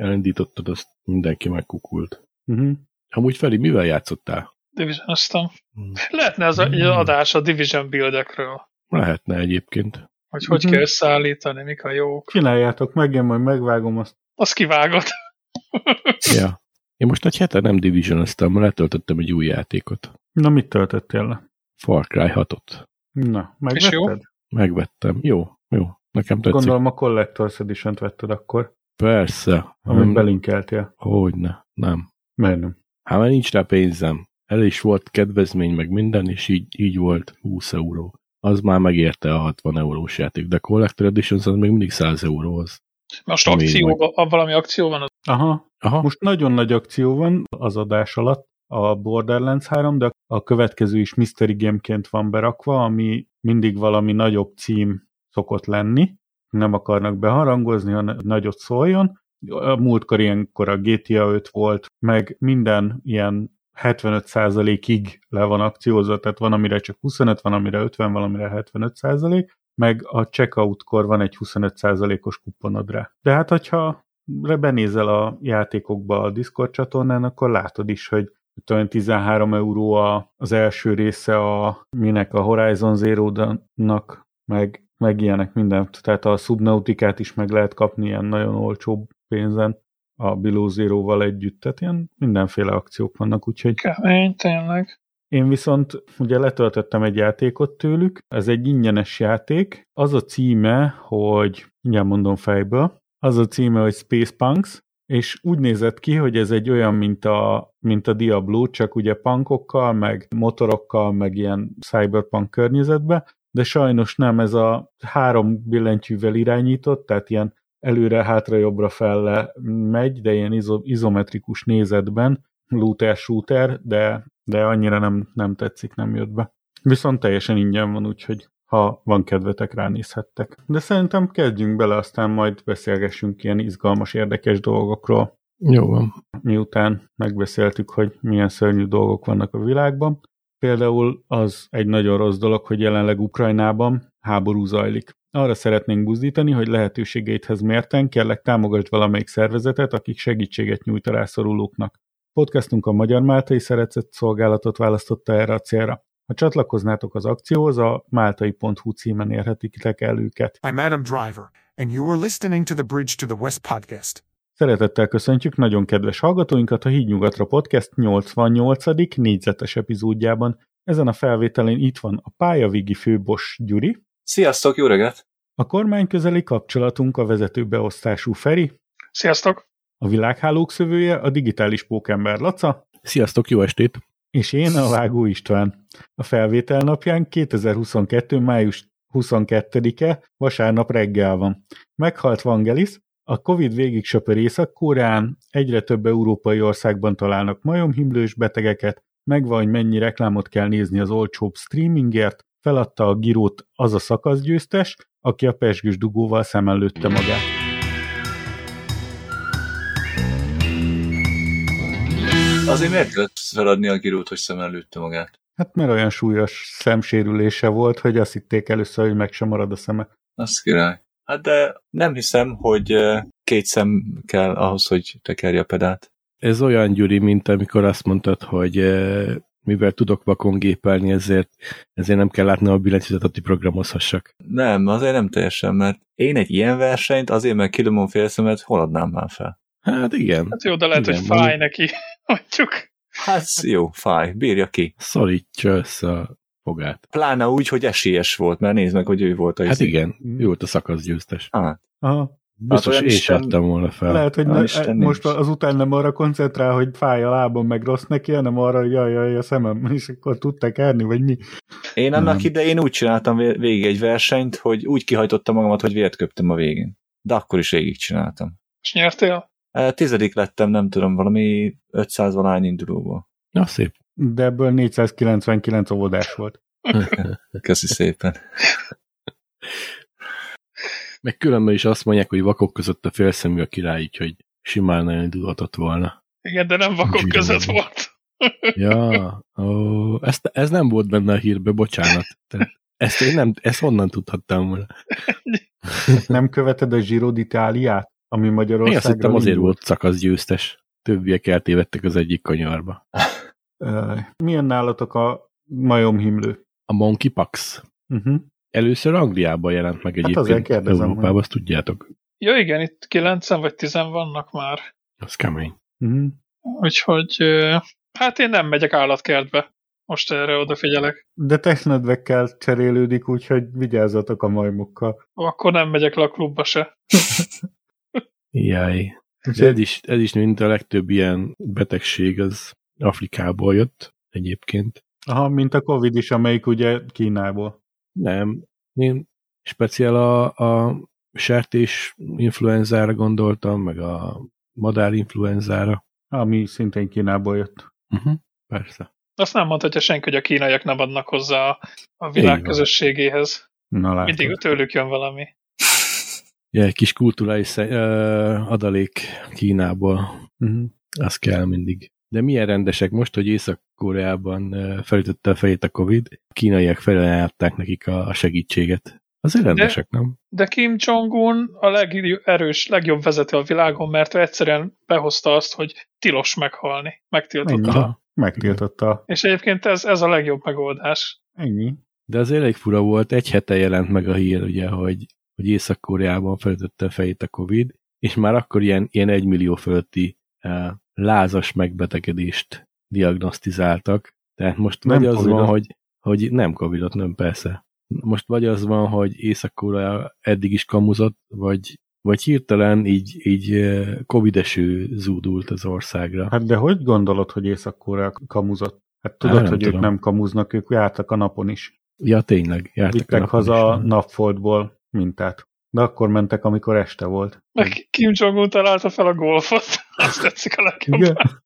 elindítottad, azt mindenki megkukult. Uh-huh. Amúgy Feri, mivel játszottál? Division-oztam. Hmm. Lehetne az Hmm. adás a Division buildekről, Lehetne egyébként. hogy hogy Mhm. kell összeállítani, mik a jók. Csináljátok meg, én majd megvágom azt. Azt kivágod. Ja. Én most egy hete nem division letöltöttem egy új játékot. Na, mit töltöttél le? Far Cry 6-ot. Na, És jó? megvetted? Megvettem. Jó, jó. Nekem tetszik. Gondolom a Collector's Edition-t vetted akkor, Persze. amit Nem, belinkeltél. Hogyne. Nem. Miért nem? Hát mert nincs rá pénzem. El is volt kedvezmény, meg minden, és így, így volt 20 euró. Az már megérte a 60 eurós játék, de Collector Edition az még mindig 100 euró az. Most Ami akció, a, valami akció van, az Aha, Aha, most nagyon nagy akció van az adás alatt, a Borderlands 3, de a következő is Mystery Game-ként van berakva, ami mindig valami nagyobb cím szokott lenni. Nem akarnak beharangozni, hanem nagyot szóljon. A múltkor ilyenkor a GTA 5 volt, meg minden ilyen 75%-ig le van akciózva, tehát van, amire csak 25, van, amire 50, valamire 75%, meg a checkoutkor van egy 25%-os kuponod rá. De hát, hogyha benézel a játékokba a Discord csatornán, akkor látod is, hogy talán 13 euró az első része a minek a Horizon Zero-nak, meg, meg ilyenek mindent. Tehát a Subnautikát is meg lehet kapni ilyen nagyon olcsó pénzen a Below Zero-val együtt. Tehát ilyen mindenféle akciók vannak, úgyhogy kemény, tényleg. én viszont ugye letöltöttem egy játékot tőlük, ez egy ingyenes játék, az a címe, hogy mindjárt mondom fejből, az a címe, hogy Space Punks, és úgy nézett ki, hogy ez egy olyan, mint a, mint a Diablo, csak ugye punkokkal, meg motorokkal, meg ilyen cyberpunk környezetbe, de sajnos nem, ez a három billentyűvel irányított, tehát ilyen előre, hátra, jobbra, felle megy, de ilyen izo, izometrikus nézetben, looter-shooter, de, de annyira nem, nem tetszik, nem jött be. Viszont teljesen ingyen van, úgyhogy ha van kedvetek, ránézhettek. De szerintem kezdjünk bele, aztán majd beszélgessünk ilyen izgalmas, érdekes dolgokról, jó van. miután megbeszéltük, hogy milyen szörnyű dolgok vannak a világban. Például az egy nagyon rossz dolog, hogy jelenleg Ukrajnában háború zajlik. Arra szeretnénk buzdítani, hogy lehetőségeidhez mérten kérlek támogasd valamelyik szervezetet, akik segítséget nyújt a rászorulóknak. Podcastunk a Magyar Máltai Szeretett Szolgálatot választotta erre a célra. Ha csatlakoznátok az akcióhoz, a máltai.hu címen érhetitek el őket. I'm Adam Driver, and you are listening to the Bridge to the West podcast. Szeretettel köszöntjük nagyon kedves hallgatóinkat a Híd Nyugatra Podcast 88. négyzetes epizódjában. Ezen a felvételén itt van a pályavigi főbos Gyuri, Sziasztok, jó reggelt! a kormány közeli kapcsolatunk a vezető beosztású Feri, Sziasztok! a világhálók szövője a digitális pókember Laca, Sziasztok, jó estét! és én a Vágó István. A felvétel napján 2022. május 22-e vasárnap reggel van. Meghalt Vangelis, a Covid végig söpör Észak-Koreán, egyre több európai országban találnak majomhimlős betegeket, megvan, hogy mennyi reklámot kell nézni az olcsóbb streamingért, feladta a girót az a szakaszgyőztes, aki a pesgős dugóval szem lőtte magát. Azért miért kellett feladni a girót, hogy szem előtte magát? Hát mert olyan súlyos szemsérülése volt, hogy azt hitték először, hogy meg sem marad a szeme. Az király. Hát de nem hiszem, hogy két szem kell ahhoz, hogy tekerje a pedált. Ez olyan, Gyuri, mint amikor azt mondtad, hogy mivel tudok vakon gépelni, ezért, ezért nem kell látni a billentyűzetet, hogy programozhassak. Nem, azért nem teljesen, mert én egy ilyen versenyt azért, mert kilöm a félszemet, hol adnám már fel? Hát igen, Hát jó, de lehet, Igen, hogy fáj mondjuk- neki. Mondjuk. Hát jó, fáj, bírja ki. szorítsa össze a fogát. Pláne úgy, hogy esélyes volt, mert nézd meg, hogy ő volt a Hát izé. igen, ő volt a szakaszgyőztes. Hát, Aha. Biztos olyan én sem adtam volna fel. Lehet, hogy Hál' ne, Isten most nincs. azután nem arra koncentrál, hogy fáj a lábam, meg rossz neki, hanem arra, hogy jaj, jaj, a szemem, és akkor tudtak erni, vagy mi. én annak Nem. idején úgy csináltam vé- végig egy versenyt, hogy úgy kihajtottam magamat, hogy vért köptem a végén. De akkor is végig csináltam. És nyertél? Eh, Tizedik lettem, nem tudom, valami 500 valány indulóból. Na, szép. De ebből 499 óvodás volt. Köszi szépen. Meg különben is azt mondják, hogy vakok között a félszemű a király, úgyhogy simán elindulhatott volna. Igen, de nem vakok Zsírom. között volt. Ja, ó, ezt, ez nem volt benne a hírbe, bocsánat. Tehát ezt én nem, ezt honnan tudhattam volna? Nem követed a Giro d'Italiát? ami Én Magyarországra azt hittem azért volt szakaszgyőztes. Többiek eltévedtek az egyik kanyarba. Milyen nálatok a majomhimlő? A Monkeypox Uh-huh. először Angliában jelent meg Hát azért egyébként. kérdezem, Európában, hogy- azt tudjátok. Ja igen, itt 9 vagy 10 vannak már. Az kemény. Uh-huh. Úgyhogy hát én nem megyek állatkertbe. Most erre odafigyelek. De testnedvekkel cserélődik, úgyhogy vigyázzatok a majmokkal. Akkor nem megyek le a klubba se. Jaj. De ez is, ez is, mint a legtöbb ilyen betegség, az Afrikából jött egyébként. Aha, mint a Covid is, amelyik ugye Kínából. Nem. Én speciál a, a sertés influenzára gondoltam, meg a madár influenzára. Ami szintén Kínából jött. Uh-huh. Persze. Azt nem mondhatja senki, hogy a kínaiak nem adnak hozzá a- a világ közösségéhez. Na látod. Mindig tőlük jön valami. Ja, egy kis kulturális ö, adalék Kínából. Uh-huh. Az kell mindig. De milyen rendesek most, hogy Észak-Koreában felütötte a fejét a Covid, a kínaiak felajánlották nekik a, a segítséget. Azért rendesek, nem? De Kim Jong-un a legerős, legjobb vezető a világon, mert ő egyszerűen behozta azt, hogy tilos meghalni. Megtiltotta. Ennyi. Megtiltotta. És egyébként ez, ez a legjobb megoldás. Ennyi. De az elég fura volt, egy hete jelent meg a hír, ugye, hogy, hogy Észak-Koreában felütötte a fejét a Covid, és már akkor ilyen, ilyen egymillió fölötti uh, lázas megbetegedést diagnosztizáltak. Tehát most Nem vagy az Covidot. van, hogy, hogy nem Covidot, nem persze. Most vagy az van, hogy Észak-Korea eddig is kamuzott, vagy, vagy hirtelen így, így eh, Covid eső zúdult az országra. Hát de hogy gondolod, hogy Észak-Korea kamuzott? Hát tudod, nem hogy tudom. ők nem kamuznak, ők jártak a napon is. Ja, tényleg. Jártak a Vittek napon haza is. napfoltból mintát. De akkor mentek, amikor este volt. Meg Kim Jong-un találta fel a golfot. Azt tetszik a legjobban. Igen?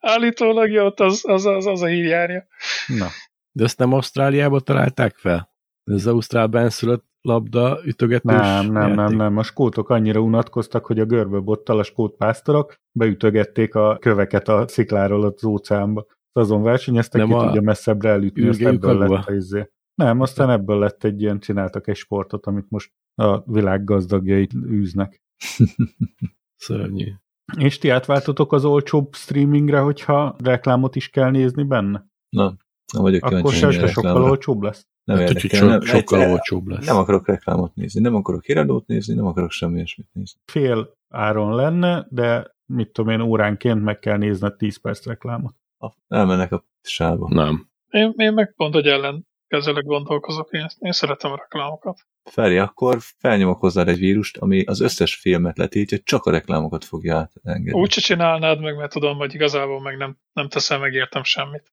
Állítólag jó, ott az, az, az, az a hírjárja. Na, De azt nem Ausztráliába találták fel? Ez az Ausztrál benszülött labda ütögetős nem, nem, nem, játék? nem. A skótok annyira unatkoztak, hogy a görböbottal a skót pásztorok beütögették a köveket a szikláról az óceánba. Azon versenyeztek, Nem ki a tudja messzebbre elütni, azt ebből lett a izé. Nem, aztán ebből lett egy ilyen, csináltak egy sportot, amit most a világ gazdagjai űznek. Szörnyű. És ti átváltotok az olcsóbb streamingre, hogyha reklámot is kell nézni benne? Na, nem vagyok Akkor se, sokkal olcsóbb lesz? Nem Hát, érdekel. so, Nem, sokkal egyszer- olcsóbb lesz. nem akarok reklámot nézni, nem akarok híradót nézni, nem akarok semmi ilyesmit nézni. Fél áron lenne, de mit tudom én, óránként meg kell nézned 10 perc reklámot. A- Elmennek a sávba. Nem. Én, én meg pont, hogy ellen kezelek gondolkozok. Én, én szeretem a reklámokat. Feri, akkor felnyomok hozzád egy vírust, ami az összes filmet letiltja, csak a reklámokat fogja átengedni. Úgy se csinálnád meg, mert tudom, hogy igazából meg nem, nem teszel megértem semmit.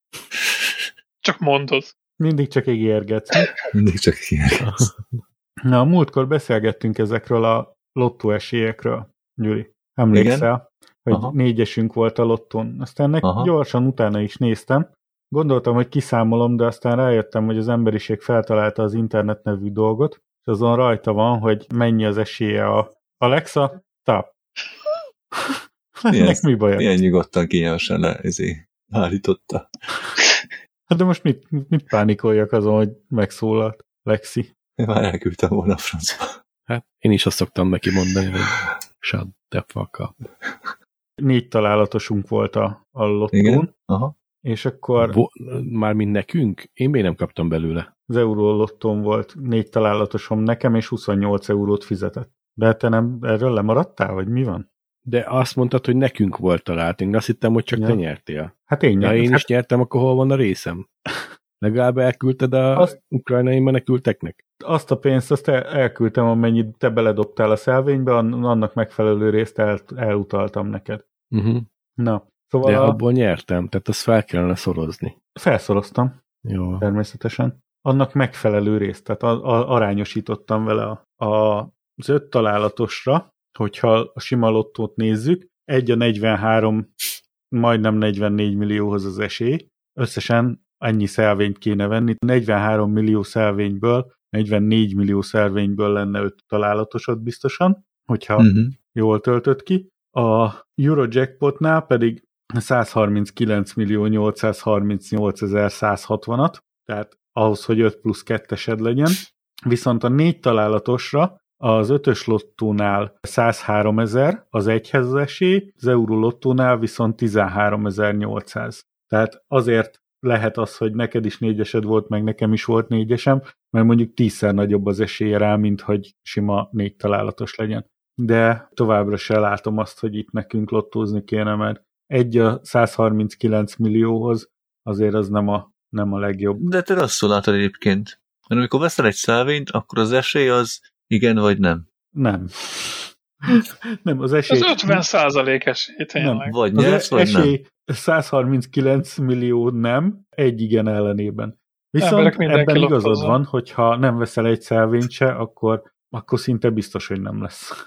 Csak mondod. Mindig csak ígérgetsz. mi? Mindig csak ilyen. Na, a múltkor beszélgettünk ezekről a lottó esélyekről, Gyuri. Emlékszel, Igen? hogy Aha. négyesünk volt a lottón. Aztán ennek Aha. gyorsan utána is néztem. Gondoltam, hogy kiszámolom, de aztán rájöttem, hogy az emberiség feltalálta az internet nevű dolgot, és azon rajta van, hogy mennyi az esélye a Alexa, tap. Milyen- Ennek mi baj? Milyen nyugodtan, kényelmesen le, ezé, állította. Hát de most mit, mit pánikoljak azon, hogy megszólalt Lexi? Én már elküldtem volna a francba. Hát én is azt szoktam neki mondani, hogy shut the fuck up. Négy találatosunk volt a, a lottón, Igen? Aha. És akkor Bo- Mármint nekünk? Én még nem kaptam belőle. az euró lottón volt négy találatosom nekem, és 28 eurót fizetett. De te nem erről lemaradtál, vagy mi van? De azt mondtad, hogy nekünk volt találtunk, de azt hittem, hogy csak Ja. te nyertél. Hát én nyertem. én hát is nyertem, akkor hol van a részem? Legalább elküldted a Azt- ukrajnai menekülteknek? azt a pénzt azt el, elküldtem, amennyit te beledobtál a szelvénybe, an- annak megfelelő részt el, elutaltam neked. Uh-huh. Na, szóval De a, abból nyertem, tehát azt fel kellene szorozni. felszoroztam. Jó. természetesen. Annak megfelelő részt, tehát a, a, arányosítottam vele a, a, az öt találatosra, hogyha a sima lottót nézzük, egy a 43, majdnem 44 millióhoz az esély, összesen ennyi szelvényt kéne venni, 43 millió szelvényből, 44 millió szelvényből lenne öt találatosod biztosan, hogyha Uh-huh. jól töltött ki. A Eurojackpotnál pedig 139 millió 838 160-at, tehát ahhoz, hogy 5 plusz 2-esed legyen. Viszont a négy találatosra az ötös lottónál 103 ezer az egyhez az esély, az euró lottónál viszont 13.800. Tehát azért lehet az, hogy neked is négyesed volt, meg nekem is volt négyesem, mert mondjuk tízszer nagyobb az esélye rá, mint hogy sima négy találatos legyen. De továbbra se látom azt, hogy itt nekünk lottózni kéne, mert egy a 139 millióhoz azért az nem a, nem a legjobb. De te rosszul látod egyébként. Mert amikor veszel egy szelvényt, akkor az esély az igen vagy nem. Nem. nem, az esély... Az 50 százalék esély, tényleg. Nem, vagy Az nyersz, vagy esély nem. 139 millió nem, egy igen ellenében. Viszont ebben igazad lottózza. van, hogyha nem veszel egy szelvényt se, akkor, akkor szinte biztos, hogy nem lesz.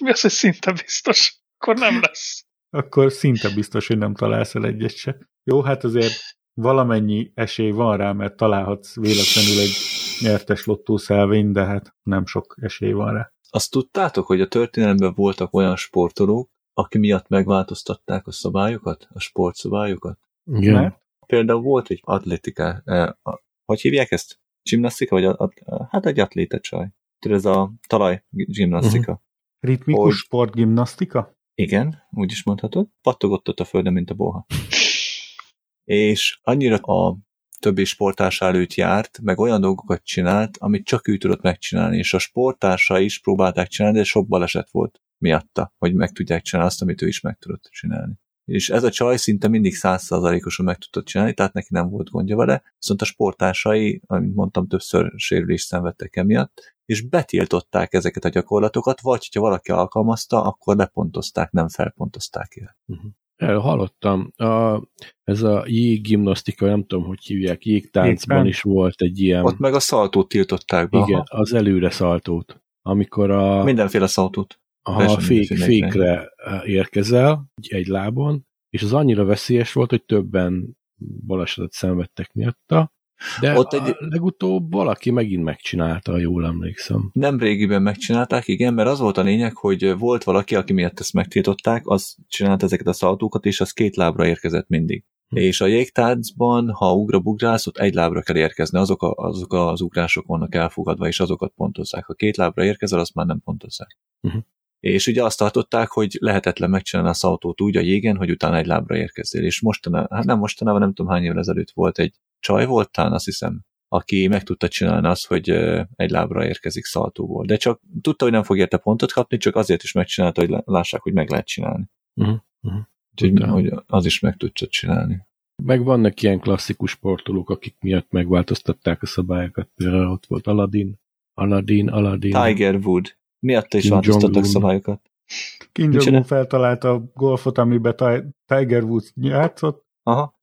Mi az, hogy szinte biztos? Akkor nem lesz. Akkor szinte biztos, hogy nem találsz el egyet se. Jó, hát azért valamennyi esély van rá, mert találhatsz véletlenül egy nyertes lottószelvényt, de hát nem sok esély van rá. Azt tudtátok, hogy a történelemben voltak olyan sportolók, aki miatt megváltoztatták a szabályokat, a sportszabályokat? Igen. Mert Például volt egy atlétika, eh, a- hogy hívják ezt? Gimnasztika? Vagy a, a, hát egy atléta csaj. Tudod, ez a talaj gimnasztika. Uh-huh. ritmikus Hogy- sportgimnasztika? Igen, úgy is mondhatod. Pattogott ott a földön, mint a boha. És annyira a többi sportársa előtt járt, meg olyan dolgokat csinált, amit csak ő tudott megcsinálni, és a sporttársa is próbálták csinálni, de sok baleset volt miatta, hogy meg tudják csinálni azt, amit ő is meg tudott csinálni. És ez a csaj szinte mindig százszázalékosan meg tudta csinálni, tehát neki nem volt gondja vele, viszont a sporttársai, amit mondtam, többször sérülést szenvedtek emiatt, és betiltották ezeket a gyakorlatokat, vagy ha valaki alkalmazta, akkor lepontozták, nem felpontozták el. El hallottam. A, ez a jéggimnasztika, nem tudom, hogy hívják, jégtáncban Jégtánc. is volt egy ilyen, Ott meg a szaltót tiltották be. igen, aha. az előre szaltót. Amikor a, Mindenféle szaltót. Ha fék, fékre érkezel egy- egy lábon, és az annyira veszélyes volt, hogy többen balesetet szenvedtek miatta, de Ott egy- legutóbb valaki megint megcsinálta, jól emlékszem. Nem régiben megcsinálták, igen, mert az volt a lényeg, hogy volt valaki, aki miatt ezt megtiltották, az csinált ezeket a szaltókat, és az két lábra érkezett mindig. Hm. És a jégtáncban, ha ugrabugrálsz, ott egy lábra kell érkezni, azok, a, azok az ugrások vannak elfogadva, és azokat pontozzák. Ha két lábra érkezel, azt már nem pontozzák. Mhm. És ugye azt tartották, hogy lehetetlen megcsinálni a szaltót úgy a jégen, hogy utána egy lábra érkezzél. És mostanában, hát nem mostanában, nem tudom hány évvel ezelőtt volt egy csaj volt, talán azt hiszem, aki meg tudta csinálni azt, hogy egy lábra érkezik szaltóból. De csak tudta, hogy nem fog érte pontot kapni, csak azért is megcsinálta, hogy lá- lássák, hogy meg lehet csinálni. Uh-huh. Uh-huh. Úgyhogy hogy az is meg tudta csinálni. Meg vannak ilyen klasszikus sportolók, akik miatt megváltoztatták a szabályokat. Például ott volt Aladdin, Aladdin, Aladdin. Tiger Wood. Miatta is változtattak szabályokat. Kim Jong-un feltalálta a golfot, amiben Ti- Tiger Woods játszott. Aha.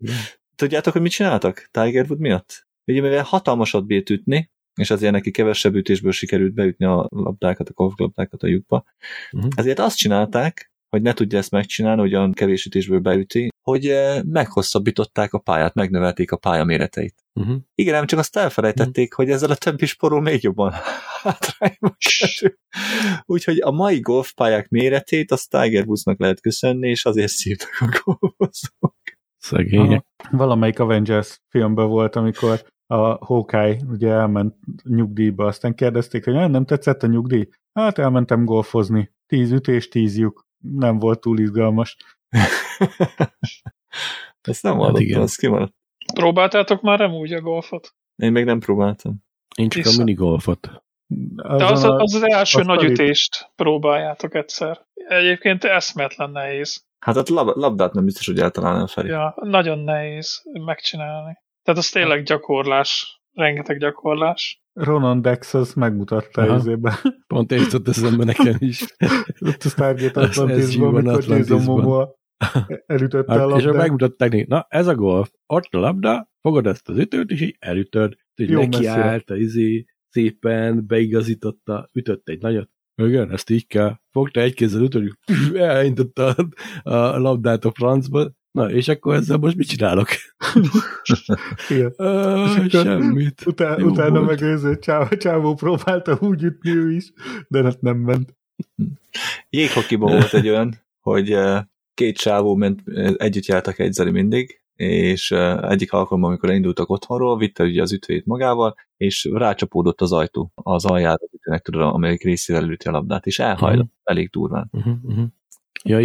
Tudjátok, hogy mit csináltak Tiger Wood miatt? Ugye mivel hatalmasat bírt ütni, és azért neki kevesebb ütésből sikerült beütni a labdákat, a golflabdákat a lyukba, Uh-huh. ezért azt csinálták, hogy ne tudja ezt megcsinálni, hogy olyan kevés ütésből beüti, hogy eh, meghosszabbították a pályát, megnövelték a pálya méreteit. Uh-huh. Igen, ám csak azt elfelejtették, hogy ezzel a többi sporol még jobban hátrányba kerül. Úgyhogy a mai golfpályák méretét azt Tiger Woodsnak lehet köszönni, és azért szívtak a golfozók. Szegények. Valamelyik Avengers filmben volt, amikor a Hawkeye ugye elment nyugdíjba, aztán kérdezték, hogy "Ah, nem tetszett a nyugdíj? Hát elmentem golfozni. Tíz ütés, tíz lyuk. Nem volt túl izgalmas. Ezt nem Hát hallottam, igen. az kimaradt. Próbáltátok már nem úgy a golfot? Én még nem próbáltam. Én csak a Vissza. minigolfot. De az, a- az az első azt nagy ütést próbáljátok egyszer. Egyébként eszmetlen nehéz. Hát a lab- labdát nem biztos, hogy eltalálnám felé. Ja, nagyon nehéz megcsinálni. Tehát az tényleg gyakorlás. Rengeteg gyakorlás. Ronan Dex az megmutatta Aha. ezében. Pont ez jutott eszembe nekem is. Ott a Stargate Az Atlantisban, amikor. Momoa elütötte a Hát, és akkor labdát. megmutatták neki, na ez a golf, ott a labda, fogod ezt az ütőt, és így elütöd. Úgy Jó neki messzire. állt, a izé, szépen beigazította, ütött egy nagyot. Igen, ezt így kell. Fogta egy kézzel ütőt, és elindította a, a labdát a francba. Na, és akkor ezzel most mit csinálok? Igen. Uh, És akkor semmit. Utá, Jó utána volt. meg őző csávó, csávó próbálta úgy ütni ő is, de hát nem ment. Jéghokiban volt egy olyan, hogy két sávó ment, együtt jártak egyzeri mindig, és egyik alkalommal, amikor elindultak otthonról, vitte ugye az ütőjét magával, és rácsapódott az ajtó az aljára, ütőnek, tudod, amelyik részére elüti a labdát, és elhajlott uh-huh. elég durván. Uh-huh, uh-huh. Ja,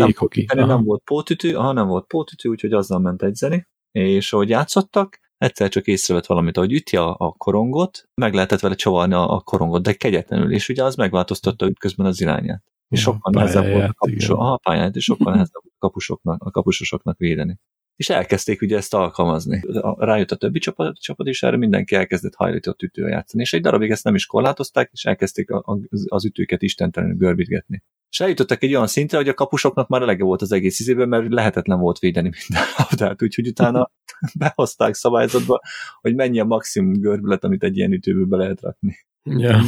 nem, nem, volt pótütő, ha nem volt pótütő, úgyhogy azzal ment egyzeni, és ahogy játszottak, egyszer csak észrevett valamit, ahogy üti a, a korongot, meg lehetett vele csavarni a, a korongot, de kegyetlenül, és ugye az megváltoztatta közben az irányát. És sokkal nehezebb volt a, kapusok, a pályát, és sokkal nehezebb a kapusoknak, a kapusosoknak védeni. És elkezdték ugye ezt alkalmazni. Rájött a többi csapat, csapat és erre mindenki elkezdett hajlított ütővel játszani. És egy darabig ezt nem is korlátozták, és elkezdték a, a, az ütőket istentelenül görbítgetni. És eljutottak egy olyan szintre, hogy a kapusoknak már elege volt az egész izében, mert lehetetlen volt védeni minden labdát, úgyhogy utána behozták szabályzatba, hogy mennyi a maximum görbület, amit egy ilyen ütőből be lehet rakni. Ja.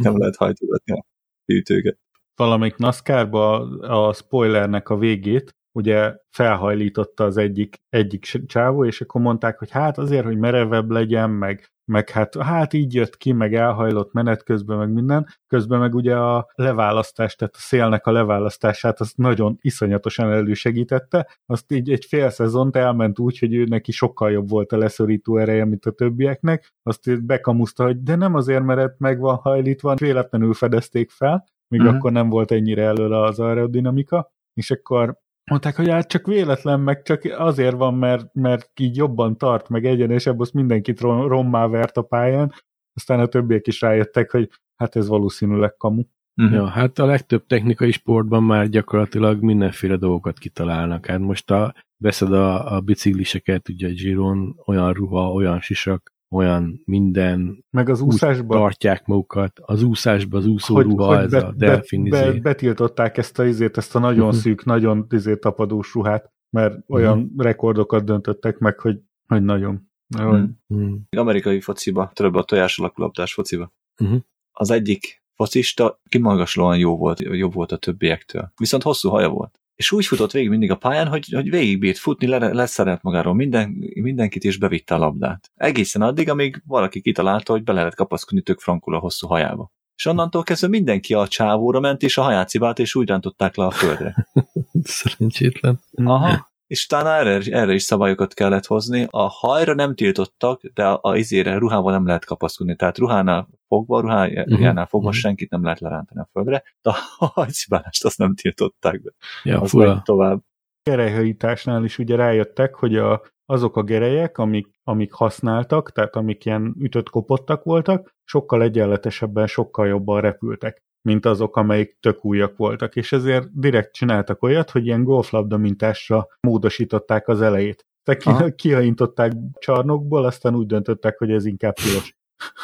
Nem lehet hajtogatni a ütőket. Valamelyik NASCAR-ba a spoilernek a végét, ugye felhajlította az egyik, egyik csávó, és akkor mondták, hogy hát azért, hogy merevebb legyen, meg, meg hát, hát így jött ki, meg elhajlott menet közben, meg minden. Közben meg ugye a leválasztás, tehát a szélnek a leválasztását azt nagyon iszonyatosan elősegítette. Azt így egy fél szezont elment úgy, hogy ő neki sokkal jobb volt a leszorító ereje, mint a többieknek. Azt bekamuszta, hogy de nem azért, mert meg van hajlítva, véletlenül fedezték fel, még uh-huh. akkor nem volt ennyire előle az aerodinamika, és akkor mondták, hogy hát csak véletlen, meg csak azért van, mert, mert így jobban tart, meg egyenesebb, azt mindenkit rommá vert a pályán, aztán a többiek is rájöttek, hogy hát ez valószínűleg kamu. Uh-huh. Ja, hát a legtöbb technikai sportban már gyakorlatilag mindenféle dolgokat kitalálnak. Hát most a, veszed a, a bicikliseket, ugye a Giron, olyan ruha, olyan sisak, olyan minden. Meg az úszásban. Tartják magukat. Az úszásban az úszóruha, hogy, hogy ez be, a delfin be, be, Betiltották ezt a izét, ezt a nagyon uh-huh. szűk, nagyon izé tapadós ruhát, mert olyan uh-huh. rekordokat döntöttek meg, hogy, hogy nagyon. nagyon. Uh-huh. Amerikai fociba, több a tojás alakulaptás fociba. Uh-huh. Az egyik focista kimagaslóan jó volt, jobb volt a többiektől. Viszont hosszú haja volt és úgy futott végig mindig a pályán, hogy, hogy végigbírt futni, le, leszerelt magáról minden, mindenkit, és bevitte a labdát. Egészen addig, amíg valaki kitalálta, hogy be lehet kapaszkodni tök frankul a hosszú hajába. És onnantól kezdve mindenki a csávóra ment, és a haját cibált, és úgy rántották le a földre. Szerencsétlen. Aha és utána erre, erre is szabályokat kellett hozni. A hajra nem tiltottak, de a, a izére ruhával nem lehet kapaszkodni. Tehát ruhánál fogva, ruhájánál uh-huh. fogva uh-huh. senkit nem lehet lerántani a földre, de a hajcibálást azt nem tiltották be. Ja, az fura. tovább. Gerejhajításnál is ugye rájöttek, hogy a, azok a gerejek, amik, amik használtak, tehát amik ilyen ütött kopottak voltak, sokkal egyenletesebben, sokkal jobban repültek mint azok, amelyik tök újak voltak, és ezért direkt csináltak olyat, hogy ilyen golflabda mintásra módosították az elejét. Tehát kihajintották csarnokból, aztán úgy döntöttek, hogy ez inkább tilos.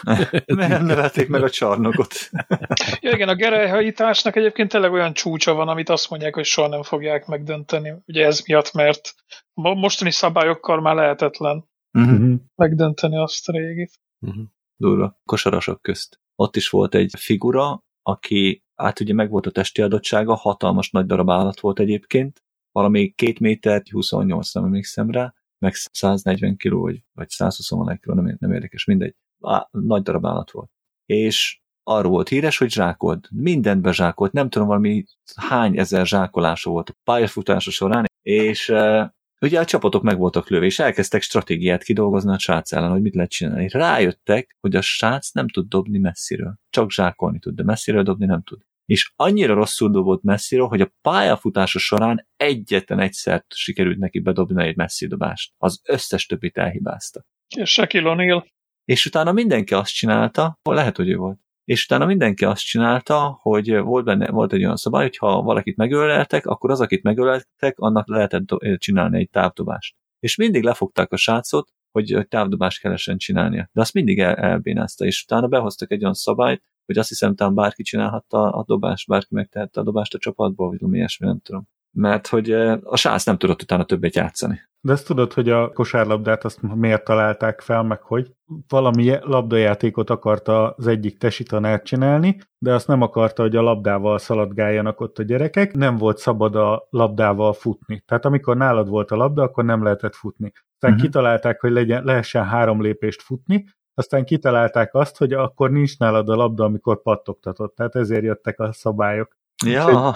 Nem nevelték meg a csarnokot. ja, igen, a gerelyhajításnak egyébként tényleg olyan csúcsa van, amit azt mondják, hogy soha nem fogják megdönteni. Ugye ez miatt, mert mostani szabályokkal már lehetetlen uh-huh. megdönteni azt a régit. Uh-huh. Durva. Kosarasok közt. Ott is volt egy figura, aki hát ugye meg volt a testi adottsága, hatalmas nagy darab állat volt egyébként, valami két méter, 28 nem emlékszem rá, meg 140 kg, vagy, vagy 120 kg, nem, nem érdekes, mindegy. Á, nagy darab állat volt. És arról volt híres, hogy zsákolt. Mindent bezsákolt, nem tudom, valami hány ezer zsákolása volt a pályafutása során, és Ugye a csapatok meg voltak lőve, és elkezdtek stratégiát kidolgozni a srác ellen, hogy mit lehet csinálni. Rájöttek, hogy a srác nem tud dobni messziről. Csak zsákolni tud, de messziről dobni nem tud. És annyira rosszul dobott messziről, hogy a pályafutása során egyetlen egyszer sikerült neki bedobni egy messzi dobást. Az összes többit elhibázta. És Shaquille O'Neal. És utána mindenki azt csinálta, lehet, hogy ő volt, és utána mindenki azt csinálta, hogy volt benne volt egy olyan szabály, hogy ha valakit megöleltek, akkor az, akit megöleltek, annak lehetett csinálni egy távdobást. És mindig lefogták a srácot, hogy távdobást kellesen csinálnia. De azt mindig el, elbénázta, és utána behoztak egy olyan szabályt, hogy azt hiszem, talán bárki csinálhatta a dobást, bárki megtehette a dobást a csapatból, vagy valami ilyesmi, nem tudom. Mert hogy a srác nem tudott utána többet játszani. De ezt tudod, hogy a kosárlabdát azt miért találták fel, meg hogy valami labdajátékot akarta az egyik tesi tanár csinálni, de azt nem akarta, hogy a labdával szaladgáljanak ott a gyerekek, nem volt szabad a labdával futni. Tehát amikor nálad volt a labda, akkor nem lehetett futni. Aztán uh-huh. kitalálták, hogy legyen, lehessen három lépést futni, aztán kitalálták azt, hogy akkor nincs nálad a labda, amikor pattogtatott. Tehát ezért jöttek a szabályok. Ja.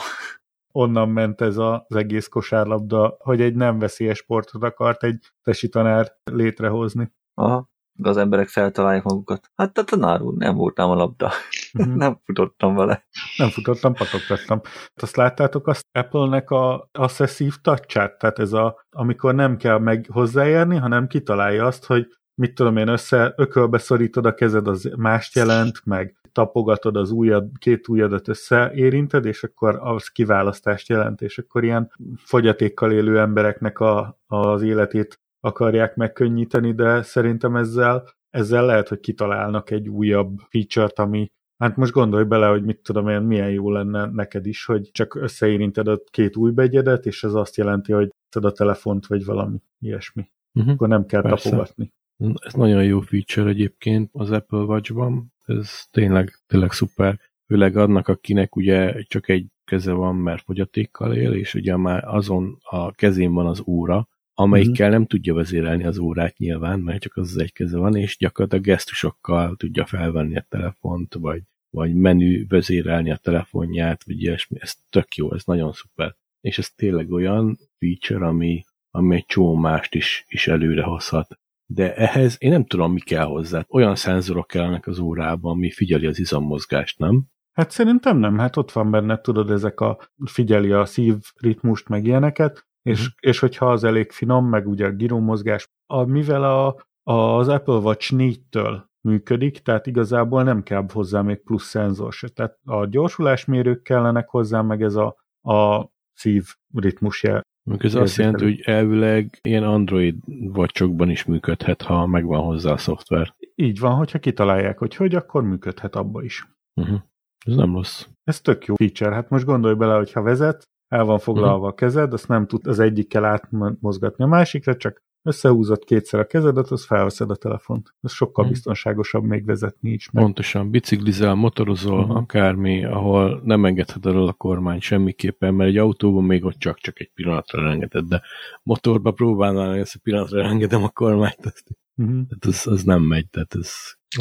Onnan ment ez az egész kosárlabda, hogy egy nem veszélyes sportot akart egy tesi tanár létrehozni. Aha, de az emberek feltalálják magukat. Hát a tanár úr, nem voltam a labda. Mm-hmm. nem futottam vele. Nem futottam, patogtattam. Azt láttátok azt Apple-nek a Assessive touch tehát ez a, amikor nem kell meg hozzáérni, hanem kitalálja azt, hogy mit tudom én, össze, ökölbe szorítod a kezed, az mást jelent, meg tapogatod az ujjad, két ujjadat összeérinted, és akkor az kiválasztást jelent, és akkor ilyen fogyatékkal élő embereknek a, az életét akarják megkönnyíteni, de szerintem ezzel, ezzel lehet, hogy kitalálnak egy újabb feature-t, ami Hát most gondolj bele, hogy mit tudom én, milyen jó lenne neked is, hogy csak összeérinted a két újbegyedet, és ez azt jelenti, hogy tudod a telefont, vagy valami ilyesmi. Uh-huh. Akkor nem kell Persze. tapogatni. Ez nagyon jó feature egyébként az Apple Watch-ban, ez tényleg, tényleg szuper. Főleg annak, akinek ugye csak egy keze van, mert fogyatékkal él, és ugye már azon a kezén van az óra, amelyikkel nem tudja vezérelni az órát nyilván, mert csak az, az egy keze van, és gyakorlatilag gesztusokkal tudja felvenni a telefont, vagy, vagy menü vezérelni a telefonját, vagy ilyesmi. Ez tök jó, ez nagyon szuper. És ez tényleg olyan feature, ami, ami egy csomó mást is, is előre hozhat. De ehhez én nem tudom, mi kell hozzá. Olyan szenzorok kellenek az órában, ami figyeli az izommozgást, nem? Hát szerintem nem, hát ott van benne, tudod, ezek a figyeli a szívritmust, meg ilyeneket, és, mm. és hogyha az elég finom, meg ugye a giromozgás, a, mivel a, a, az Apple Watch 4-től működik, tehát igazából nem kell hozzá még plusz szenzor se. Tehát a gyorsulásmérők kellenek hozzá, meg ez a, a szív ritmusjel. Ez azt jelenti, hogy elvileg ilyen Android vacsokban is működhet, ha megvan hozzá a szoftver. Így van, hogyha kitalálják, hogy hogy, akkor működhet abba is. Uh-huh. Ez nem rossz. Ez tök jó feature. Hát most gondolj bele, hogy ha vezet, el van foglalva uh-huh. a kezed, azt nem tud az egyikkel átmozgatni a másikra, csak összehúzott kétszer a kezedet, az felveszed a telefont. Ez sokkal uh-huh. biztonságosabb még vezetni is. Meg. Pontosan, biciklizel, motorozol, uh-huh. akármi, ahol nem engedheted el a kormány semmiképpen, mert egy autóban még ott csak-csak egy pillanatra engeded, de motorba próbálnál, hogy ezt a pillanatra engedem a kormányt, azt, uh-huh. tehát az, az nem megy, tehát ez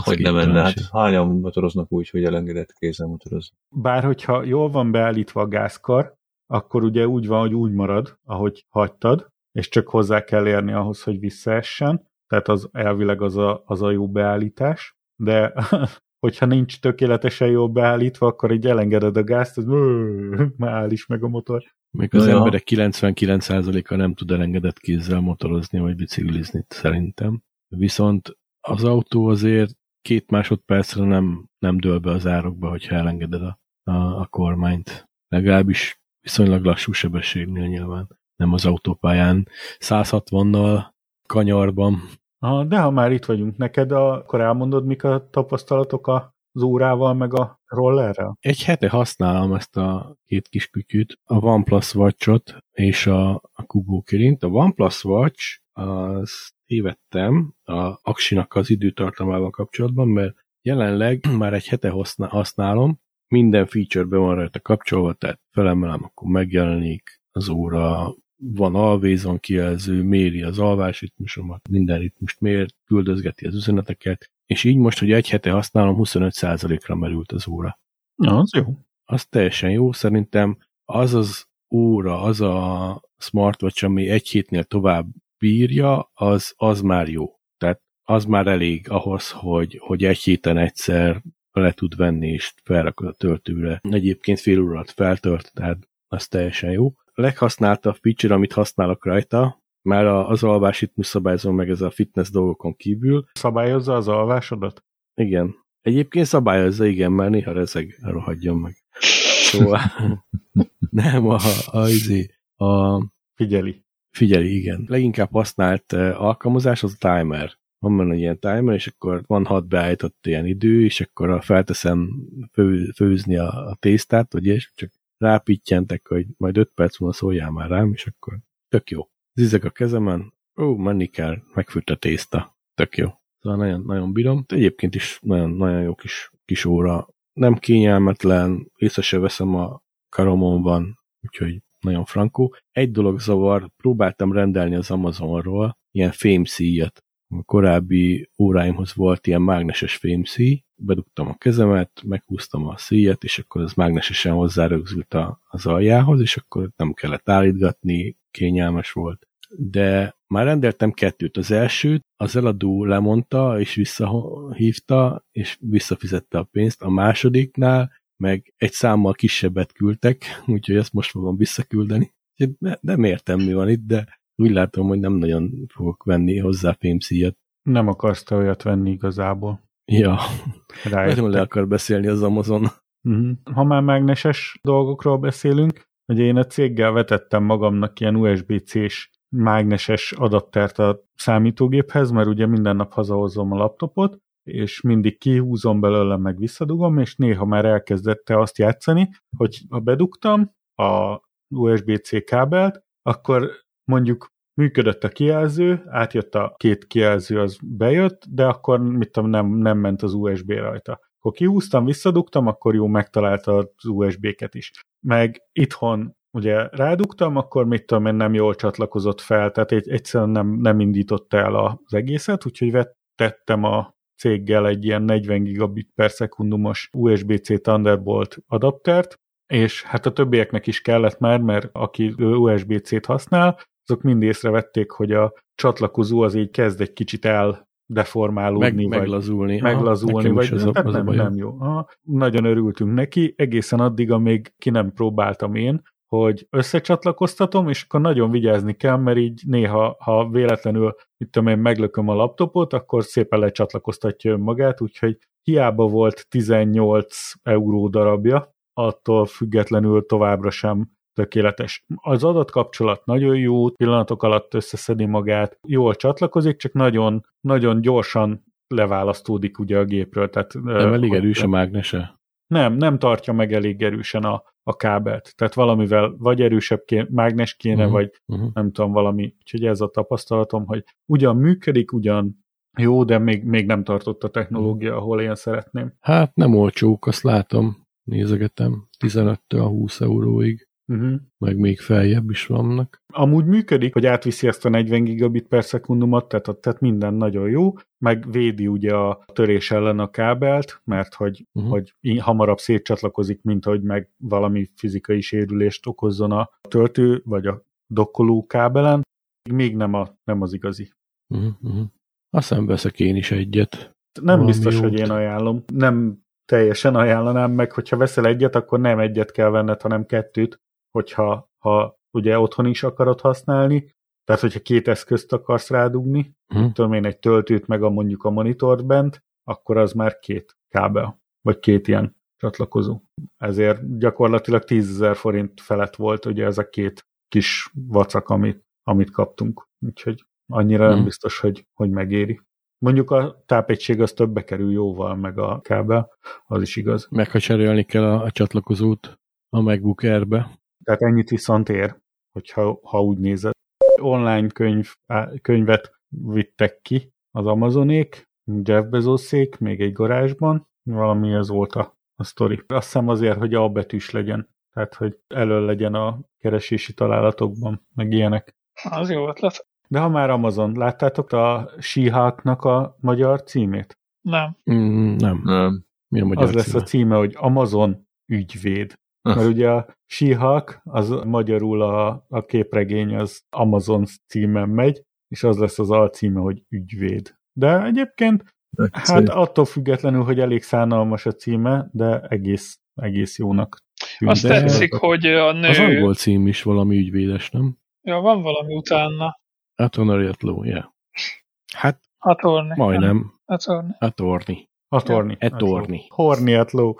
hogy nem menne, hát hányan motoroznak úgy, hogy elengedett kézzel motorozni? Bár hogyha jól van beállítva a gázkar, akkor ugye úgy van, hogy úgy marad, ahogy hagytad, és csak hozzá kell érni ahhoz, hogy visszaessen, tehát az elvileg az a, az a jó beállítás, de hogyha nincs tökéletesen jól beállítva, akkor így elengeded a gázt, az már áll is meg a motor. Még az ja. emberek 99%-a nem tud elengedett kézzel motorozni vagy biciklizni szerintem. Viszont az autó azért két másodpercre nem, nem dől be az árokba, hogyha elengeded a, a, a kormányt. Legalábbis viszonylag lassú sebességnél nyilván, nem az autópályán 160-nal kanyarban. Ah, de ha már itt vagyunk neked, akkor elmondod, mik a tapasztalatok az órával, meg a rollerrel? Egy hete használom ezt a két kis kütyűt, a OnePlus Watch-ot és a, a Kubo Kirint. A OnePlus Watch az tévedtem a aksinak az időtartamával kapcsolatban, mert jelenleg már egy hete használom, minden feature be van rajta kapcsolva, tehát felemelem, akkor megjelenik az óra, van alvézon kijelző, méri az alvásritmusomat, minden ritmust mér, küldözgeti az üzeneteket, és így most, hogy egy hete használom, 25%-ra merült az óra. Ja, az jó. Az teljesen jó, szerintem az az óra, az a smartwatch, ami egy hétnél tovább bírja, az, az már jó. Tehát az már elég ahhoz, hogy, hogy egy héten egyszer le tud venni, és felrakod a töltőre. Egyébként fél óra alatt feltölt, tehát az teljesen jó. A leghasználtabb feature, amit használok rajta, már az alvásitmus szabályozó meg ez a fitness dolgokon kívül. Szabályozza az alvásodat? Igen. Egyébként szabályozza, igen, mert néha rezeg, rohadjon meg. Szóval nem, a, a, a, izé, a Figyeli. Figyeli, igen. Leginkább használt eh, alkalmazás az a timer van benne egy ilyen timer, és akkor van hat beállított ilyen idő, és akkor felteszem fő, főzni a, a tésztát, vagy és csak rápittyentek, hogy majd öt perc múlva szóljál már rám, és akkor tök jó. Zizek a kezemen, ó, menni kell, megfűrt a tészta, tök jó. Szóval nagyon, nagyon bírom. Egyébként is nagyon, nagyon jó kis, kis óra. Nem kényelmetlen, észre se veszem a karomon van, úgyhogy nagyon frankó. Egy dolog zavar, próbáltam rendelni az Amazonról ilyen fémszíjat, a korábbi óráimhoz volt ilyen mágneses fémszíj, bedugtam a kezemet, meghúztam a szíjet, és akkor az mágnesesen hozzárögzült az aljához, és akkor nem kellett állítgatni, kényelmes volt. De már rendeltem kettőt. Az elsőt az eladó lemondta, és visszahívta, és visszafizette a pénzt. A másodiknál meg egy számmal kisebbet küldtek, úgyhogy ezt most fogom visszaküldeni. Ne, nem értem, mi van itt, de úgy látom, hogy nem nagyon fogok venni hozzá fémszíjat. Nem akarsz te olyat venni igazából. Ja, nagyon le akar beszélni az Amazon. Uh-huh. Ha már mágneses dolgokról beszélünk, ugye én a céggel vetettem magamnak ilyen USB-C-s mágneses adaptert a számítógéphez, mert ugye minden nap hazahozom a laptopot, és mindig kihúzom belőle, meg visszadugom, és néha már elkezdette azt játszani, hogy ha bedugtam a USB-C kábelt, akkor mondjuk működött a kijelző, átjött a két kijelző, az bejött, de akkor mit tudom, nem, nem ment az USB rajta. Akkor kihúztam, visszadugtam, akkor jó, megtalálta az USB-ket is. Meg itthon ugye rádugtam, akkor mit tudom én nem jól csatlakozott fel, tehát egy, egyszerűen nem, nem indította el az egészet, úgyhogy vettettem a céggel egy ilyen 40 gigabit per szekundumos USB-C Thunderbolt adaptert, és hát a többieknek is kellett már, mert aki USB-C-t használ, azok mind észrevették, hogy a csatlakozó az így kezd egy kicsit el deformálódni, Meg, vagy meglazulni. meglazulni, Aha, vagy az, tehát az nem, nem jó. Aha, nagyon örültünk neki, egészen addig, amíg ki nem próbáltam én, hogy összecsatlakoztatom, és akkor nagyon vigyázni kell, mert így néha, ha véletlenül, mit tudom én, meglököm a laptopot, akkor szépen lecsatlakoztatja önmagát, úgyhogy hiába volt 18 euró darabja, attól függetlenül továbbra sem tökéletes. Az adatkapcsolat nagyon jó, pillanatok alatt összeszedi magát, jól csatlakozik, csak nagyon, nagyon gyorsan leválasztódik ugye a gépről. Tehát, nem elég erős a mágnese? Nem, nem tartja meg elég erősen a, a kábelt. Tehát valamivel vagy erősebb ké, mágnes kéne, uh-huh. vagy uh-huh. nem tudom, valami. Úgyhogy ez a tapasztalatom, hogy ugyan működik, ugyan jó, de még, még nem tartott a technológia, ahol én szeretném. Hát nem olcsók, azt látom. Nézegetem. 15-től 20 euróig. Uh-huh. Meg még feljebb is vannak. Amúgy működik, hogy átviszi ezt a 40 gigabit per szekundumot, tehát, tehát minden nagyon jó, meg védi ugye a törés ellen a kábelt, mert hogy, uh-huh. hogy hamarabb szétcsatlakozik, mint hogy meg valami fizikai sérülést okozzon a töltő, vagy a dokkoló kábelen. Még nem, a, nem az igazi. Uh-huh. uh-huh. Aztán veszek én is egyet. Nem Valami biztos, jót. hogy én ajánlom. Nem teljesen ajánlanám meg, hogyha veszel egyet, akkor nem egyet kell venned, hanem kettőt, hogyha ha ugye otthon is akarod használni, tehát hogyha két eszközt akarsz rádugni, hmm. tudom én egy töltőt meg a mondjuk a monitort bent, akkor az már két kábel, vagy két ilyen csatlakozó. Ezért gyakorlatilag 10 forint felett volt ugye ez a két kis vacak, amit, amit kaptunk. Úgyhogy annyira hmm. nem biztos, hogy, hogy megéri. Mondjuk a tápegység az többe kerül jóval, meg a kábel, az is igaz. Meg ha cserélni kell a, a csatlakozót a MacBook Air-be. Tehát ennyit viszont ér, hogyha ha úgy nézed. Online könyv, könyvet vittek ki az Amazonék, Jeff Bezoszék, még egy garázsban, valami ez volt a, a sztori. Azt hiszem azért, hogy A betűs legyen, tehát hogy elől legyen a keresési találatokban, meg ilyenek. Az jó ötlet. De ha már Amazon, láttátok a Síháknak a magyar címét? Nem. Mm, nem. Nem. Mi a magyar Az lesz címe? a címe, hogy Amazon ügyvéd. Mert ugye a She-Hulk, az magyarul a, a képregény az Amazon címen megy, és az lesz az alcíme, hogy ügyvéd. De egyébként, hát attól függetlenül, hogy elég szánalmas a címe, de egész, egész jónak tűnik. Azt De- tetszik, hogy a nő... Az angol cím is valami ügyvédes, nem? Ja, van valami utána. Attorney at law, yeah. Hát Attorney. majdnem. Attorney. Attorney. Attorney. Attorney. Horny at law.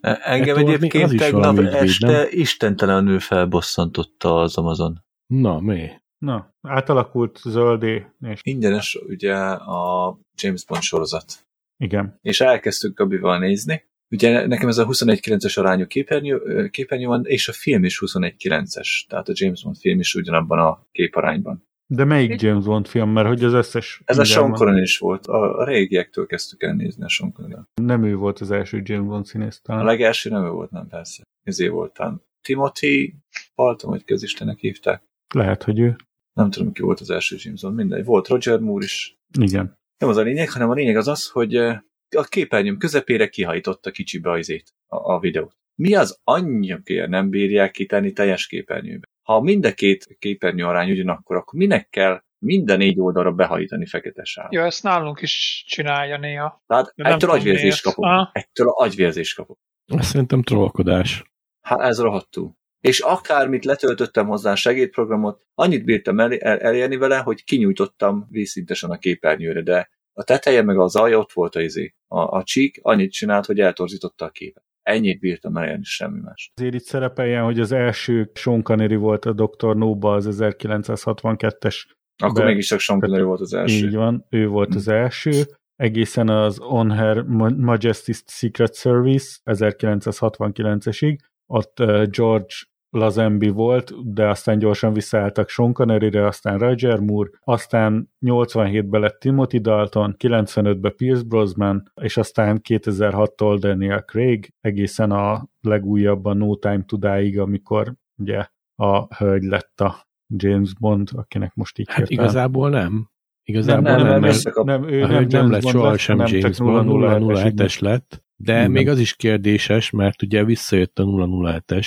Engem az egyébként tegnap valami ügyvéd, este istentelenül felbosszantotta az Amazon. Na, mi? Na, átalkult zöldé, és Ingyenes ugye a James Bond sorozat. igen. És elkezdtük Gabival nézni. Ugye nekem ez a 21-9-es arányú képernyő, képernyő van, és a film is 21-9-es. Tehát a James Bond film is ugyanabban a képarányban. De melyik James Bond film? Mert hogy az összes... Ez a Sean. Connery is volt. A, a régiektől kezdtük el nézni a Sean connery Nem ő volt az első James Bond színész A talán. legelső nem ő volt, nem persze. Ezé voltán. Timothy Balton, hogy közistenek hívták. Lehet, hogy ő. Nem tudom, ki volt az első James Bond, mindegy. Volt Roger Moore is. Igen. Nem az a lényeg, hanem a lényeg az az, hogy eh, a képernyőm közepére kihajította kicsibe az a, a videót. Mi az anyjakért nem bírják kitenni teljes képernyőbe? Ha mind a két képernyő arány ugyanakkor, akkor minek kell minden négy oldalra behajítani fekete sávot? Ja, ezt nálunk is csinálja néha. Tehát De ettől agyvérzést kapok. Ah. Ettől agyvérzést kapok. Szerintem trollkodás. Hát ez rohadtul. És akármit letöltöttem hozzá segédprogramot, annyit bírtam el, el, elérni vele, hogy kinyújtottam vízszintesen a képernyőre, de a teteje meg az alja ott volt a izé. A, a csík annyit csinált, hogy eltorzította a képet. Ennyit bírtam elérni, semmi más. Azért itt szerepeljen, hogy az első Sean Connery volt a Dr. No-ba az 1962-es. Akkor mégis csak Sean Connery volt az első. Így van, ő volt az első. Egészen az On Her Ma- Majesty's Secret Service 1969-esig. Ott George Lazenby volt, de aztán gyorsan visszaálltak Sean Connery-re, aztán Roger Moore, aztán 87-ben lett Timothy Dalton, 95-ben Pierce Brosnan, és aztán 2006-tól Daniel Craig, egészen a legújabb a No Time to Die-ig, amikor ugye a hölgy lett a James Bond, akinek most így Hát igazából nem. Igazából Nem, nem, nem, nem, mert összekap- nem, ő a nem, hölgy nem James lett Bond sohasem nem, James Bond, 007-es 007-es lett, de Igen. még az is kérdéses, mert ugye visszajött a 007-es,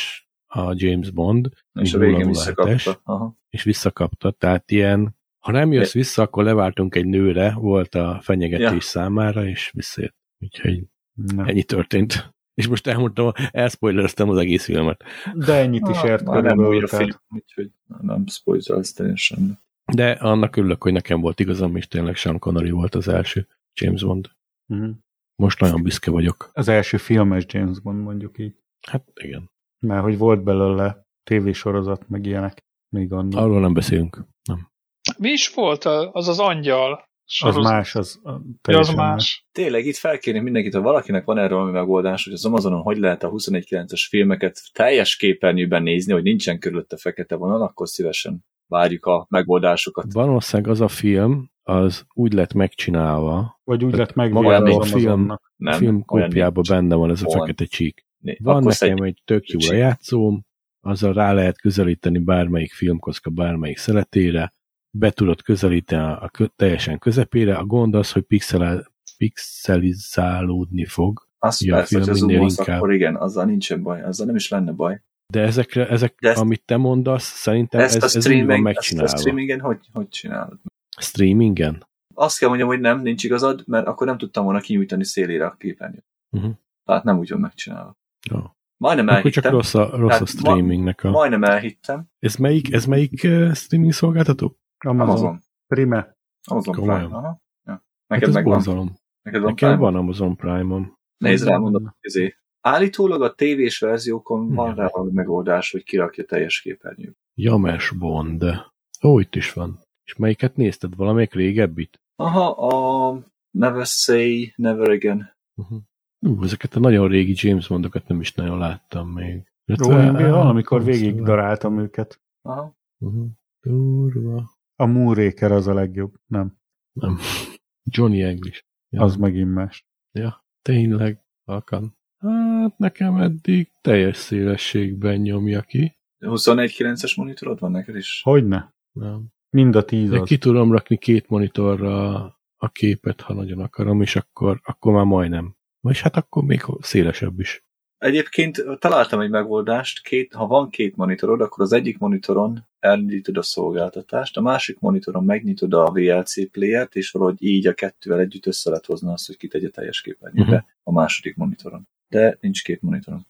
a James Bond, És a végén 007-es, visszakapta. Aha. és visszakapta, tehát ilyen, ha nem jössz vissza, akkor leváltunk egy nőre, volt a fenyegetés Ja. számára, és visszajött. Úgyhogy Nem. ennyi történt. És most elmondtam, elspoilereztem az egész filmet. De ennyit is Ah, ért már nem új a film, úgyhogy nem spoilerolsz teljesen. De annak örülök, hogy nekem volt igazam, és tényleg Sean Connery volt az első James Bond. Mhm. Most nagyon büszke vagyok. Az első filmes James Bond mondjuk így. Hát igen. Mert hogy volt belőle tévésorozat, meg ilyenek. Még annak. Arról nem beszélünk. Nem. Mi is volt a- az az angyal? Az sorozat? más, az a- Ja, az teljesen más. Tényleg itt felkérnék mindenkit, ha valakinek van erről valami megoldás, hogy az Amazonon hogy lehet a 21.9-es filmeket teljes képernyőben nézni, hogy nincsen körülötte fekete vonal, akkor szívesen várjuk a megoldásokat. Valószínűleg az a film, az úgy lett megcsinálva, Vagy úgy lett megvédve az a film- Nem, film nincs. benne van ez a fekete csík. Van akkor nekem egy tök jó Csík. lejátszóm, azzal rá lehet közelíteni bármelyik filmkocka bármelyik szeletére, be tudod közelíteni a kö- teljesen közepére. A gond az, hogy pixel, pixelizálódni fog, Azt Ja, a persze, film hogy az inkább. akkor igen, azzal nincsen baj, azzal nem is lenne baj. de ezekre, ezek, De ezt- amit te mondasz, szerintem Ezt ez, a, ez úgy van streaming, ezt a megcsinálva. streamingen hogy, hogy csinálod? Streamingen? Azt kell mondjam, hogy nem, nincs igazad, mert akkor nem tudtam volna kinyújtani szélére a képernyőt. Uh-huh. Tehát nem úgy van megcsinálva. Jó. Majdnem Akkor csak elhittem. rossz a, rossz a streamingnek a... Majdnem elhittem. Ez melyik, ez melyik uh, streaming szolgáltató? Amazon. Amazon. Prime. Amazon Komolyan. Prime. Aha. Ja. Hát Neked ez megvan. borzalom. Neked van Nekem Prime? van Amazon Prime-om. Nézd rá, mondom, izé. Állítólag a tévés verziókon Hmm. van rá valami megoldás, hogy kirakja teljes képernyő. James Bond. Ó, itt is van. És melyiket nézted? Valamelyik régebbit? Aha, a Never Say Never Again. Uh-huh. Ú, ezeket a nagyon régi James Bondokat nem is nagyon láttam még. Jó, én valamikor végig szóval- daráltam őket. Aha. Uh-huh. Durva. A Moonraker az a legjobb. Nem, Nem. Johnny English. Ja. az megint más. Ja, tényleg. Alkan. Hát nekem eddig teljes szélességben nyomja ki. 21.9-es monitorod van neked is? Hogyne? Nem. Mind a tíz De az. ki tudom rakni két monitorra a képet, ha nagyon akarom, és akkor, akkor már majdnem. Vagy hát akkor még szélesebb is. Egyébként találtam egy megoldást, két, ha van két monitorod, akkor az egyik monitoron elindítod a szolgáltatást, a másik monitoron megnyitod a VLC playert, és valahogy így a kettővel együtt össze lehet hozni azt, hogy kitegye teljes képernyőbe Mhm. a második monitoron. De nincs két monitoron.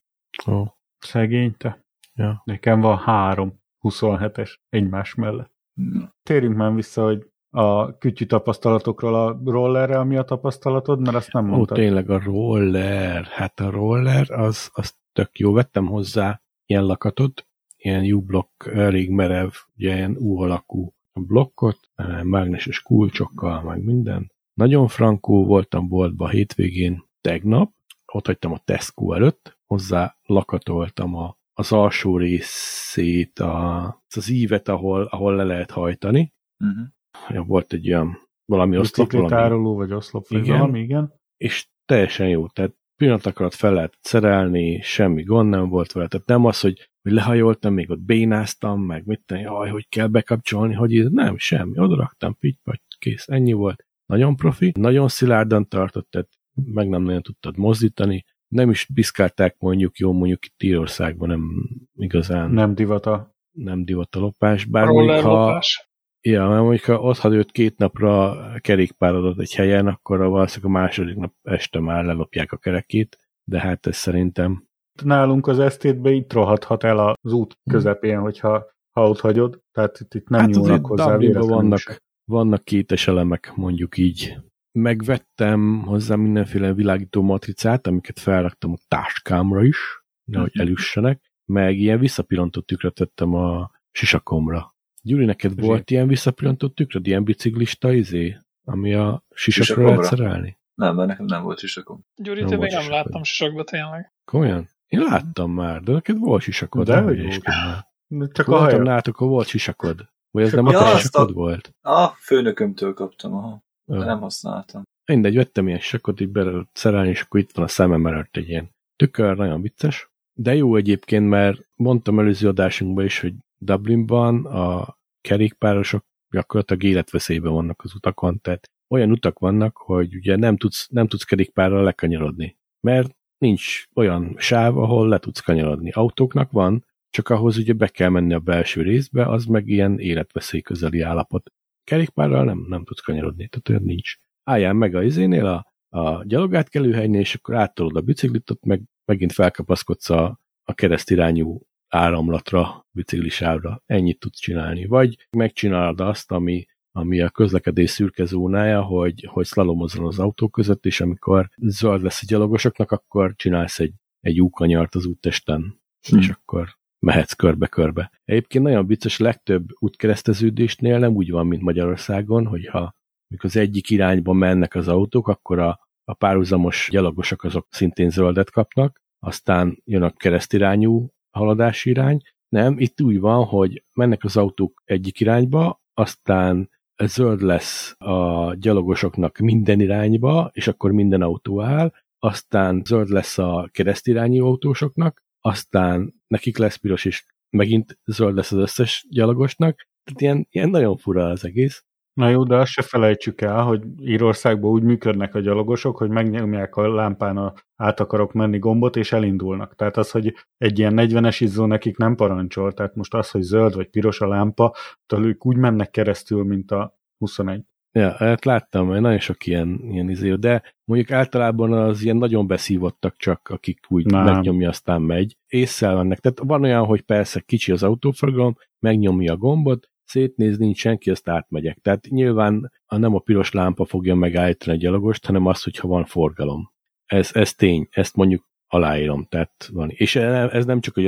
Ó, Szegény te. ja. Nekem van három 27-es egymás mellett. Na. Térjünk már vissza, hogy a kütyű tapasztalatokról a rollerrel mi a tapasztalatod, mert azt nem Ó, mondtad. tényleg a roller. Hát a roller, az, az tök jó. Vettem hozzá ilyen lakatot, ilyen U-block, elég merev, ugye ilyen U alakú blokkot, eh, mágneses kulcsokkal, meg minden. Nagyon frankó voltam boltba hétvégén, tegnap, ott hagytam a Tesco előtt, hozzá lakatoltam a, az alsó részét, a, az ívet, ahol, ahol le lehet hajtani. Uh-huh. Ja, volt egy olyan valami oszlop, valami Biciklitároló, vagy oszlop, vagy Igen. valami, igen. és teljesen jó. Tehát pillanat alatt fel lehet szerelni, semmi gond nem volt vele. Tehát nem az, hogy, hogy lehajoltam, még ott bénáztam, meg mit tenni, jaj, hogy kell bekapcsolni, hogy így, nem, semmi. Oda raktam, pitty kész, ennyi volt. Nagyon profi, nagyon szilárdan tartott, tehát meg nem nagyon tudtad mozdítani, nem is piszkálták mondjuk, jó mondjuk itt Írországban nem igazán Nem divata. nem divat a lopás, bár mondjuk ha, Rollerlopás. Ja, mert mondjuk ha ott hagyott két napra kerékpárodat egy helyen, akkor a valószínűleg a második nap este már lelopják a kerekét, de hát ez szerintem Nálunk az esztétbe itt rohadhat el az út közepén, hogyha ha ott hagyod, tehát itt, itt nem hát nyúlnak hozzá Dublinban véletlenül se. vannak, vannak kétes elemek, mondjuk így. Megvettem hozzá mindenféle világító matricát, amiket felraktam a táskámra is, nehogy Mhm. elüssenek, meg ilyen visszapillantó tükröt vettem a sisakomra. Gyuri, neked Zsé. volt ilyen visszapillantó tükröd, ilyen biciklista izé, ami a sisakra Sisakomra? lehet szerelni? Nem, mert nekem nem volt sisakom. Gyurit Nem én még nem sisakod. láttam sisakba tényleg. Komolyan? Én láttam már, de neked volt sisakod. De hogy már. Csak a haja. nálatok, akkor volt sisakod. Vagy ez nem a Ja, te azt a- sisakod volt? A főnökömtől kaptam, aha. De nem használtam. Mindegy, vettem ilyen sakot, így belőle szerelni, és akkor itt van a szemem előtt egy ilyen tükör, nagyon vicces. De jó egyébként, mert mondtam előző adásunkban is, hogy Dublinban a kerékpárosok gyakorlatilag életveszélyben vannak az utakon, tehát olyan utak vannak, hogy ugye nem tudsz, nem tudsz kerékpárral lekanyarodni, mert nincs olyan sáv, ahol le tudsz kanyarodni. Autóknak van, csak ahhoz ugye be kell menni a belső részbe, az meg ilyen életveszély közeli állapot. Kerékpárral nem, nem tudsz kanyarodni, tehát olyan nincs. Álljál meg a izénél, a, a gyalogátkelőhelynél, és akkor áttolod a biciklit, ott meg megint felkapaszkodsz a, a keresztirányú áramlatra, biciklisávra. Ennyit tudsz csinálni. Vagy megcsinálod azt, ami, ami a közlekedés szürke zónája, hogy, hogy szlalomozol az autó között, és amikor zöld lesz a gyalogosoknak, akkor csinálsz egy, egy úkanyart az úttesten, Hm. és akkor mehetsz körbe-körbe. Egyébként nagyon vicces, legtöbb útkereszteződésnél nem úgy van, mint Magyarországon, hogyha mikor az egyik irányba mennek az autók, akkor a, a párhuzamos gyalogosok azok szintén zöldet kapnak, aztán jön a keresztirányú haladási irány. Nem, itt úgy van, hogy mennek az autók egyik irányba, aztán zöld lesz a gyalogosoknak minden irányba, és akkor minden autó áll, aztán zöld lesz a keresztirányú autósoknak, aztán nekik lesz piros, és megint zöld lesz az összes gyalogosnak. Tehát ilyen, ilyen nagyon fura az egész. Na jó, de azt se felejtsük el, hogy Írországban úgy működnek a gyalogosok, hogy megnyomják a lámpán a át akarok menni gombot, és elindulnak. Tehát az, hogy egy ilyen 40-es izzó nekik nem parancsol, tehát most az, hogy zöld vagy piros a lámpa, ők úgy mennek keresztül, mint a 21. Ja, hát láttam, nagyon sok ilyen, ilyen izé, de mondjuk általában az ilyen nagyon beszívottak csak, akik úgy Nem. megnyomja, aztán megy. Észszel mennek. Tehát van olyan, hogy persze kicsi az autóforgalom, megnyomja a gombot, szétnéz, nincs senki, azt átmegyek. Tehát nyilván a, nem a piros lámpa fogja megállítani a gyalogost, hanem az, hogyha van forgalom. Ez, ez tény, ezt mondjuk aláírom. Tehát van. És ez nem csak a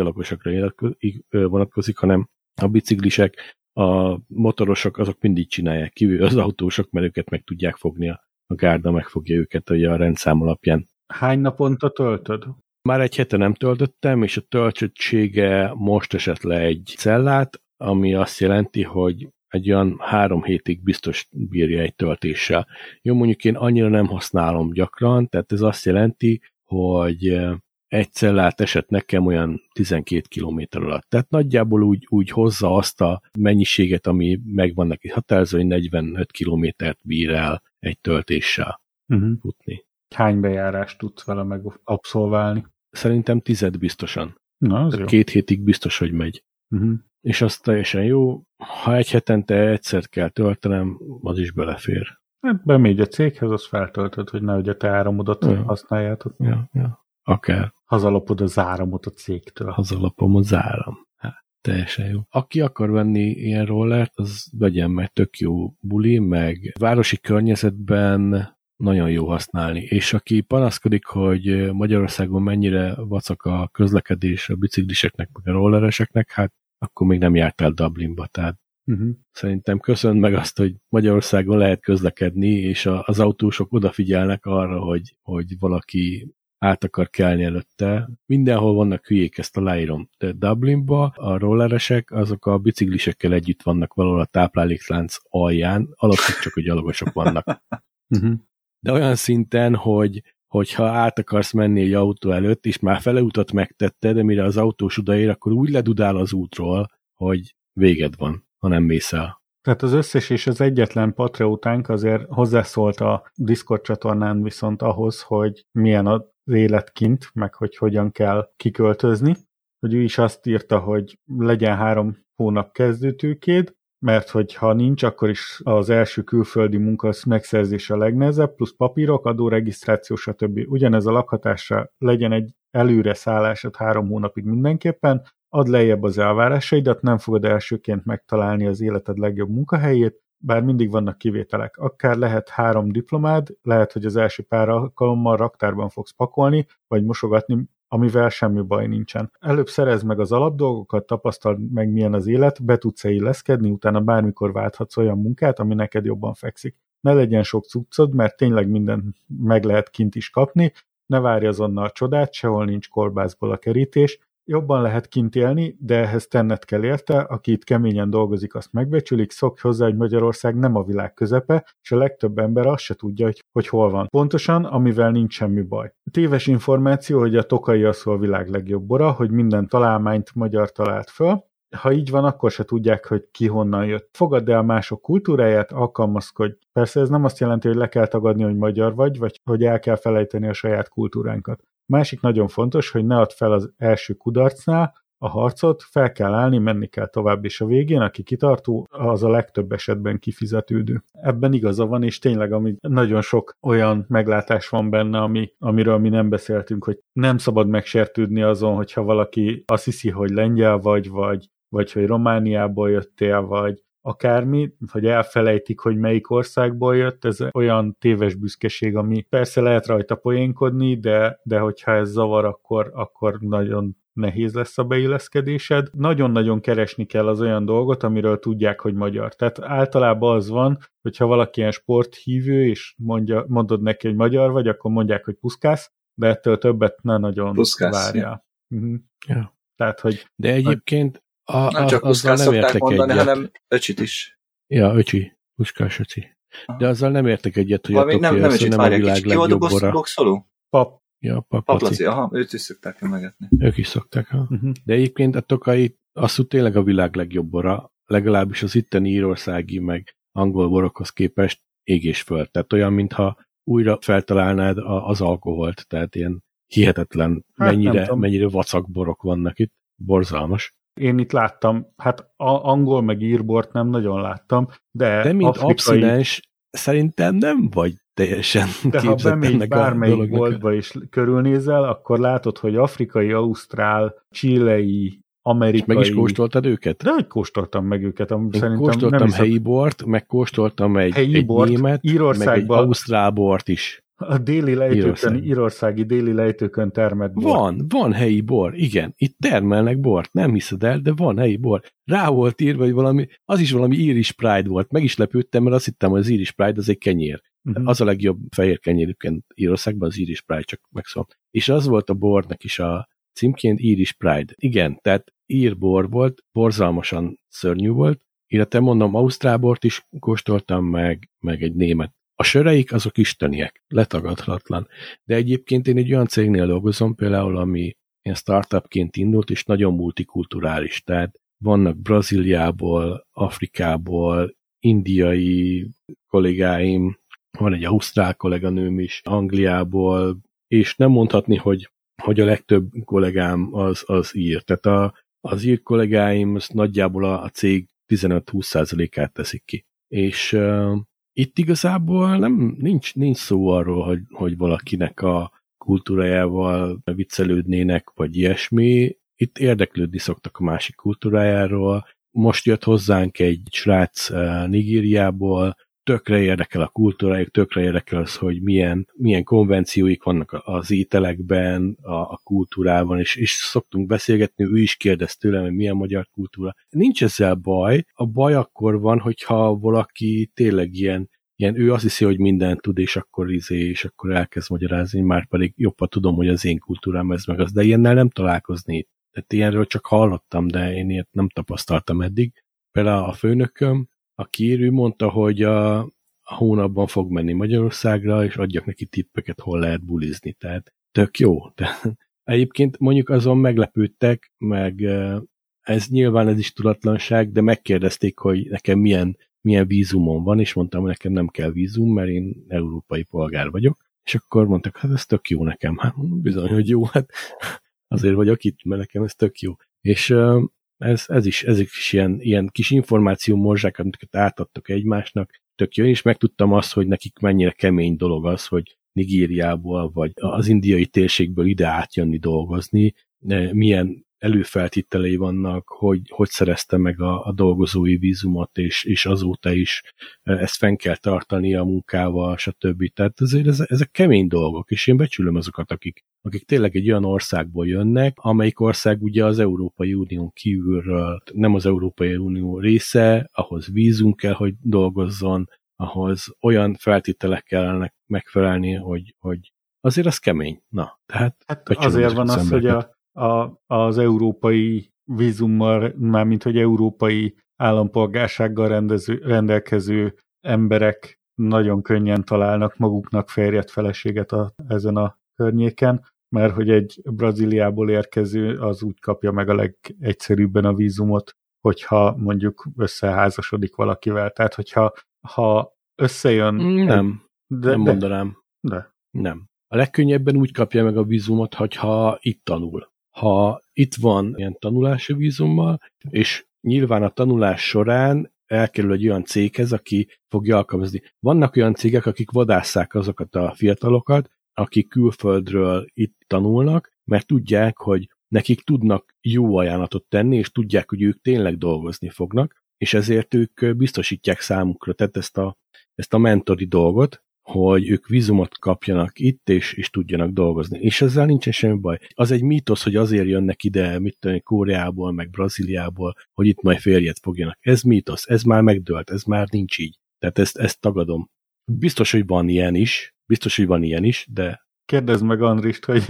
ö, vonatkozik, hanem a biciklisek, a motorosok azok mindig csinálják, kívül az autósok, mert őket meg tudják fogni, a a gárda megfogja őket ugye a rendszám alapján. Hány naponta töltöd? Már egy hete nem töltöttem, és a töltöttsége most esett le egy cellát, ami azt jelenti, hogy egy olyan három hétig biztos bírja egy töltéssel. Jó, mondjuk én annyira nem használom gyakran, tehát ez azt jelenti, hogy eh, egy cellát esett nekem olyan 12 km alatt. Tehát nagyjából úgy, úgy hozza azt a mennyiséget, ami megvan neki határozó, hogy 45 kilométert bír el egy töltéssel Uh-huh. futni. Hány bejárást tudsz vele meg abszolválni? Szerintem tized biztosan. Na, az jó. Két hétig biztos, hogy megy. Uh-huh. És az teljesen jó. Ha egy hetente egyszer kell töltenem, az is belefér. Hát bemegy a céghez, azt feltöltöd, hogy nehogy a te áramodat Ja. használjátok. Ja, ja. Akár Hazalapod az áramot a cégtől. hazalapom az áram. Hát, teljesen jó. Aki akar venni ilyen rollert, az vegyen meg tök jó buli, meg városi környezetben nagyon jó használni. És aki panaszkodik, hogy Magyarországon mennyire vacak a közlekedés a bicikliseknek, meg a rollereseknek, hát akkor még nem jártál Dublinba. Tehát Uh-huh. szerintem köszönd meg azt, hogy Magyarországon lehet közlekedni, és a, az autósok odafigyelnek arra, hogy, hogy valaki át akar kelni előtte. Mindenhol vannak hülyék, ezt aláírom. De Dublinba a rolleresek, azok a biciklisekkel együtt vannak valahol a tápláléklánc alján, alatt csak a gyalogosok vannak. Uh-huh. De olyan szinten, hogy hogyha át akarsz menni egy autó előtt, és már fele utat megtetted, de mire az autós odaér, akkor úgy ledudál az útról, hogy véged van, ha nem mész el. Tehát az összes és az egyetlen patriótánk azért hozzászólt a Discord csatornán viszont ahhoz, hogy milyen az élet kint, meg hogy hogyan kell kiköltözni. Hogy ő is azt írta, hogy legyen három hónap kezdőtőkéd, mert hogyha nincs, akkor is az első külföldi munka megszerzése a legnehezebb, plusz papírok, adóregisztráció, stb. Ugyanez a lakhatásra legyen egy előre szállásod három hónapig mindenképpen, ad lejjebb az elvárásaidat, nem fogod elsőként megtalálni az életed legjobb munkahelyét, bár mindig vannak kivételek. Akár lehet három diplomád, lehet, hogy az első pár alkalommal raktárban fogsz pakolni, vagy mosogatni, amivel semmi baj nincsen. Előbb szerez meg az alapdolgokat, tapasztald meg milyen az élet, be tudsz -e illeszkedni, utána bármikor válthatsz olyan munkát, ami neked jobban fekszik. Ne legyen sok cuccod, mert tényleg minden meg lehet kint is kapni, ne várj azonnal csodát, sehol nincs korbászból a kerítés, Jobban lehet kint élni, de ehhez tenned kell érte, aki itt keményen dolgozik, azt megbecsülik, szokj hozzá, hogy Magyarország nem a világ közepe, és a legtöbb ember azt se tudja, hogy, hogy hol van. Pontosan, amivel nincs semmi baj. Téves információ, hogy a tokai az a világ legjobb bora, hogy minden találmányt magyar talált föl, ha így van, akkor se tudják, hogy ki honnan jött. Fogadd el mások kultúráját, alkalmazkodj. Persze ez nem azt jelenti, hogy le kell tagadni, hogy magyar vagy, vagy hogy el kell felejteni a saját kultúránkat. Másik nagyon fontos, hogy ne add fel az első kudarcnál a harcot, fel kell állni, menni kell tovább, és a végén, aki kitartó, az a legtöbb esetben kifizetődő. Ebben igaza van, és tényleg ami nagyon sok olyan meglátás van benne, ami, amiről mi nem beszéltünk, hogy nem szabad megsértődni azon, hogyha valaki azt hiszi, hogy lengyel vagy, vagy, vagy hogy Romániából jöttél, vagy akármi, hogy elfelejtik, hogy melyik országból jött, ez olyan téves büszkeség, ami persze lehet rajta poénkodni, de, de hogyha ez zavar, akkor, akkor nagyon nehéz lesz a beilleszkedésed. Nagyon-nagyon keresni kell az olyan dolgot, amiről tudják, hogy magyar. Tehát általában az van, hogyha valaki ilyen sporthívő, és mondja, mondod neki, hogy magyar vagy, akkor mondják, hogy puszkász, de ettől többet ne nagyon puszkász, várja. Ja. Uh-huh. Ja. Tehát, hogy de egyébként a, nem csak puskás nem értek mondani, egyet. hanem öcsit is. Ja, öcsi. Puskás öcsi. De azzal nem értek egyet, hogy Valami a nem, nem, öcsit, nem a világ kicsi, legjobb bora. boxoló? Pap. Ja, pap, Paplaci, aha, őt is szokták megetni. Ők is szokták, ha. Uh-huh. De egyébként a tokai azt tényleg a világ legjobb bora, legalábbis az itteni írországi, meg angol borokhoz képest ég és föld. Tehát olyan, mintha újra feltalálnád az alkoholt, tehát ilyen hihetetlen, hát mennyire, mennyire vacak borok vannak itt. Borzalmas. Én itt láttam, hát angol meg írbort nem nagyon láttam, de De mint afrikai... abszinens szerintem nem vagy teljesen De ha bemégy bármelyik boltba és körülnézel, akkor látod, hogy afrikai, ausztrál, csilei, amerikai... És meg is kóstoltad őket? De hogy kóstoltam meg őket. Én szerintem kóstoltam nem helyi bort, meg kóstoltam egy, helyi egy bort, német, meg egy ausztrál bort is. A déli lejtőkön, Írország. írországi déli lejtőkön termett bor. Van, van helyi bor, igen. Itt termelnek bort, nem hiszed el, de van helyi bor. Rá volt írva, hogy valami, az is valami Irish Pride volt. Meg is lepődtem, mert azt hittem, hogy az Irish Pride az egy kenyér. Uh-huh. Az a legjobb fehér kenyérüként Írországban az Irish Pride, csak megszól. És az volt a bornak is a címként Irish Pride. Igen, tehát ír bor volt, borzalmasan szörnyű volt, illetve mondom, Ausztrál bort is kóstoltam meg, meg egy német a söreik azok isteniek, letagadhatatlan. De egyébként én egy olyan cégnél dolgozom, például, ami ilyen startupként indult, és nagyon multikulturális. Tehát vannak Brazíliából, Afrikából, indiai kollégáim, van egy ausztrál kolléganőm is, Angliából, és nem mondhatni, hogy, hogy a legtöbb kollégám az, az ír. Tehát a, az ír kollégáim az nagyjából a, a cég 15-20%-át teszik ki. És itt igazából nem, nincs, nincs szó arról, hogy, hogy valakinek a kultúrájával viccelődnének, vagy ilyesmi. Itt érdeklődni szoktak a másik kultúrájáról. Most jött hozzánk egy srác uh, Nigériából, tökre érdekel a kultúrájuk, tökre érdekel az, hogy milyen, milyen konvencióik vannak az ételekben, a, a kultúrában, és, és szoktunk beszélgetni, ő is kérdez tőlem, hogy milyen magyar kultúra. Nincs ezzel baj, a baj akkor van, hogyha valaki tényleg ilyen ilyen ő azt hiszi, hogy mindent tud, és akkor izé, és akkor elkezd magyarázni, már pedig jobban tudom, hogy az én kultúrám ez meg az, de ilyennel nem találkozni. Tehát ilyenről csak hallottam, de én ilyet nem tapasztaltam eddig. Például a főnököm, aki ő mondta, hogy a, a hónapban fog menni Magyarországra, és adjak neki tippeket, hol lehet bulizni. Tehát tök jó. De egyébként mondjuk azon meglepődtek, meg ez nyilván ez is tudatlanság, de megkérdezték, hogy nekem milyen milyen vízumon van, és mondtam, hogy nekem nem kell vízum, mert én európai polgár vagyok, és akkor mondtak, hát ez tök jó nekem. Hát bizony, hogy jó, hát azért vagyok itt, mert nekem ez tök jó. És ez, ez is, ezek is ilyen, ilyen kis információ morzsák, amiket átadtok egymásnak, tök jó, és megtudtam azt, hogy nekik mennyire kemény dolog az, hogy Nigériából, vagy az indiai térségből ide átjönni dolgozni, milyen előfeltételei vannak, hogy hogy szerezte meg a, a dolgozói vízumot, és, és azóta is ezt fenn kell tartani a munkával, stb. Tehát azért ez, ezek kemény dolgok, és én becsülöm azokat, akik, akik tényleg egy olyan országból jönnek, amelyik ország ugye az Európai Unión kívülről nem az Európai Unió része, ahhoz vízum kell, hogy dolgozzon, ahhoz olyan feltételek kellene megfelelni, hogy, hogy azért az kemény. Na, tehát hát azért van az, hogy a, a, az európai vízummal, mármint hogy európai állampolgársággal rendező, rendelkező emberek nagyon könnyen találnak maguknak férjet, feleséget a, ezen a környéken, mert hogy egy Brazíliából érkező az úgy kapja meg a legegyszerűbben a vízumot, hogyha mondjuk összeházasodik valakivel. Tehát, hogyha ha összejön... Nem, de, nem de, mondanám. De. Nem. A legkönnyebben úgy kapja meg a vízumot, hogyha itt tanul ha itt van ilyen tanulási vízummal, és nyilván a tanulás során elkerül egy olyan céghez, aki fogja alkalmazni. Vannak olyan cégek, akik vadásszák azokat a fiatalokat, akik külföldről itt tanulnak, mert tudják, hogy nekik tudnak jó ajánlatot tenni, és tudják, hogy ők tényleg dolgozni fognak, és ezért ők biztosítják számukra, tehát ezt a, ezt a mentori dolgot, hogy ők vízumot kapjanak itt, és, és tudjanak dolgozni. És ezzel nincsen semmi baj. Az egy mítosz, hogy azért jönnek ide, mit tudom, Kóreából, meg Brazíliából, hogy itt majd férjet fogjanak. Ez mítosz, ez már megdőlt, ez már nincs így. Tehát ezt, ezt tagadom. Biztos, hogy van ilyen is, biztos, hogy van ilyen is, de... Kérdezd meg Andrist, hogy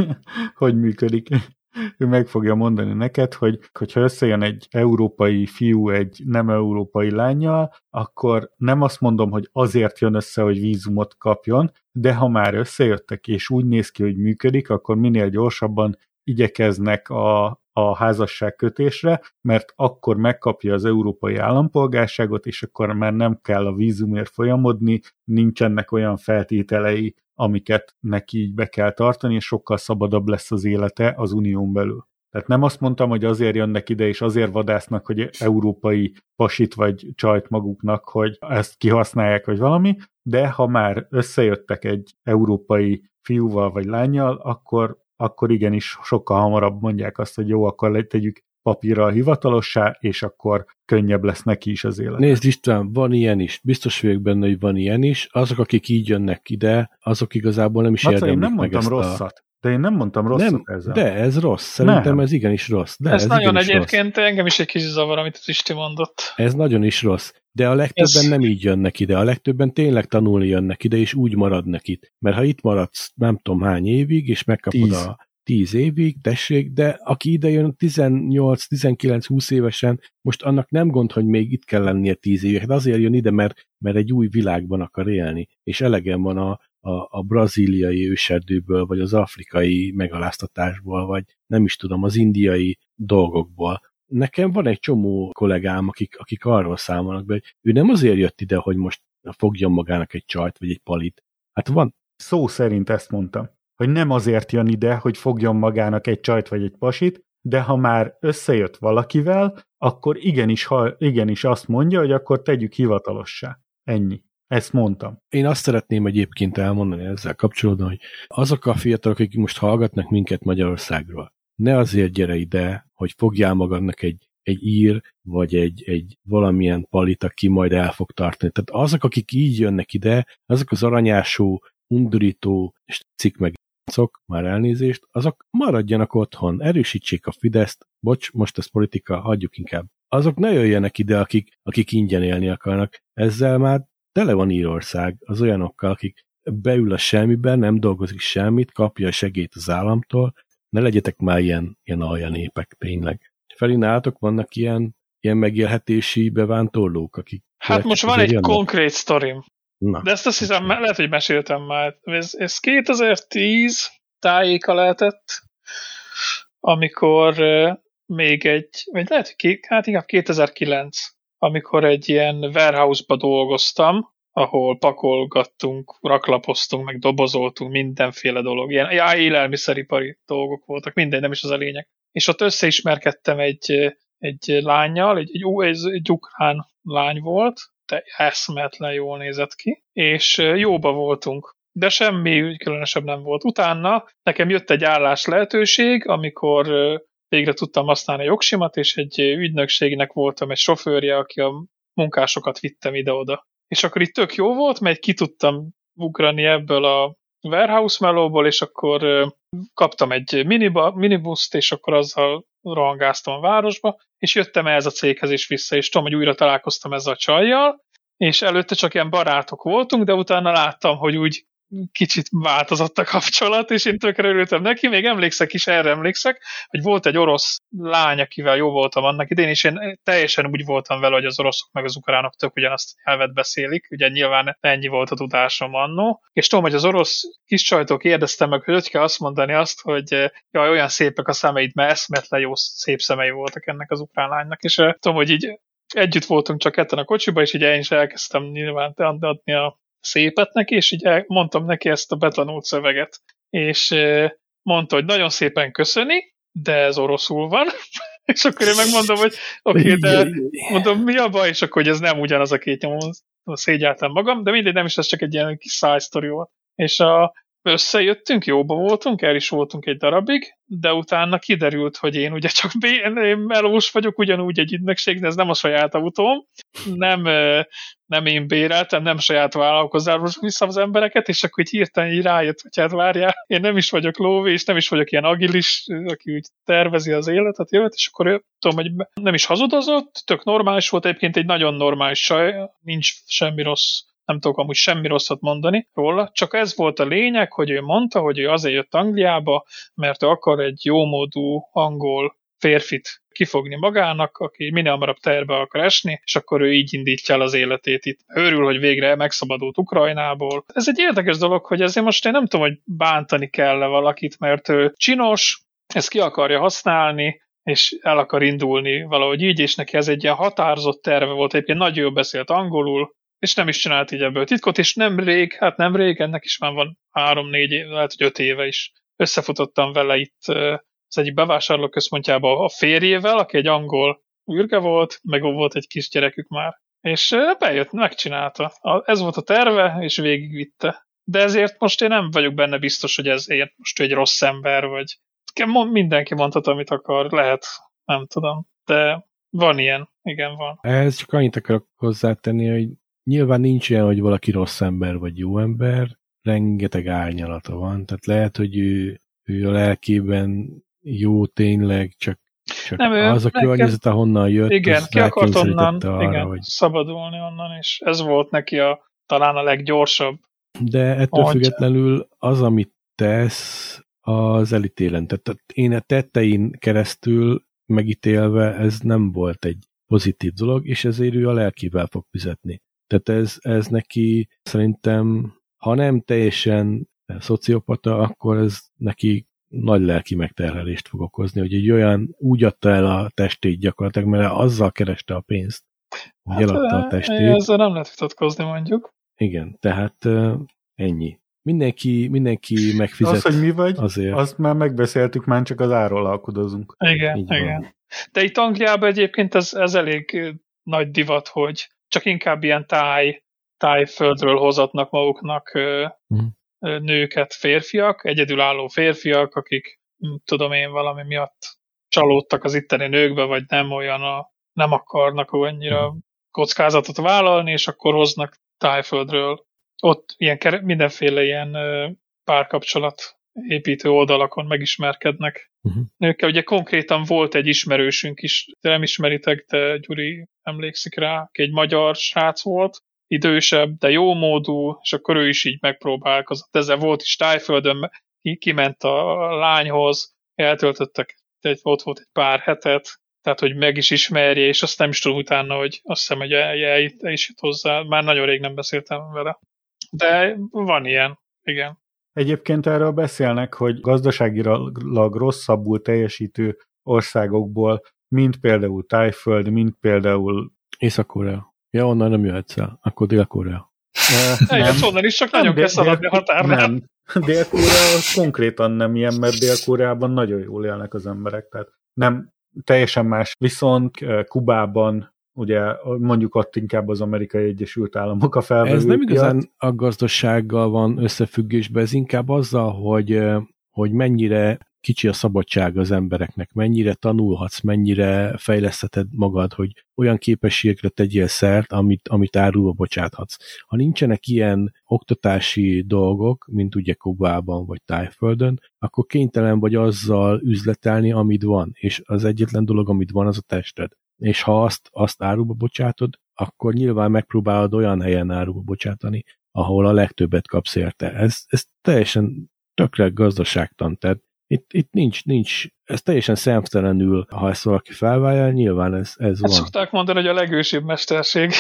hogy működik ő meg fogja mondani neked, hogy hogyha összejön egy európai fiú egy nem európai lányjal, akkor nem azt mondom, hogy azért jön össze, hogy vízumot kapjon, de ha már összejöttek és úgy néz ki, hogy működik, akkor minél gyorsabban igyekeznek a, a házasság kötésre, mert akkor megkapja az európai állampolgárságot, és akkor már nem kell a vízumért folyamodni, nincsenek olyan feltételei, amiket neki így be kell tartani, és sokkal szabadabb lesz az élete az unión belül. Tehát nem azt mondtam, hogy azért jönnek ide, és azért vadásznak, hogy európai pasit vagy csajt maguknak, hogy ezt kihasználják, vagy valami, de ha már összejöttek egy európai fiúval vagy lányjal, akkor, akkor igenis sokkal hamarabb mondják azt, hogy jó, akkor tegyük papírral hivatalossá, és akkor könnyebb lesz neki is az élet. Nézd István, van ilyen is. Biztos vagyok benne, hogy van ilyen is. Azok, akik így jönnek ide, azok igazából nem is Maca, érdemlik én nem mondtam ezt rosszat. A... De én nem mondtam rosszat nem, ezzel. De ez rossz. Szerintem nem. ez igenis rossz. De ez, ez nagyon egyébként rossz. engem is egy kis zavar, amit az Isti mondott. Ez nagyon is rossz. De a legtöbben ez... nem így jönnek ide. A legtöbben tényleg tanulni jönnek ide, és úgy maradnak itt. Mert ha itt maradsz nem tudom hány évig, és megkapod Tíz. a tíz évig, tessék, de aki ide jön 18-19-20 évesen, most annak nem gond, hogy még itt kell lennie 10 évig, de azért jön ide, mert, mert egy új világban akar élni, és elegem van a, a, a brazíliai őserdőből, vagy az afrikai megaláztatásból, vagy nem is tudom, az indiai dolgokból. Nekem van egy csomó kollégám, akik, akik arról számolnak be, hogy ő nem azért jött ide, hogy most fogjon magának egy csajt, vagy egy palit. Hát van. Szó szerint ezt mondtam hogy nem azért jön ide, hogy fogjon magának egy csajt vagy egy pasit, de ha már összejött valakivel, akkor igenis, ha, igenis azt mondja, hogy akkor tegyük hivatalossá. Ennyi. Ezt mondtam. Én azt szeretném egyébként elmondani ezzel kapcsolatban, hogy azok a fiatalok, akik most hallgatnak minket Magyarországról, ne azért gyere ide, hogy fogjál magadnak egy, egy ír, vagy egy, egy valamilyen palit, aki majd el fog tartani. Tehát azok, akik így jönnek ide, azok az aranyású, undorító és cikk meg arcok, már elnézést, azok maradjanak otthon, erősítsék a Fideszt, bocs, most ez politika, hagyjuk inkább. Azok ne jöjjenek ide, akik, akik ingyen élni akarnak. Ezzel már tele van Írország az olyanokkal, akik beül a semmiben, nem dolgozik semmit, kapja a segélyt az államtól, ne legyetek már ilyen, ilyen aljanépek, tényleg. Feli, nálatok vannak ilyen, ilyen megélhetési bevándorlók, akik... Hát most van egy jönnek? konkrét sztorim. Na. De ezt azt hiszem, lehet, hogy meséltem már. Ez, ez 2010 tájéka lehetett, amikor még egy, vagy lehet, hogy hát inkább 2009, amikor egy ilyen warehouse-ba dolgoztam, ahol pakolgattunk, raklapoztunk, meg dobozoltunk, mindenféle dolog. Ilyen já, élelmiszeripari dolgok voltak, minden, nem is az a lényeg. És ott összeismerkedtem egy, egy lányjal, egy, egy, egy, egy ukrán lány volt, eszmetlen jól nézett ki, és jóba voltunk. De semmi különösebb nem volt. Utána nekem jött egy állás lehetőség, amikor végre tudtam használni a jogsimat, és egy ügynökségnek voltam egy sofőrje, aki a munkásokat vittem ide-oda. És akkor itt tök jó volt, mert ki tudtam ugrani ebből a warehouse melóból, és akkor kaptam egy miniba, minibuszt, és akkor azzal rohangáztam a városba, és jöttem ez a céghez is vissza, és tudom, hogy újra találkoztam ezzel a csajjal, és előtte csak ilyen barátok voltunk, de utána láttam, hogy úgy kicsit változott a kapcsolat, és én tökre örültem neki, még emlékszek is, erre emlékszek, hogy volt egy orosz lány, akivel jó voltam annak idén, és én teljesen úgy voltam vele, hogy az oroszok meg az ukránok tök ugyanazt nyelvet beszélik, ugye nyilván ennyi volt a tudásom annó, és tudom, hogy az orosz kis csajtól kérdeztem meg, hogy hogy kell azt mondani azt, hogy jaj, olyan szépek a szemeid, mert eszmetlen jó szép szemei voltak ennek az ukrán lánynak, és tudom, hogy így együtt voltunk csak ketten a kocsiba, és így én is elkezdtem nyilván adni a szépet neki, és így mondtam neki ezt a betanult szöveget. És mondta, hogy nagyon szépen köszöni, de ez oroszul van. és akkor én megmondom, hogy oké, okay, de mondom, mi a baj, és akkor hogy ez nem ugyanaz a két nyomon, szégyeltem magam, de mindegy, nem is, ez csak egy ilyen kis side story volt. És a, összejöttünk, jóba voltunk, el is voltunk egy darabig, de utána kiderült, hogy én ugye csak én melós vagyok, ugyanúgy egy ügynökség, de ez nem a saját autóm, nem, nem én béreltem, nem saját vállalkozásból vissza az embereket, és akkor így hirtelen így rájött, hogy hát várjál, én nem is vagyok lóvé, és nem is vagyok ilyen agilis, aki úgy tervezi az életet, jövet, és akkor ő, tudom, hogy nem is hazudozott, tök normális volt, egyébként egy nagyon normális saj, nincs semmi rossz nem tudok amúgy semmi rosszat mondani róla, csak ez volt a lényeg, hogy ő mondta, hogy ő azért jött Angliába, mert ő akar egy jómódú angol férfit kifogni magának, aki minél hamarabb terbe akar esni, és akkor ő így indítja el az életét itt. Örül, hogy végre megszabadult Ukrajnából. Ez egy érdekes dolog, hogy ezért most én nem tudom, hogy bántani kell-e valakit, mert ő csinos, ezt ki akarja használni, és el akar indulni valahogy így, és neki ez egy ilyen határozott terve volt, egyébként nagyon jól beszélt angolul, és nem is csinált így ebből titkot, és nem rég, hát nem rég, ennek is már van három-négy éve, lehet, hogy öt éve is összefutottam vele itt az egyik bevásárlóközpontjában a férjével, aki egy angol űrge volt, meg volt egy kis gyerekük már. És bejött, megcsinálta. Ez volt a terve, és végigvitte. De ezért most én nem vagyok benne biztos, hogy ezért most egy rossz ember, vagy mindenki mondhat, amit akar, lehet, nem tudom. De van ilyen, igen, van. Ez csak annyit akarok hozzátenni, hogy nyilván nincs olyan, hogy valaki rossz ember vagy jó ember, rengeteg árnyalata van, tehát lehet, hogy ő, ő a lelkében jó tényleg, csak, csak nem, az a környezet, ahonnan jött, igen, ki akart onnan arra, igen, hogy... szabadulni onnan, és ez volt neki a, talán a leggyorsabb. De ettől Mondja. függetlenül az, amit tesz, az elítélen. Tehát én a tettein keresztül megítélve ez nem volt egy pozitív dolog, és ezért ő a lelkivel fog fizetni. Tehát ez, ez neki szerintem, ha nem teljesen szociopata, akkor ez neki nagy lelki megterhelést fog okozni, hogy egy olyan úgy adta el a testét gyakorlatilag, mert azzal kereste a pénzt, hogy hát, eladta a testét. Ezzel nem lehet vitatkozni mondjuk. Igen, tehát ennyi. Mindenki, mindenki megfizet Az, hogy mi vagy, azért. azt már megbeszéltük, már csak az árról alkudozunk. Igen, Így igen. Van. De itt Angliában egyébként ez, ez elég nagy divat, hogy csak inkább ilyen táj, tájföldről hozatnak maguknak mm. nőket férfiak, egyedülálló férfiak, akik tudom én valami miatt csalódtak az itteni nőkbe, vagy nem olyan a, nem akarnak annyira mm. kockázatot vállalni, és akkor hoznak tájföldről. Ott ilyen, mindenféle ilyen párkapcsolat építő oldalakon megismerkednek uh-huh. nőkkel. Ugye konkrétan volt egy ismerősünk is, de nem ismeritek, de Gyuri emlékszik rá, aki egy magyar srác volt, idősebb, de jó módú, és akkor ő is így megpróbálkozott. Ezzel volt is tájföldön, kiment a lányhoz, eltöltöttek, egy, ott volt egy pár hetet, tehát, hogy meg is ismerje, és azt nem is tudom utána, hogy azt hiszem, hogy eljött is itt hozzá. Már nagyon rég nem beszéltem vele. De van ilyen, igen. Egyébként erről beszélnek, hogy gazdaságilag rosszabbul teljesítő országokból, mint például Tájföld, mint például Észak-Korea. Ja, onnan nem jöhetsz el. Akkor Dél-Korea. Eljössz onnan is, csak nagyon kell szaladni a határnál. Nem. Dél-Korea konkrétan nem ilyen, mert Dél-Koreában nagyon jól élnek az emberek. Tehát nem teljesen más. Viszont Kubában ugye mondjuk ott inkább az amerikai Egyesült Államok a felvevő Ez nem igazán a gazdasággal van összefüggésben, ez inkább azzal, hogy, hogy mennyire kicsi a szabadság az embereknek, mennyire tanulhatsz, mennyire fejlesztheted magad, hogy olyan képességekre tegyél szert, amit, amit árulva bocsáthatsz. Ha nincsenek ilyen oktatási dolgok, mint ugye Kubában vagy Tájföldön, akkor kénytelen vagy azzal üzletelni, amit van, és az egyetlen dolog, amit van, az a tested. És ha azt, azt árulba bocsátod, akkor nyilván megpróbálod olyan helyen árulba bocsátani, ahol a legtöbbet kapsz érte. Ez, ez teljesen tökre gazdaságtan, tehát itt, itt nincs, nincs, ez teljesen szemtelenül, ha ezt valaki felválja, nyilván ez, ez hát van. szokták mondani, hogy a legősibb mesterség.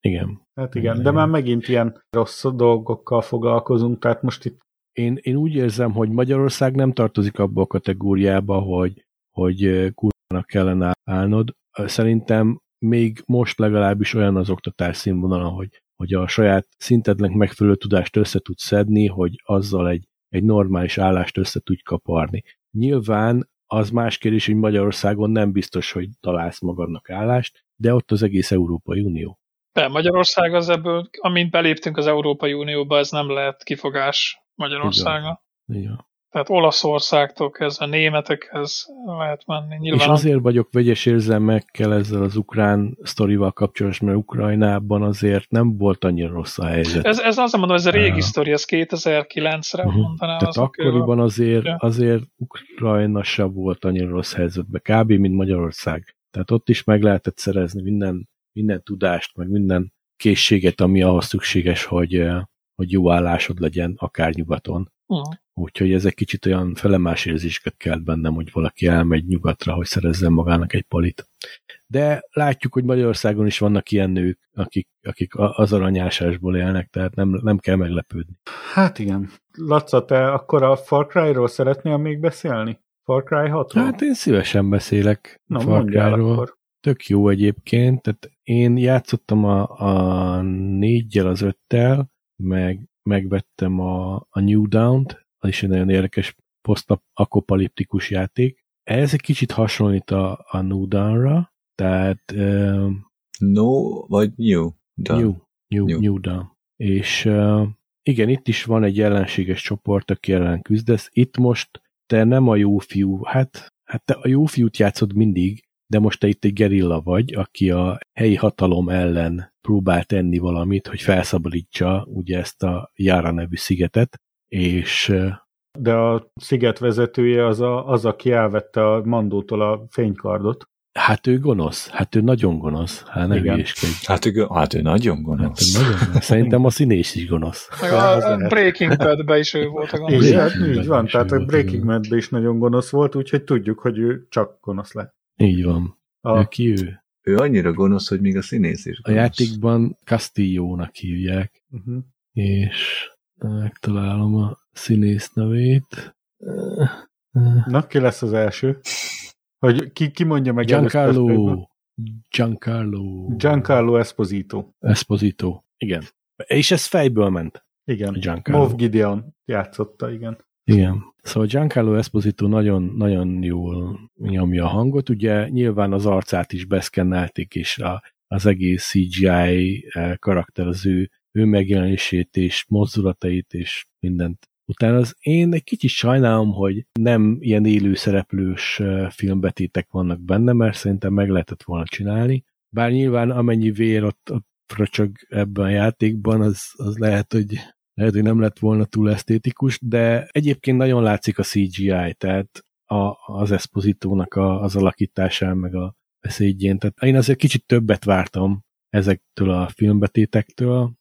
Igen. Hát igen, de már megint ilyen rossz dolgokkal foglalkozunk, tehát most itt... Én, én úgy érzem, hogy Magyarország nem tartozik abba a kategóriába, hogy, hogy kurvának kellene állnod. Szerintem még most legalábbis olyan az oktatás színvonala, hogy, hogy a saját szintednek megfelelő tudást össze tudsz szedni, hogy azzal egy egy normális állást össze tudj kaparni. Nyilván az más kérdés, hogy Magyarországon nem biztos, hogy találsz magadnak állást, de ott az egész Európai Unió. De Magyarország az ebből, amint beléptünk az Európai Unióba, ez nem lehet kifogás Magyarországa. Igen. Igen. Tehát Olaszországtól kezdve németekhez lehet menni. Nyilván és azért vagyok vegyes érzelmekkel ezzel az ukrán sztorival kapcsolatos, mert Ukrajnában azért nem volt annyira rossz a helyzet. Ez, ez azt mondom, ez a régi uh, sztori, ez 2009-re uh-huh. mondanám. Tehát akkoriban azért, azért Ukrajna sem volt annyira rossz helyzetben, kb. mint Magyarország. Tehát ott is meg lehetett szerezni minden, minden tudást, meg minden készséget, ami ahhoz szükséges, hogy, hogy jó állásod legyen, akár nyugaton. Uh-huh. Úgyhogy ez egy kicsit olyan felemás érzéseket kelt bennem, hogy valaki elmegy nyugatra, hogy szerezzen magának egy palit. De látjuk, hogy Magyarországon is vannak ilyen nők, akik, akik az aranyásásból élnek, tehát nem, nem kell meglepődni. Hát igen. Laca, te akkor a Far Cry-ról szeretnél még beszélni? Far Cry 6 Hát én szívesen beszélek Na, Far Cry-ról. Tök jó egyébként, tehát én játszottam a, a négyel, az öttel, meg megvettem a, a New Down-t, az is egy nagyon érdekes posztapokaliptikus játék. Ez egy kicsit hasonlít a, a New Dawn-ra, tehát... Um, no, vagy New Dawn? New, New, New. New Dawn. És uh, igen, itt is van egy ellenséges csoport, aki ellen küzdesz. Itt most te nem a jó fiú, hát, hát te a jó fiút játszod mindig, de most te itt egy gerilla vagy, aki a helyi hatalom ellen próbál tenni valamit, hogy felszabadítsa ugye ezt a Jára nevű szigetet, és de a sziget vezetője az, a, az aki elvette a mandótól a fénykardot. Hát ő gonosz, hát ő nagyon gonosz. Hát nem Hát ő, hát ő nagyon gonosz. Hát ő nagyon gonosz. Szerintem a színés is gonosz. Meg a, a Breaking bad is ő volt a gonosz. Így, hát, így van, tehát a Breaking bad is nagyon gonosz volt, úgyhogy tudjuk, hogy ő csak gonosz lett. Így van. A... Ő ki ő? Ő annyira gonosz, hogy még a színész is gonosz. A játékban Castillo-nak hívják, uh-huh. és megtalálom a színész nevét. Na, ki lesz az első? Hogy ki, ki mondja meg Giancarlo. Giancarlo. Giancarlo Esposito. Esposito, igen. És ez fejből ment. Igen. Giancarlo. Mov Gideon játszotta, igen. Igen. Szóval Giancarlo Esposito nagyon, nagyon jól nyomja a hangot. Ugye nyilván az arcát is beszkennelték, és a, az egész CGI eh, karakter az ő, ő megjelenését és mozdulatait és mindent Utána az én egy kicsit sajnálom, hogy nem ilyen élő szereplős filmbetétek vannak benne, mert szerintem meg lehetett volna csinálni. Bár nyilván amennyi vér ott, fröcsög ebben a játékban, az, az lehet, hogy lehet, hogy nem lett volna túl esztétikus, de egyébként nagyon látszik a CGI, tehát a, az Espositónak a, az alakításán, meg a beszédjén. Tehát én azért kicsit többet vártam ezektől a filmbetétektől.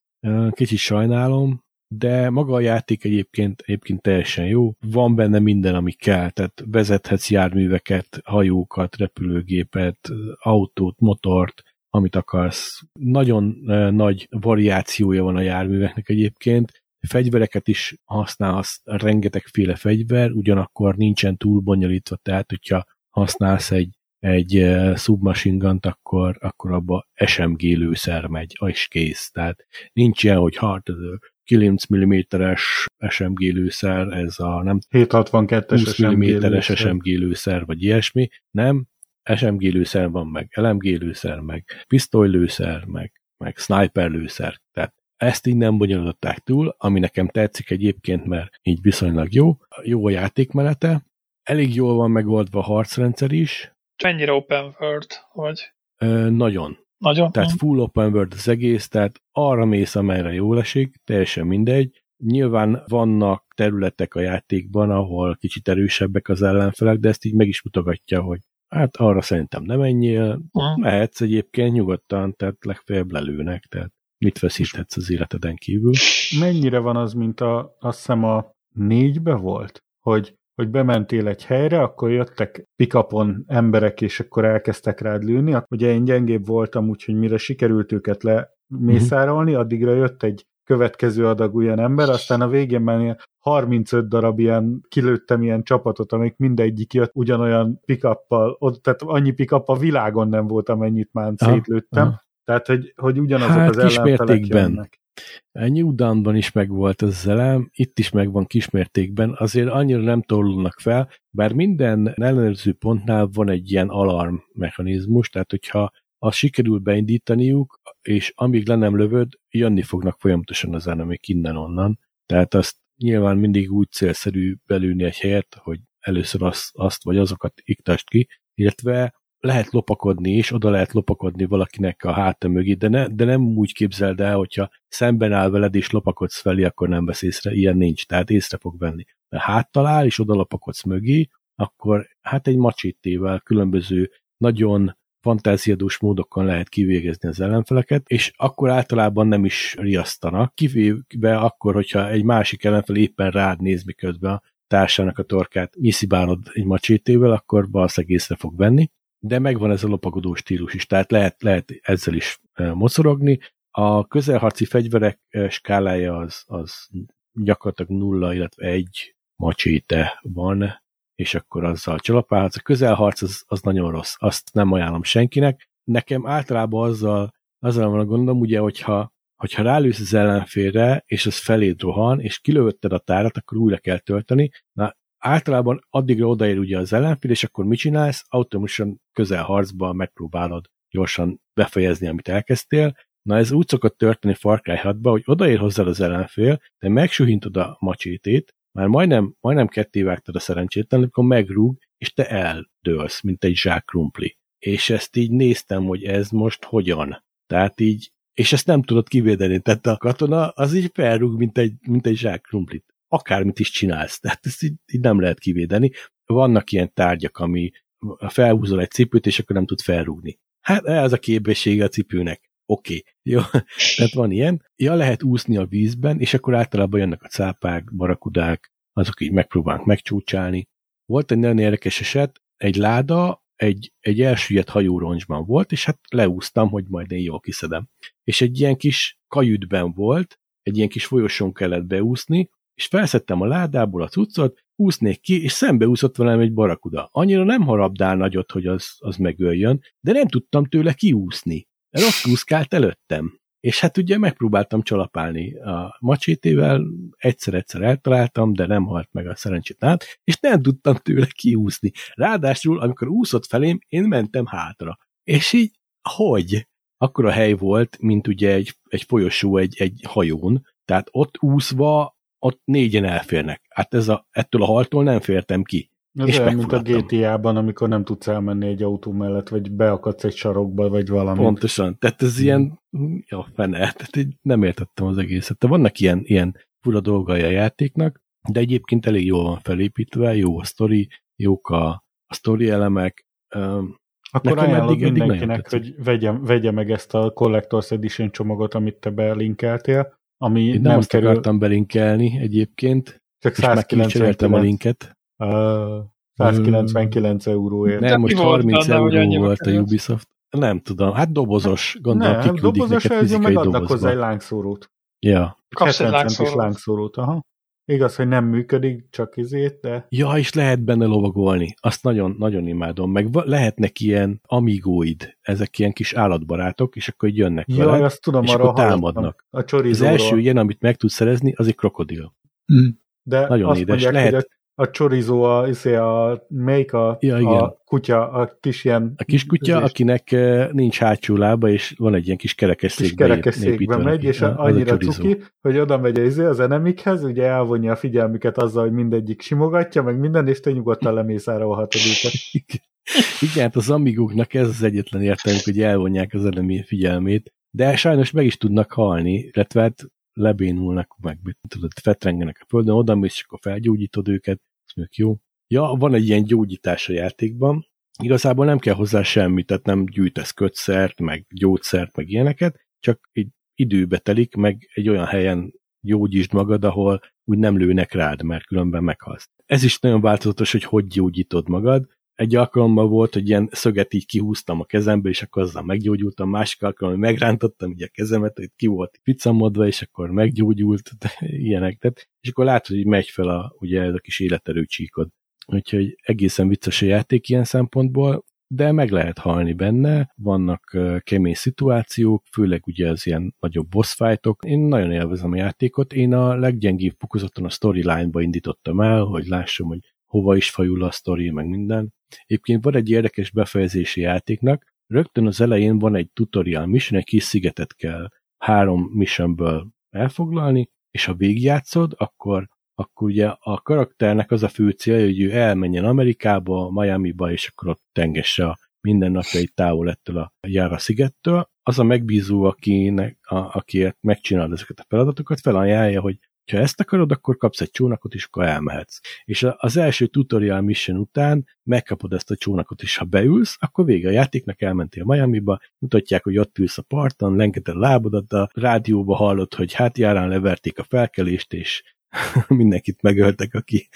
Kicsit sajnálom, de maga a játék egyébként, egyébként teljesen jó. Van benne minden, ami kell, tehát vezethetsz járműveket, hajókat, repülőgépet, autót, motort, amit akarsz. Nagyon nagy variációja van a járműveknek egyébként. Fegyvereket is használsz, rengetegféle fegyver, ugyanakkor nincsen túl bonyolítva, tehát hogyha használsz egy egy submachine gun akkor, akkor abba SMG lőszer megy, és kész. Tehát nincs ilyen, hogy hát ez 9 mm-es SMG lőszer, ez a nem 762-es SMG mm-es SMG lőszer, vagy ilyesmi. Nem, SMG lőszer van meg, LMG lőszer meg, pisztoly lőszer meg, meg sniper lőszer. Tehát ezt így nem bonyolították túl, ami nekem tetszik egyébként, mert így viszonylag jó. Jó a játékmenete, elég jól van megoldva a harcrendszer is. Mennyire open world, vagy? Ö, nagyon. Nagyon? Tehát full open world az egész, tehát arra mész, amelyre jól esik, teljesen mindegy. Nyilván vannak területek a játékban, ahol kicsit erősebbek az ellenfelek, de ezt így meg is mutogatja, hogy hát arra szerintem nem menjél, uh-huh. mehetsz egyébként nyugodtan, tehát legfeljebb lelőnek, tehát mit veszíthetsz az életeden kívül. Mennyire van az, mint a, azt hiszem a négybe volt, hogy hogy bementél egy helyre, akkor jöttek pikapon emberek, és akkor elkezdtek rád lőni. Ugye én gyengébb voltam, úgyhogy mire sikerült őket lemészárolni, mhm. addigra jött egy következő adag olyan ember, aztán a végén már 35 darab ilyen, kilőttem ilyen csapatot, amik mindegyik jött ugyanolyan pikappal, tehát annyi pikap a világon nem volt, amennyit már szétlőttem. Aha. Tehát, hogy, hogy ugyanazok hát, az ellenfelek jönnek. New Dawn-ban is megvolt az zelem, itt is megvan kismértékben, azért annyira nem torulnak fel, bár minden ellenőrző pontnál van egy ilyen alarm mechanizmus, tehát hogyha azt sikerül beindítaniuk, és amíg le nem lövöd, jönni fognak folyamatosan az enemik innen-onnan. Tehát azt nyilván mindig úgy célszerű belülni egy helyet, hogy először azt, azt vagy azokat iktast ki, illetve lehet lopakodni is, oda lehet lopakodni valakinek a háta mögé, de, ne, de nem úgy képzeld el, hogyha szemben áll veled és lopakodsz felé, akkor nem vesz észre, ilyen nincs, tehát észre fog venni. De háttal áll és oda lopakodsz mögé, akkor hát egy macsétével különböző nagyon fantáziadós módokon lehet kivégezni az ellenfeleket, és akkor általában nem is riasztanak, kivéve akkor, hogyha egy másik ellenfel éppen rád néz, miközben társának a torkát nyiszibálod egy macsétével, akkor valószínűleg észre fog venni, de megvan ez a lopagodó stílus is, tehát lehet, lehet ezzel is mocorogni. A közelharci fegyverek skálája az, az gyakorlatilag nulla, illetve egy macséte van, és akkor azzal csalapálhatsz. A közelharc az, az nagyon rossz, azt nem ajánlom senkinek. Nekem általában azzal, azzal van a gondom, ugye, hogyha, hogyha rálősz az ellenfélre, és az feléd rohan, és kilövötted a tárat, akkor újra kell tölteni. Na, általában addigra odaér ugye az ellenfél, és akkor mit csinálsz? Automatikusan közel harcban megpróbálod gyorsan befejezni, amit elkezdtél. Na ez úgy szokott történni Far Cry 6 hogy odaér hozzá az ellenfél, de megsuhintod a macsétét, már majdnem, majdnem ketté vágtad a szerencsétlen, amikor megrúg, és te eldőlsz, mint egy zsák. És ezt így néztem, hogy ez most hogyan. Tehát így, és ezt nem tudod kivédeni, tehát a katona az így felrúg, mint egy, mint egy zsák akármit is csinálsz, tehát ezt így, így nem lehet kivédeni. Vannak ilyen tárgyak, ami felhúzol egy cipőt, és akkor nem tud felrúgni. Hát ez a képessége a cipőnek. Oké, okay. jó, tehát van ilyen. Ja, lehet úszni a vízben, és akkor általában jönnek a cápák, barakudák, azok így megpróbálnak megcsúcsálni. Volt egy nagyon érdekes eset, egy láda egy, egy elsüllyedt hajóroncsban volt, és hát leúztam, hogy majd én jól kiszedem. És egy ilyen kis kajütben volt, egy ilyen kis folyosón kellett beúszni, és felszedtem a ládából a cuccot, úsznék ki, és szembeúszott velem egy barakuda. Annyira nem harabdál nagyot, hogy az, az megöljön, de nem tudtam tőle kiúszni. Rossz úszkált előttem. És hát ugye megpróbáltam csalapálni a macsétével, egyszer-egyszer eltaláltam, de nem halt meg a szerencsét át, és nem tudtam tőle kiúszni. Ráadásul, amikor úszott felém, én mentem hátra. És így, hogy? Akkor a hely volt, mint ugye egy, egy folyosó egy, egy hajón, tehát ott úszva ott négyen elférnek. Hát ez a, ettől a haltól nem fértem ki. Ez és olyan, mint a GTA-ban, amikor nem tudsz elmenni egy autó mellett, vagy beakadsz egy sarokba, vagy valami. Pontosan. Tehát ez hmm. ilyen, ja, fene, tehát nem értettem az egészet. De vannak ilyen, ilyen fura dolgai a játéknak, de egyébként elég jól van felépítve, jó a sztori, jók a, a sztori elemek. Akkor Nekem ajánlod eddig, mindenkinek, eddig hogy vegye, vegye meg ezt a Collector's Edition csomagot, amit te belinkeltél, ami Én nem, nem azt kerül... akartam belinkelni egyébként, csak 199 a linket. Uh, 199 euróért. Nem, most 30 euró volt a Ubisoft. Nem tudom, hát dobozos, gondolom nem, kiküldik dobozos neked fizikai meg adnak hozzá egy lángszórót. Ja. Kapsz egy lángszórót. lángszórót, aha. Igaz, hogy nem működik, csak izét, de... Ja, és lehet benne lovagolni. Azt nagyon, nagyon imádom. Meg lehetnek ilyen amigóid, ezek ilyen kis állatbarátok, és akkor jönnek ja, veled, azt tudom, és arra akkor támadnak. A Az első ilyen, amit meg tudsz szerezni, az egy krokodil. Mm. De Nagyon édes. mondják, Lehet- a, a chorizo, a, izé, a, melyik a, Ja, igen. a kutya, a kis ilyen... A kiskutya, izés- akinek eh, nincs hátsó lába, és van egy ilyen kis kerekes kis székbe kerekesszékbe megy, és a annyira chorizo. cuki, hogy oda megy az, az enemikhez, ugye elvonja a figyelmüket azzal, hogy mindegyik simogatja, meg minden, és te nyugodtan lemészárolhatod őket. Igen, hát az amigóknak ez az egyetlen értelmük, hogy elvonják az enemi figyelmét, de sajnos meg is tudnak halni, illetve hát lebénulnak, meg tudod, fetrengenek a földön, oda mész, és akkor felgyógyítod őket, mondjuk jó. Ja, van egy ilyen gyógyítás a játékban, igazából nem kell hozzá semmit, tehát nem gyűjtesz kötszert, meg gyógyszert, meg ilyeneket, csak egy időbe telik, meg egy olyan helyen gyógyítsd magad, ahol úgy nem lőnek rád, mert különben meghalsz. Ez is nagyon változatos, hogy hogy gyógyítod magad. Egy alkalommal volt, hogy ilyen szöget így kihúztam a kezembe, és akkor azzal meggyógyultam, másik alkalommal megrántottam így a kezemet, hogy ki volt picamodva, és akkor meggyógyult, de ilyenek. Tehát, és akkor látod, hogy megy fel a, ugye ez a kis életerő csíkod. Úgyhogy egészen vicces a játék ilyen szempontból, de meg lehet halni benne, vannak kemény szituációk, főleg ugye az ilyen nagyobb boss fightok. Én nagyon élvezem a játékot, én a leggyengébb fokozaton a storyline-ba indítottam el, hogy lássam, hogy hova is fajul a sztori, meg minden. Egyébként van egy érdekes befejezési játéknak, rögtön az elején van egy tutorial mission, egy kis szigetet kell három missionből elfoglalni, és ha végigjátszod, akkor akkor ugye a karakternek az a fő célja, hogy ő elmenjen Amerikába, Miami-ba, és akkor ott tengesse a mindennapjait távol ettől a Jára szigettől. Az a megbízó, akinek, a, akiért megcsinálod ezeket a feladatokat, felajánlja, hogy ha ezt akarod, akkor kapsz egy csónakot, és akkor elmehetsz. És az első tutorial mission után megkapod ezt a csónakot, és ha beülsz, akkor vége a játéknak, elmentél Miami-ba, mutatják, hogy ott ülsz a parton, lengeted a lábodat, a rádióba hallod, hogy hát járán leverték a felkelést, és mindenkit megöltek, aki,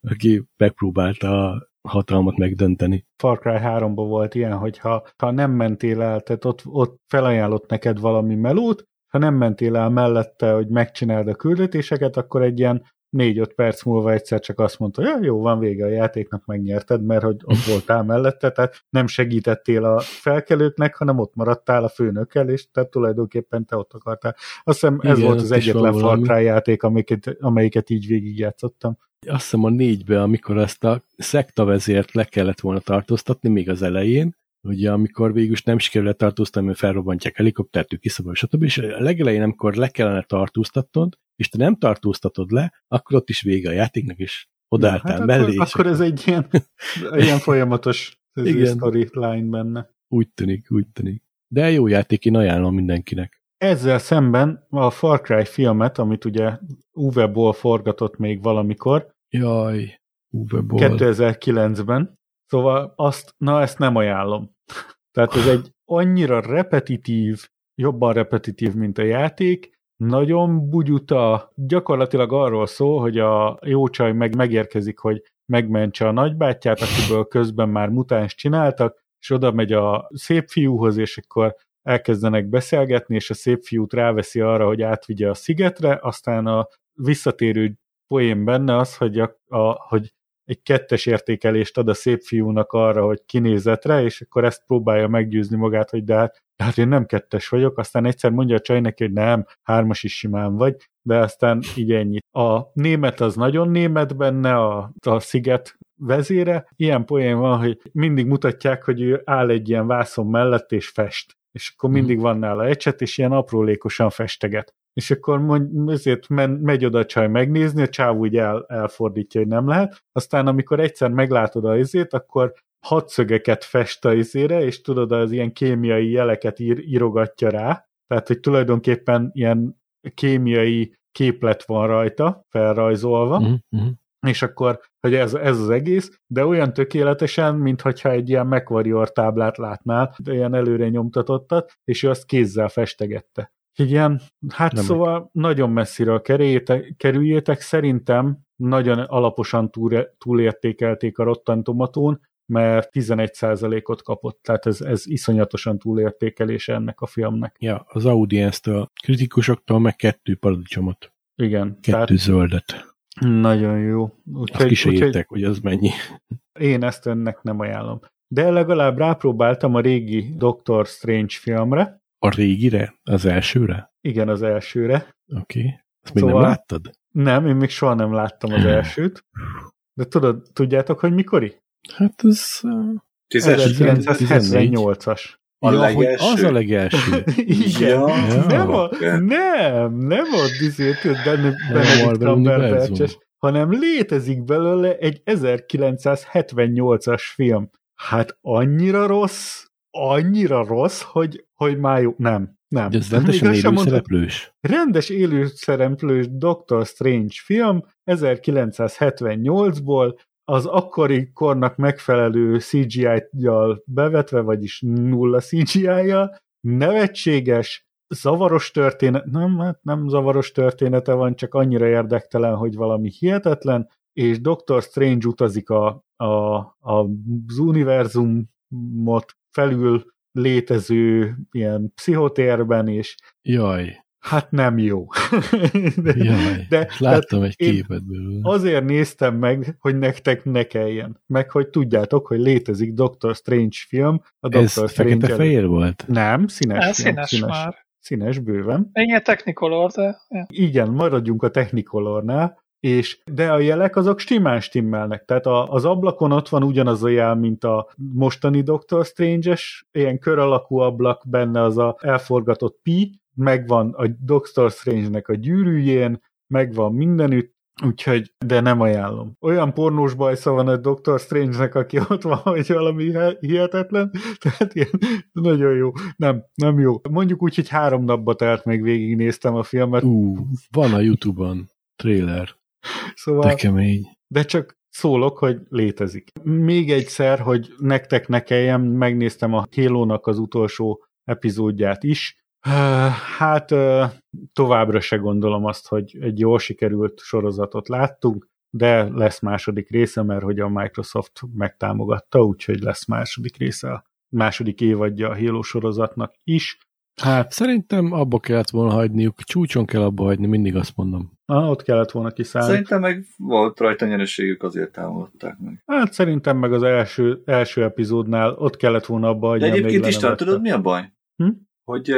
aki megpróbálta a hatalmat megdönteni. Far Cry 3-ban volt ilyen, hogy ha, ha nem mentél el, tehát ott, ott felajánlott neked valami melót, ha nem mentél el mellette, hogy megcsináld a küldetéseket, akkor egy ilyen 4-5 perc múlva egyszer csak azt mondta, hogy ja, jó, van vége a játéknak, megnyerted, mert hogy ott voltál mellette, tehát nem segítettél a felkelőknek, hanem ott maradtál a főnökkel, és tehát tulajdonképpen te ott akartál. Azt hiszem ez Igen, volt az egyetlen Far. Cry játék, amelyiket, amelyiket így végigjátszottam. Azt hiszem a négybe, amikor ezt a szektavezért le kellett volna tartóztatni, még az elején, ugye amikor végül is nem sikerül letartóztatni, mert felrobbantják helikoptert, ő kiszabad, stb. És a legelején, amikor le kellene tartóztatnod, és te nem tartóztatod le, akkor ott is vége a játéknak, és odaálltál hát mellé, akkor, akkor ez egy ilyen, ilyen folyamatos storyline benne. úgy tűnik, úgy tűnik. De jó játék, én ajánlom mindenkinek. Ezzel szemben a Far Cry filmet, amit ugye Uwe Boll forgatott még valamikor, Jaj, Uwe Boll. 2009-ben, szóval azt, na ezt nem ajánlom. Tehát ez egy annyira repetitív, jobban repetitív, mint a játék, nagyon bugyuta, gyakorlatilag arról szól, hogy a jó csaj meg megérkezik, hogy megmentse a nagybátyját, akiből közben már mutáns csináltak, és oda megy a szép fiúhoz, és akkor elkezdenek beszélgetni, és a szép fiút ráveszi arra, hogy átvigye a szigetre, aztán a visszatérő poén benne az, hogy, a, a, hogy egy kettes értékelést ad a szép fiúnak arra, hogy kinézetre, és akkor ezt próbálja meggyőzni magát, hogy de hát, de hát én nem kettes vagyok, aztán egyszer mondja a csaj neki, hogy nem, hármas is simán vagy, de aztán így ennyi. A német az nagyon német benne, a, a sziget vezére. Ilyen poén van, hogy mindig mutatják, hogy ő áll egy ilyen vászon mellett és fest. És akkor mindig van nála ecset, és ilyen aprólékosan festeget. És akkor mond, ezért men, megy oda a csaj megnézni, a csáv úgy el, elfordítja, hogy nem lehet. Aztán amikor egyszer meglátod a izét, akkor hadszögeket fest a izére, és tudod, az ilyen kémiai jeleket ír, írogatja rá. Tehát, hogy tulajdonképpen ilyen kémiai képlet van rajta, felrajzolva, uh-huh. és akkor, hogy ez, ez az egész, de olyan tökéletesen, mintha egy ilyen MacWarrior táblát látnál, de ilyen előre nyomtatottat, és ő azt kézzel festegette. Igen, hát Nem szóval nagyon messziről kerüljétek, kerüljétek, szerintem nagyon alaposan túl, túlértékelték a Rotten Tomatón, mert 11%-ot kapott, tehát ez, ez iszonyatosan túlértékelése ennek a filmnek. Ja, az audience-től, kritikusoktól meg kettő paradicsomot, Igen, kettő tehát zöldet. Nagyon jó. Úgyhogy, Azt értek, hogy az mennyi. Én ezt önnek nem ajánlom. De legalább rápróbáltam a régi Doctor Strange filmre. A régire? Az elsőre? Igen, az elsőre. Oké. Okay. Ezt még szóval... nem láttad? Nem, én még soha nem láttam az elsőt. De tudod, tudjátok, hogy mikori? Hát ez... 1978-as. A ja, hogy az a legelső. Igen. Ja. Nem, a, nem, nem a dizét, Benedict Cumberbatch, hanem létezik belőle egy 1978-as film. Hát annyira rossz, annyira rossz, hogy, hogy már jó. Nem, nem. Ez rendesen élő szereplős? Rendes élő szereplős Doctor Strange film 1978-ból, az akkori kornak megfelelő CGI-jal bevetve, vagyis nulla CGI-jal, nevetséges, zavaros történet, nem, hát nem zavaros története van, csak annyira érdektelen, hogy valami hihetetlen, és Doctor Strange utazik a, a, a, az univerzumot felül létező ilyen pszichotérben, és Jaj. Hát nem jó. de, Jaj, de, láttam egy képet belőle. Azért néztem meg, hogy nektek ne kelljen. Meg, hogy tudjátok, hogy létezik Doctor Strange film. A Doctor Ez Strange fekete-fehér volt? Nem, színes. Nem, színes, színes már. Színes bőven. Ennyi Technicolor, de... Ja. Igen, maradjunk a Technicolornál és de a jelek azok stimmán stimmelnek, tehát a, az ablakon ott van ugyanaz a jel, mint a mostani Doctor Strange-es, ilyen kör alakú ablak, benne az a elforgatott pi, megvan a Doctor Strange-nek a gyűrűjén, megvan mindenütt, úgyhogy, de nem ajánlom. Olyan pornós bajsza van a Doctor Strange-nek, aki ott van, hogy valami hihetetlen, tehát ilyen nagyon jó. Nem, nem jó. Mondjuk úgy, hogy három napba telt, még végignéztem a filmet. Ú, van a Youtube-on trailer. Szóval, de kemény. De csak szólok, hogy létezik. Még egyszer, hogy nektek ne kelljen, megnéztem a halo az utolsó epizódját is, Hát továbbra se gondolom azt, hogy egy jól sikerült sorozatot láttunk, de lesz második része, mert hogy a Microsoft megtámogatta, úgyhogy lesz második része a második évadja a Halo sorozatnak is. Hát szerintem abba kellett volna hagyniuk, csúcson kell abba hagyni, mindig azt mondom. Ah, ott kellett volna kiszállni. Szerintem meg volt rajta nyereségük, azért támogatták meg. Hát szerintem meg az első, első epizódnál ott kellett volna abba hagyni. De egyébként is tudod, mi a baj? Hm? Hogy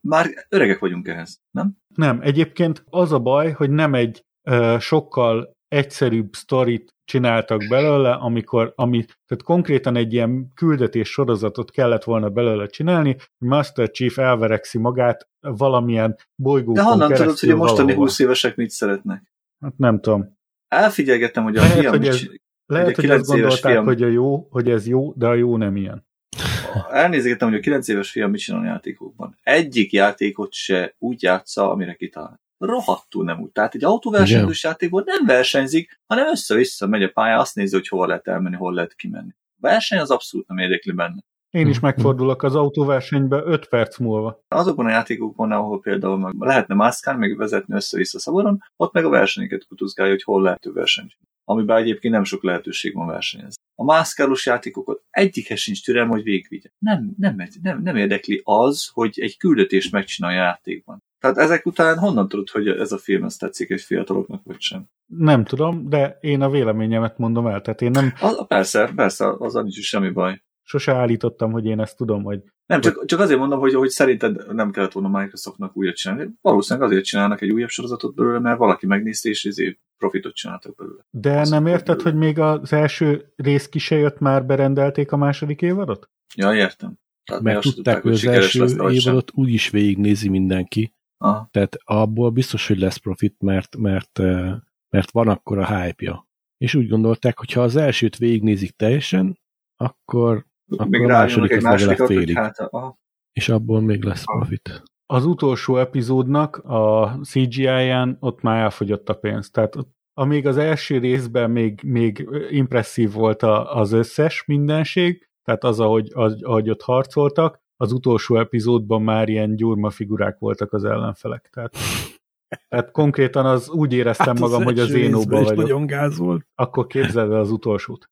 már öregek vagyunk ehhez, nem? Nem, egyébként az a baj, hogy nem egy uh, sokkal egyszerűbb sztorit csináltak belőle, amikor, ami, tehát konkrétan egy ilyen küldetés sorozatot kellett volna belőle csinálni, Master Chief elverekszi magát valamilyen bolygókon De honnan tudod, hogy a mostani valahol. 20 évesek mit szeretnek? Hát nem tudom. Elfigyelgettem, hogy a lehet, fiam... Hogy ez, lehet, hogy azt gondolták, fiam... hogy, a jó, hogy ez jó, de a jó nem ilyen elnézgettem, hogy a 9 éves fiam mit csinál játékokban. Egyik játékot se úgy játsza, amire kitalál. Rohadtul nem úgy. Tehát egy autóversenyzős játékban nem versenyzik, hanem össze-vissza megy a pálya, azt nézi, hogy hova lehet elmenni, hol lehet kimenni. A verseny az abszolút nem érdekli benne. Én is megfordulok az autóversenybe 5 perc múlva. Azokban a játékokban, ahol például meg lehetne mászkálni, meg vezetni össze-vissza szabadon, ott meg a versenyeket kutuzgálja, hogy hol lehet versenyt amiben egyébként nem sok lehetőség van versenyezni. A mászkálós játékokat egyikhez sincs türelm, hogy végigvigye. Nem, nem, nem, nem érdekli az, hogy egy küldetést megcsinálja a játékban. Tehát ezek után honnan tudod, hogy ez a film ezt tetszik egy fiataloknak, vagy sem? Nem tudom, de én a véleményemet mondom el. Tehát én nem... A, persze, persze, az nincs semmi baj sose állítottam, hogy én ezt tudom, hogy... Nem, csak, csak azért mondom, hogy, hogy szerinted nem kellett volna Microsoftnak újat csinálni. Valószínűleg azért csinálnak egy újabb sorozatot belőle, mert valaki megnézte, és ezért profitot csináltak belőle. De Azt nem érted, belőle. hogy még az első rész ki se jött, már berendelték a második évadot? Ja, értem. Tehát Mert tudták, hogy az első évadot úgy is végignézi mindenki. Aha. Tehát abból biztos, hogy lesz profit, mert, mert, mert van akkor a hype-ja. És úgy gondolták, hogy ha az elsőt végignézik teljesen, akkor akkor még a második egy legalább félig. Hát, aha. És abból még lesz profit. Az utolsó epizódnak a CGI-ján ott már elfogyott a pénz. Tehát amíg az első részben még, még impresszív volt az összes mindenség, tehát az, ahogy, az, ahogy ott harcoltak, az utolsó epizódban már ilyen gyurma figurák voltak az ellenfelek. Tehát, tehát konkrétan az úgy éreztem hát magam, hogy az énóban vagyok. nagyon gáz volt. Akkor képzeld el az utolsót.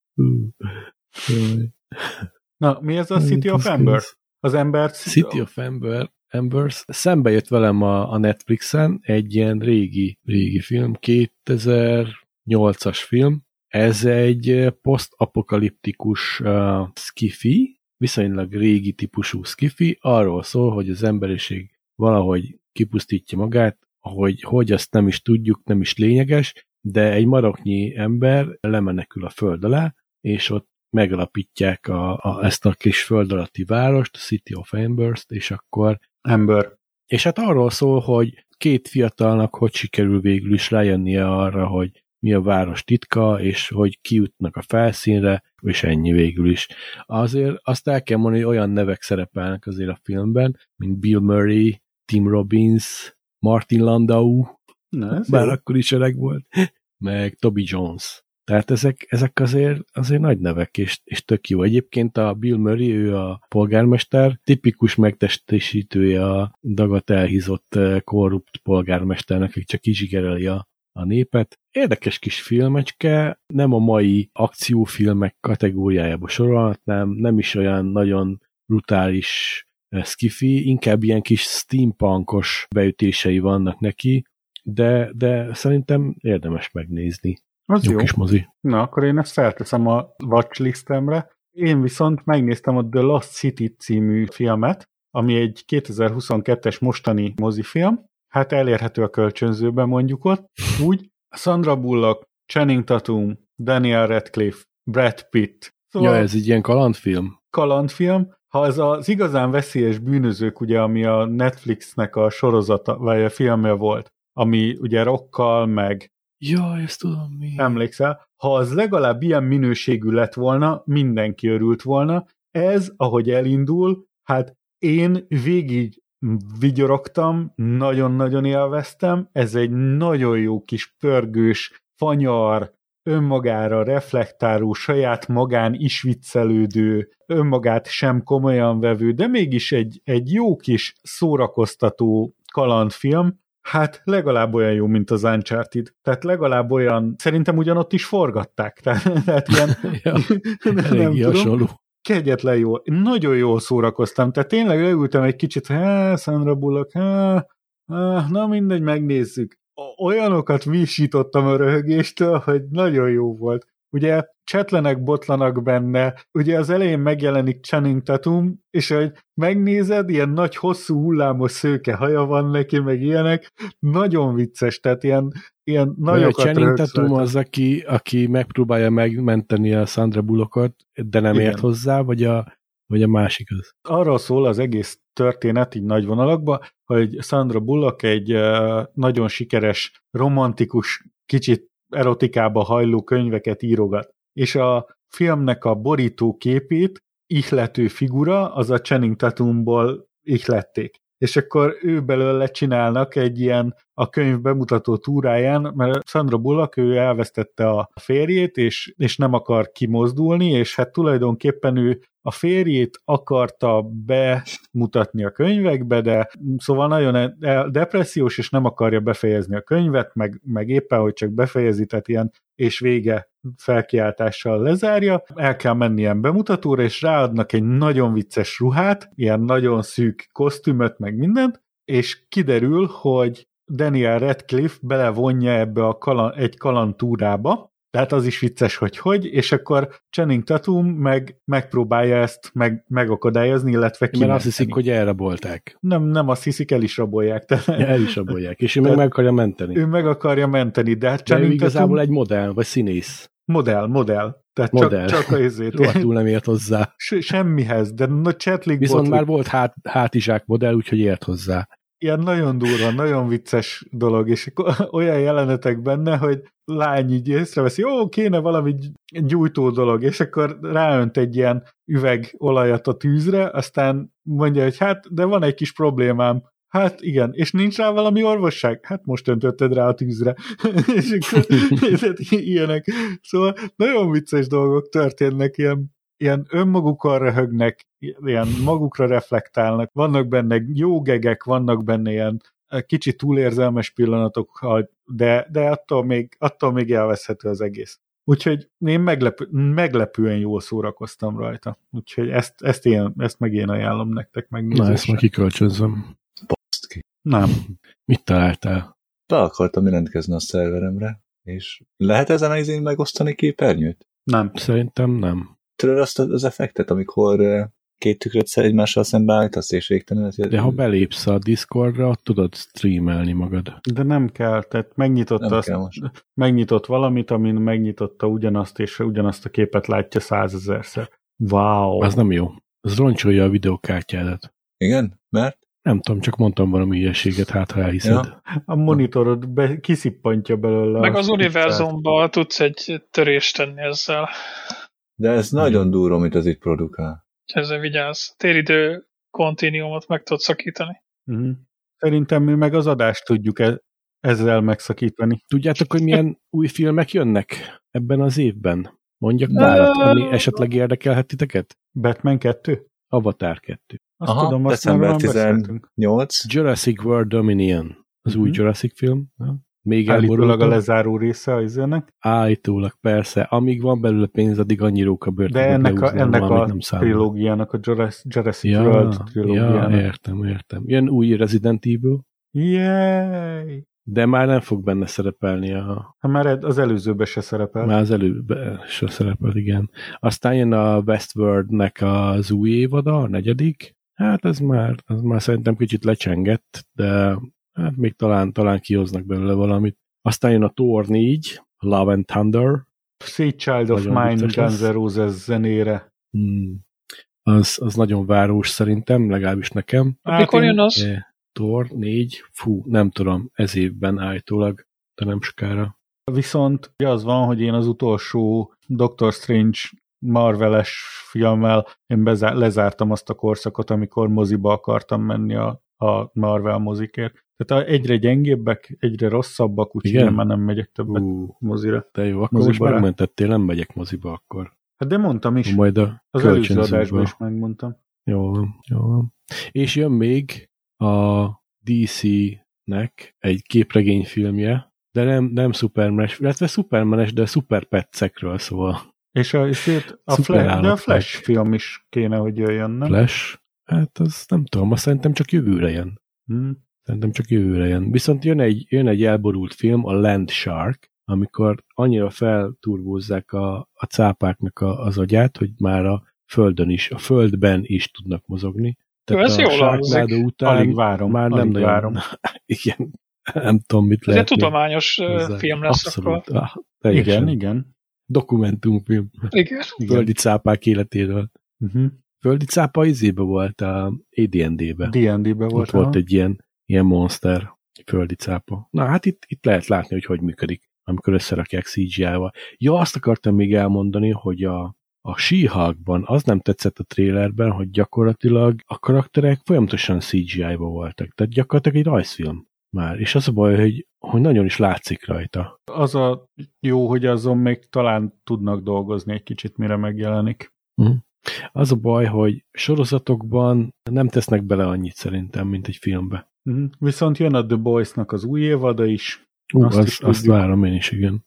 Na, mi ez a City of Ember? Az embert... City of Ember, Embers. Szembe jött velem a, a Netflixen egy ilyen régi, régi film, 2008-as film. Ez egy posztapokaliptikus uh, skifi, viszonylag régi típusú skifi, arról szól, hogy az emberiség valahogy kipusztítja magát, hogy, hogy azt nem is tudjuk, nem is lényeges, de egy maroknyi ember lemenekül a föld alá, és ott megalapítják a, a, ezt a kis föld alatti várost, City of Embers-t, és akkor... Ember. És hát arról szól, hogy két fiatalnak hogy sikerül végül is rájönnie arra, hogy mi a város titka, és hogy kijutnak a felszínre, és ennyi végül is. Azért azt el kell mondani, hogy olyan nevek szerepelnek azért a filmben, mint Bill Murray, Tim Robbins, Martin Landau, Na, bár jó. akkor is öreg volt, meg Toby Jones. Tehát ezek, ezek azért, azért nagy nevek, és, és tök jó. Egyébként a Bill Murray, ő a polgármester, tipikus megtestesítője a dagat elhízott eh, korrupt polgármesternek, aki csak kizsigereli a, a népet. Érdekes kis filmecske, nem a mai akciófilmek kategóriájába sorolhatnám, nem is olyan nagyon brutális skifi, inkább ilyen kis steampunkos beütései vannak neki, de, de szerintem érdemes megnézni. Az jó. jó. kis mozi. Na, akkor én ezt felteszem a watchlistemre. Én viszont megnéztem a The Lost City című filmet, ami egy 2022-es mostani mozifilm. Hát elérhető a kölcsönzőben mondjuk ott. Úgy, Sandra Bullock, Channing Tatum, Daniel Radcliffe, Brad Pitt. Szóval ja, ez egy ilyen kalandfilm? Kalandfilm. Ha ez az igazán veszélyes bűnözők, ugye, ami a Netflixnek a sorozata, vagy a filmje volt, ami ugye rokkal, meg Ja, ezt tudom mi. Emlékszel? Ha az legalább ilyen minőségű lett volna, mindenki örült volna. Ez, ahogy elindul, hát én végig vigyorogtam, nagyon-nagyon élveztem. Ez egy nagyon jó kis pörgős, fanyar, önmagára reflektáló, saját magán is viccelődő, önmagát sem komolyan vevő, de mégis egy, egy jó kis szórakoztató kalandfilm, Hát legalább olyan jó, mint az Uncharted. Tehát legalább olyan, szerintem ugyanott is forgatták. Tehát, tehát ilyen, ja, nem tudom, kegyetlen jó. Nagyon jól szórakoztam. Tehát tényleg leültem egy kicsit, há, Sandra Bullock, há, há, na mindegy, megnézzük. Olyanokat visítottam a röhögéstől, hogy nagyon jó volt. Ugye csetlenek, botlanak benne, ugye az elején megjelenik Channing Tatum, és hogy megnézed, ilyen nagy, hosszú, hullámos szőke haja van neki, meg ilyenek, nagyon vicces, tehát ilyen, ilyen nagyokat Channing Tatum az, aki, aki megpróbálja megmenteni a Sandra Bullockot, de nem Igen. ért hozzá, vagy a, vagy a másik az? Arról szól az egész történet így nagy vonalakban, hogy Sandra Bullock egy nagyon sikeres, romantikus, kicsit erotikába hajló könyveket írogat. És a filmnek a borító képét ihlető figura, az a Channing Tatumból ihlették. És akkor ő belőle csinálnak egy ilyen a könyv bemutató túráján, mert Sandra Bullock ő elvesztette a férjét, és, és nem akar kimozdulni, és hát tulajdonképpen ő a férjét akarta bemutatni a könyvekbe, de szóval nagyon depressziós, és nem akarja befejezni a könyvet, meg, meg éppen, hogy csak befejezi, tehát ilyen és vége felkiáltással lezárja, el kell menni ilyen bemutatóra, és ráadnak egy nagyon vicces ruhát, ilyen nagyon szűk kosztümöt, meg mindent, és kiderül, hogy Daniel Radcliffe belevonja ebbe a kalan, egy kalantúrába, tehát az is vicces, hogy hogy, és akkor Channing Tatum meg megpróbálja ezt meg, megakadályozni, illetve kimenteni. Mert azt hiszik, hogy elrabolták. Nem, nem azt hiszik, el is rabolják. Tehát, ja, el is rabolják, és ő meg meg akarja menteni. Ő meg akarja menteni, de hát Channing de ő igazából Tatum... egy modell, vagy színész. Modell, modell. Tehát modell. csak, csak a izét. Rohadtul nem ért hozzá. Se, semmihez, de no, Chatlik Viszont botlik. már volt hát, hátizsák modell, úgyhogy ért hozzá ilyen nagyon durva, nagyon vicces dolog, és olyan jelenetek benne, hogy lány így észreveszi, jó, kéne valami gyújtó dolog, és akkor ráönt egy ilyen üveg olajat a tűzre, aztán mondja, hogy hát, de van egy kis problémám, Hát igen, és nincs rá valami orvosság? Hát most öntötted rá a tűzre. és akkor ilyenek. Szóval nagyon vicces dolgok történnek, ilyen ilyen önmagukon röhögnek, ilyen magukra reflektálnak, vannak benne jó gegek, vannak benne ilyen eh, kicsit túlérzelmes pillanatok, de, de attól, még, attól még elveszhető az egész. Úgyhogy én meglepő, meglepően jól szórakoztam rajta. Úgyhogy ezt, ezt, én, ezt meg én ajánlom nektek meg. Na, ezt meg kikölcsönzöm. Nem. Mit találtál? Be akartam jelentkezni a szerveremre, és lehet ezen az én megosztani képernyőt? Nem. Szerintem nem. Tudod azt az effektet, amikor eh, két tükröt egymással szembe állítasz, és végtelenül... De ha belépsz a Discordra, ott tudod streamelni magad. De nem kell, tehát megnyitott, Nem azt, kell most. megnyitott valamit, amin megnyitotta ugyanazt, és ugyanazt a képet látja százezerszer. Wow. Az nem jó. Az roncsolja a videókártyádat. Igen? Mert? Nem tudom, csak mondtam valami hülyeséget, hát ha elhiszed. Ja. A monitorod be, kiszippantja belőle. Meg az univerzumban tudsz egy törést tenni ezzel. De ez nagyon durva, amit az itt produkál. Ezzel vigyázz. Téridő kontinuumot meg tudod szakítani. Mhm. Szerintem mi meg az adást tudjuk e- ezzel megszakítani. Tudjátok, hogy milyen új filmek jönnek ebben az évben? Mondjak párat, ami esetleg érdekelhet titeket? Batman 2? Avatar 2. Azt Aha, tudom, azt december már beszéltünk. 18. Jurassic World Dominion. Az új Mhm. Jurassic film. Ja. Még Állítólag a lezáró része az izének. Állítólag, persze. Amíg van belőle pénz, addig annyi róka De ennek a, ennek a nem trilógiának, a Jurassic, Ja, World ja, trilógiának. értem, értem. Jön új Resident Evil, Yay! de már nem fog benne szerepelni a... Hát már az előzőbe se szerepel. Már az előbb se szerepel, igen. Aztán jön a Westworldnek az új évada, a negyedik. Hát ez már, ez már szerintem kicsit lecsengett, de hát még talán, talán kihoznak belőle valamit. Aztán jön a Thor 4, Love and Thunder, Sweet Child of Mine Guns Roses zenére. Hmm. Az, az nagyon város szerintem, legalábbis nekem. Hát mikor jön az? Eh, Thor 4, fú, nem tudom, ez évben állítólag, de nem sokára. Viszont az van, hogy én az utolsó Doctor Strange Marveles filmmel én bezá- lezártam azt a korszakot, amikor moziba akartam menni a, a Marvel mozikért. Tehát egyre gyengébbek, egyre rosszabbak, úgyhogy már nem megyek többet Ú, mozira. de jó, akkor Moziba most megmentettél, nem megyek moziba akkor. Hát de mondtam is, Majd a az előző adásban is megmondtam. Jó van, jó van. És jön még a DC-nek egy képregényfilmje, de nem, nem Supermanes, illetve Supermanes, de Superpetszekről szól. És a, és a Flash, de a. Flash film is kéne, hogy jöjjön, nem? Flash, hát az nem tudom, azt szerintem csak jövőre jön. Hm. Szerintem csak jövőre jön. Viszont jön egy, jön egy elborult film, a Land Shark, amikor annyira felturbózzák a, a cápáknak a, az agyát, hogy már a földön is, a földben is tudnak mozogni. Jó, ez a jól Sharknado után Alig várom, már nem alig nagyon, várom. igen, nem tudom, mit Ez lehet. egy tudományos hozzá. film lesz Abszolút. akkor. Ah. Igen, igen. Dokumentumfilm. Igen. Földi cápák életéről. Uh-huh. Földi cápa izébe volt a AD&D-be. D&D-be Ott volt. volt aha. egy ilyen, ilyen monster földi cápa. Na hát itt, itt lehet látni, hogy hogy működik, amikor összerakják CGI-val. Ja, azt akartam még elmondani, hogy a, a she az nem tetszett a trailerben, hogy gyakorlatilag a karakterek folyamatosan CGI-ba voltak. Tehát gyakorlatilag egy rajzfilm már. És az a baj, hogy, hogy nagyon is látszik rajta. Az a jó, hogy azon még talán tudnak dolgozni egy kicsit, mire megjelenik. Az a baj, hogy sorozatokban nem tesznek bele annyit szerintem, mint egy filmbe. Uh-huh. Viszont jön a The Boys-nak az új évada is. Ú, Azt azt, azt várom én is, igen.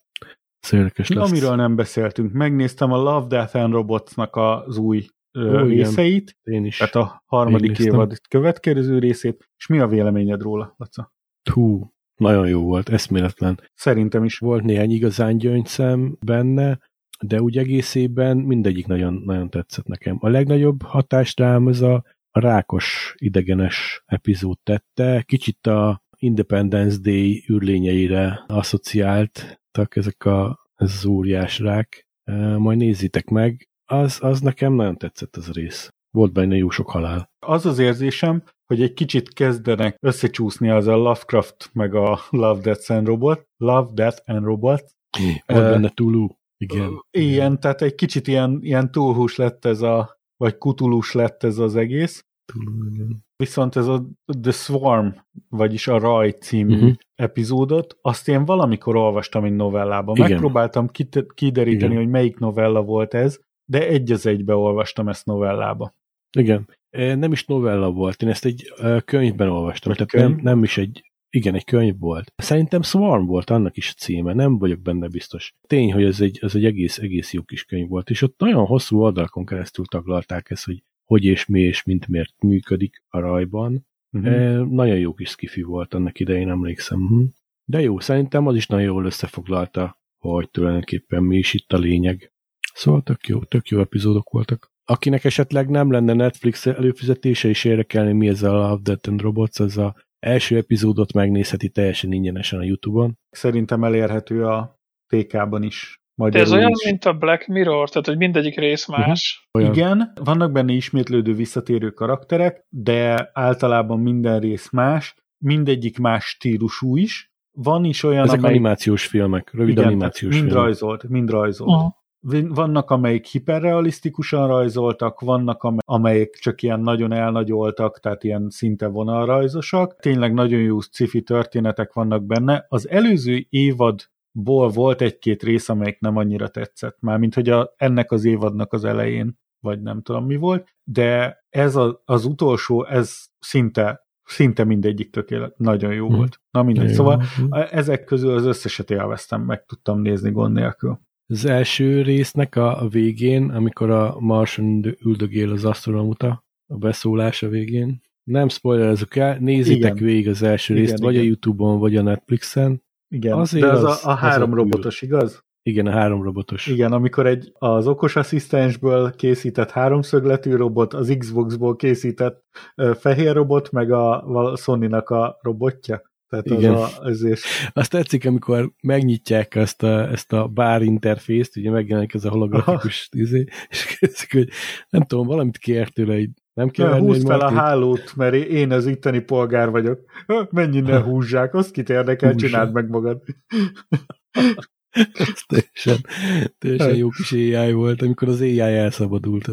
Ez érdekes lesz. Amiről nem beszéltünk. Megnéztem a Love, Death and Robots-nak az új Ó, igen. részeit, Én is. tehát a harmadik évad következő részét, és mi a véleményed róla, Laca? Hú, nagyon jó volt, eszméletlen. Szerintem is. Volt néhány igazán gyöngyszem benne, de úgy egészében mindegyik nagyon, nagyon tetszett nekem. A legnagyobb hatást rám ez a rákos idegenes epizód tette. Kicsit a Independence Day űrlényeire asszociáltak ezek a, ez az óriás rák. Majd nézzétek meg, az, az nekem nagyon tetszett az a rész. Volt benne jó sok halál. Az az érzésem, hogy egy kicsit kezdenek összecsúszni az a Lovecraft meg a Love, Death and Robot. Love, Death and Robot. Volt Ö, benne Tulu. Igen. Ilyen, tehát egy kicsit ilyen, ilyen túlhús lett ez a, vagy kutulus lett ez az egész. Viszont ez a The Swarm, vagyis a Raj című Mhm. epizódot, azt én valamikor olvastam egy novellában. Igen. Megpróbáltam kit- kideríteni, Igen. hogy melyik novella volt ez, de egy az egybe olvastam ezt novellába. Igen. Nem is novella volt, én ezt egy könyvben olvastam, Vagy tehát könyv? nem, nem is egy, igen, egy könyv volt. Szerintem Swarm volt annak is a címe, nem vagyok benne biztos. Tény, hogy ez egy, ez egy egész, egész jó kis könyv volt, és ott nagyon hosszú oldalakon keresztül taglalták ezt, hogy hogy és mi és mint miért működik a rajban, Uh-huh. E, nagyon jó kis skifi volt annak idején, emlékszem. Hm. De jó, szerintem az is nagyon jól összefoglalta, hogy tulajdonképpen mi is itt a lényeg. Szóval tök jó, tök jó epizódok voltak. Akinek esetleg nem lenne Netflix előfizetése és érdekelni, mi ez a Love, Death and Robots, az a első epizódot megnézheti teljesen ingyenesen a Youtube-on. Szerintem elérhető a TK-ban is. De ez olyan, is. mint a Black Mirror, tehát hogy mindegyik rész mhm. más. Uh-huh. Igen, vannak benne ismétlődő visszatérő karakterek, de általában minden rész más, mindegyik más stílusú is. Van is olyan, Ezek amely... animációs filmek, rövid igen, animációs mind filmek. rajzolt, mind rajzolt. Uh-huh. Vannak, amelyik hiperrealisztikusan rajzoltak, vannak, amelyik csak ilyen nagyon elnagyoltak, tehát ilyen szinte vonalrajzosak. Tényleg nagyon jó sci történetek vannak benne. Az előző évadból volt egy-két rész, amelyik nem annyira tetszett. Mármint, hogy a, ennek az évadnak az elején, vagy nem tudom mi volt, de ez a, az utolsó, ez szinte szinte mindegyik tökélet, nagyon jó hmm. volt. Na mindegy, szóval ezek közül az összeset élveztem, meg tudtam nézni gond nélkül az első résznek a, a végén, amikor a Marson üldögél az asztronauta, a beszólása végén. Nem spoilerezük el, nézzétek igen. végig az első igen, részt, igen. vagy a Youtube-on, vagy a Netflixen. Igen, Azért de az, az a, a három az robotos, igaz? Igen, a három robotos. Igen, amikor egy az okos asszisztensből készített háromszögletű robot, az Xboxból készített uh, fehér robot, meg a, a Sony-nak a robotja. Tehát Igen. Az a, azért... Azt tetszik, amikor megnyitják ezt a, ezt a bár interfészt, ugye megjelenik ez a holografikus izé, és kezdik, hogy nem tudom, valamit kér tőle, nem kell venni, Húzd fel a hálót, mert én az itteni polgár vagyok. Menj innen húzzák, azt kit érdekel, csináld meg magad. Ez teljesen, teljesen jó kis AI volt, amikor az AI elszabadult.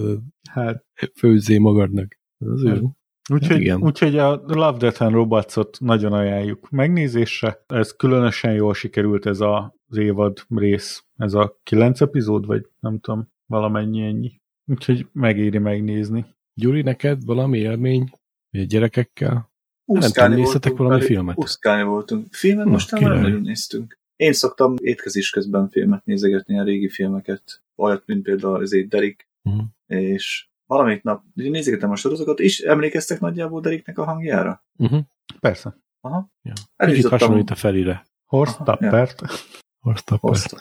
Hát. Főzzé magadnak. Az hát. jó. Úgyhogy, hát úgyhogy a Love, Death and Robots-ot nagyon ajánljuk megnézésre. Ez különösen jól sikerült ez a, az évad rész. Ez a kilenc epizód, vagy nem tudom, valamennyi ennyi. Úgyhogy megéri megnézni. Gyuri, neked valami élmény a gyerekekkel? Uszkálni nem néztetek valami filmet? Uszkálni voltunk. Filmet ah, most már nagyon néztünk. Én szoktam étkezés közben filmet nézegetni, a régi filmeket. Olyat, mint például az Derek, uh-huh. és valamelyik nap nézegetem a sorozatokat, és emlékeztek nagyjából Deriknek a hangjára? Uh-huh. Persze. Aha. Ja. Kicsit hasonlít a felire. Horst Tappert. Ja. Horst Tappert.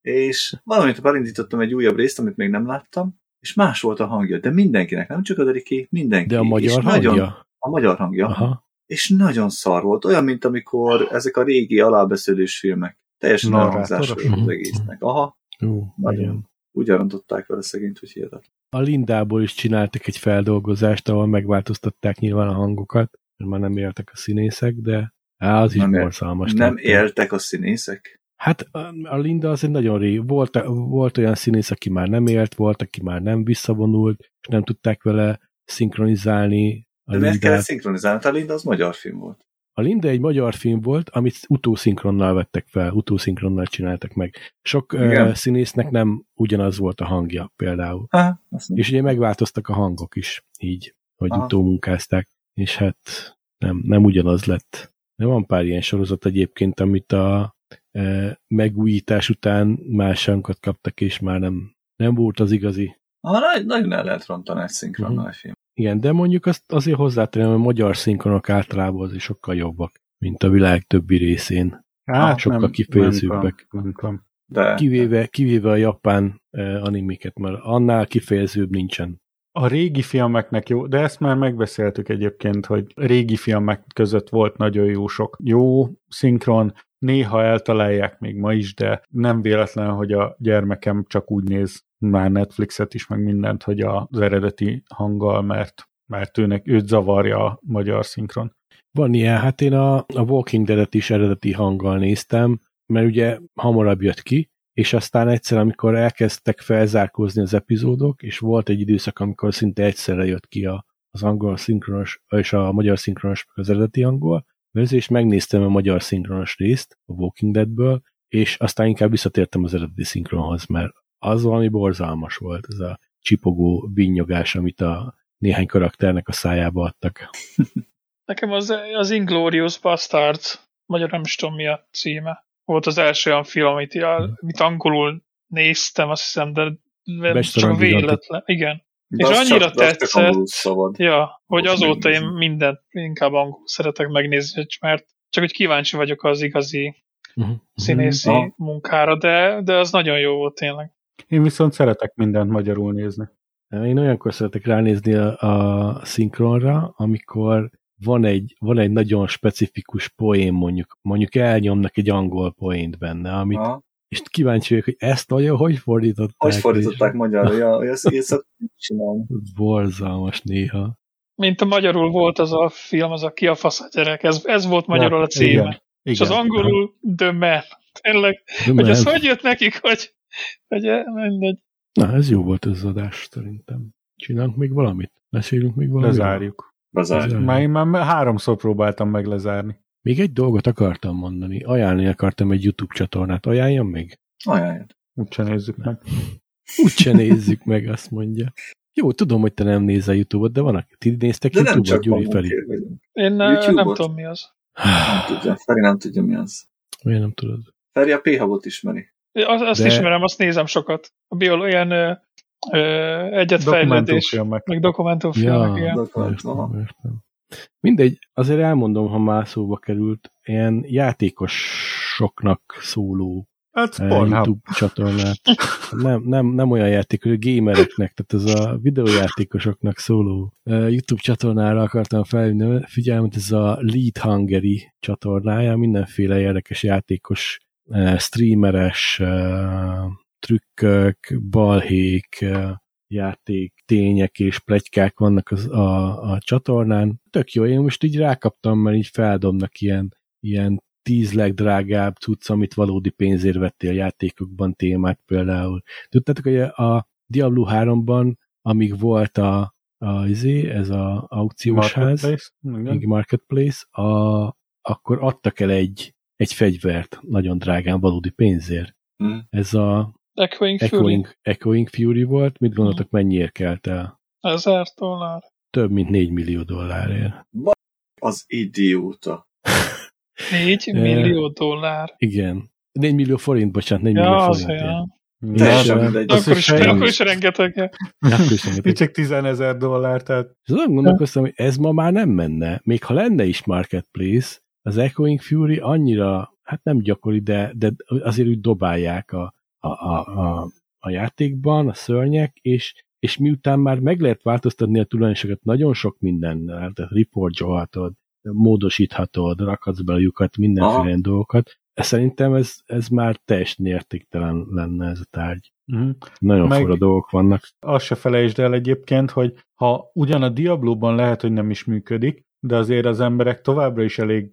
És valamit elindítottam egy újabb részt, amit még nem láttam, és más volt a hangja, de mindenkinek, nem csak a Deriké, mindenki. De a magyar és hangja? Nagyon, a magyar hangja. Aha. És nagyon szar volt, olyan, mint amikor ezek a régi alábeszélős filmek. Teljesen elhangzás az mhm. egésznek. Aha. Jó, nagyon. Igen. Úgy arantották vele szegényt, hogy hihetetlen a Lindából is csináltak egy feldolgozást, ahol megváltoztatták nyilván a hangokat, mert már nem éltek a színészek, de á, az is nem borzalmas. Nem tettem. éltek a színészek? Hát a Linda az egy nagyon rég. Volt, volt olyan színész, aki már nem élt, volt, aki már nem visszavonult, és nem tudták vele szinkronizálni. A De miért kellett szinkronizálni? Hát a Linda az magyar film volt. A Linda egy magyar film volt, amit utószinkronnal vettek fel, utószinkronnal csináltak meg. Sok uh, színésznek nem ugyanaz volt a hangja például. Aha, és ugye megváltoztak a hangok is így, hogy Aha. utómunkázták, és hát nem, nem ugyanaz lett. De van pár ilyen sorozat egyébként, amit a e, megújítás után más hangot kaptak, és már nem, nem volt az igazi. Ah, nagyon el lehet rontani egy szinkronnal uh-huh. film. Igen, de mondjuk azt azért hozzátenem, hogy a magyar szinkronok általában azért sokkal jobbak, mint a világ többi részén. Hát, sokkal nem, kifejezőbbek. Nem, nem, de... Kivéve, kivéve a japán eh, animéket, mert annál kifejezőbb nincsen. A régi filmeknek jó, de ezt már megbeszéltük egyébként, hogy régi filmek között volt nagyon jó sok jó szinkron, néha eltalálják még ma is, de nem véletlen, hogy a gyermekem csak úgy néz már Netflixet is, meg mindent, hogy az eredeti hanggal, mert, mert őnek, őt zavarja a magyar szinkron. Van ilyen, hát én a, a Walking Dead-et is eredeti hanggal néztem, mert ugye hamarabb jött ki, és aztán egyszer, amikor elkezdtek felzárkózni az epizódok, és volt egy időszak, amikor szinte egyszerre jött ki a, az angol szinkronos, és a magyar szinkronos, az eredeti angol, és megnéztem a magyar szinkronos részt a Walking Deadből, és aztán inkább visszatértem az eredeti szinkronhoz, mert az valami borzalmas volt, ez a csipogó vinnyogás, amit a néhány karakternek a szájába adtak. Nekem az, az Inglorious Bastards, magyar nem is tudom mi a címe. Volt az első olyan film, amit, amit angolul néztem, azt hiszem, de csak véletlen. Igen. De és annyira csak, tetszett, szabad. Ja, hogy azóta én mindent inkább angol szeretek megnézni, mert csak hogy kíváncsi vagyok az igazi uh-huh. színészi uh-huh. munkára, de, de az nagyon jó volt tényleg. Én viszont szeretek mindent magyarul nézni. Én olyankor szeretek ránézni a, a szinkronra, amikor van egy, van egy nagyon specifikus poén, mondjuk, mondjuk elnyomnak egy angol poént benne, amit, ha. és kíváncsi vagyok, hogy ezt nagyon hogy fordították. Hogy fordították és... magyarra? Ja, ezt, ezt csinálni. Borzalmas néha. Mint a magyarul volt az a film, az a Ki a fasz a gyerek, ez, ez volt magyarul a címe. Igen, és igen. az angolul The Man. Tényleg, The hogy man. az hogy jött nekik, hogy, hogy mindegy. Na, ez jó volt ez az adás, szerintem. Csinálunk még valamit? Beszélünk még valamit? Lezárjuk. Lezárjuk. Már én már háromszor próbáltam meg lezárni. Még egy dolgot akartam mondani. Ajánlani akartam egy YouTube csatornát. Ajánljam még? Ajánljam. Úgyse nézzük meg. Úgyse nézzük meg, azt mondja. Jó, tudom, hogy te nem nézel YouTube-ot, de van, ti néztek de YouTube-ot, Gyuri felé? Én YouTube nem tudom, mi az. Nem tudja. Feri nem tudja, mi az. Miért nem tudod? Feri a p ismeri. Azt, azt de... ismerem, azt nézem sokat. A bioló, ilyen ö, ö, egyetfejlődés, meg dokumentumfilmek. Ja, dokumentum, Mindegy, azért elmondom, ha már szóba került, ilyen játékosoknak szóló hát YouTube csatornát. Nem, nem, nem olyan játékos, gamereknek, tehát ez a videójátékosoknak szóló YouTube csatornára akartam felhívni figyelmet, ez a Lead Hungary csatornája, mindenféle érdekes játékos streameres trükkök, balhék, játék, tények és plegykák vannak az, a, a csatornán. Tök jó, én most így rákaptam, mert így feldobnak ilyen, ilyen tíz legdrágább cucc, amit valódi pénzért vettél játékokban témát például. Tudtátok, hogy a Diablo 3-ban, amíg volt a, a izé, ez a aukciós ház, marketplace, marketplace a, akkor adtak el egy egy fegyvert nagyon drágán valódi pénzért. Mm. Ez a Echoing, Echoing, Fury. Echoing Fury volt. Mit gondoltak, mm. mennyiért kelt el? Ezer dollár. Több mint 4 millió dollárért. Az idióta. 4 millió dollár. Igen. 4 millió forint, bocsánat, 4 ja, millió forint. Ja. Teljesen mindegy. Akkor is, akkor is rengeteg. Akkor is rengeteg. Csak 10 ezer dollár, tehát... És azon gondolkoztam, hogy ez ma már nem menne. Még ha lenne is marketplace, az Echoing Fury annyira, hát nem gyakori, de, de azért úgy dobálják a, a, a, a, a játékban, a szörnyek, és, és miután már meg lehet változtatni a tulajdonosokat nagyon sok mindennel, tehát reportolhatod, módosíthatod, rakhatsz bele lyukat, mindenféle dolgokat, szerintem ez, ez már teljesen értéktelen lenne ez a tárgy. Uh-huh. Nagyon Meg fura dolgok vannak. Azt se felejtsd el egyébként, hogy ha ugyan a Diablo-ban lehet, hogy nem is működik, de azért az emberek továbbra is elég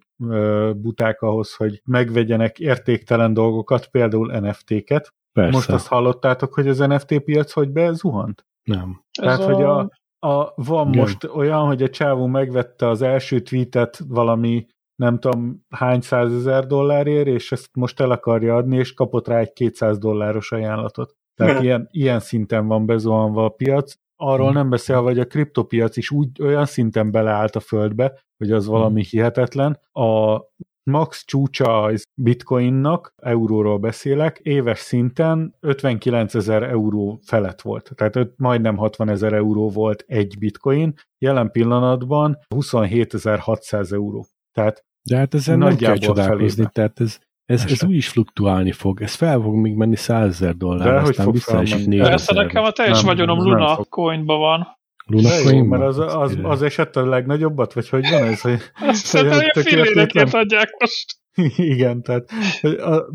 buták ahhoz, hogy megvegyenek értéktelen dolgokat, például NFT-ket. Persze. Most azt hallottátok, hogy az NFT piac hogy bezuhant? Nem. Tehát, Ez hogy a, a, van Igen. most olyan, hogy a csávó megvette az első tweetet valami nem tudom hány százezer dollárért, és ezt most el akarja adni, és kapott rá egy 200 dolláros ajánlatot. Tehát ilyen, ilyen szinten van bezuhanva a piac. Arról hmm. nem beszél, hogy a kriptopiac is úgy olyan szinten beleállt a földbe, hogy az valami hmm. hihetetlen. A max csúcsa az bitcoinnak, euróról beszélek, éves szinten 59 ezer euró felett volt. Tehát öt, majdnem 60 ezer euró volt egy bitcoin, jelen pillanatban 27.600 euró. Tehát De hát ezen nem kell csodálkozni, tehát ez, ez, ez úgy is fluktuálni fog. Ez fel fog még menni 100 ezer dollár, De aztán vissza is 4 Persze nekem a teljes nem, vagyonom Luna coinba van. Luna coin mert az, az, az eset a legnagyobbat, vagy hogy van ez? Hogy, Szerintem hogy filléreket adják most. Igen, tehát... A...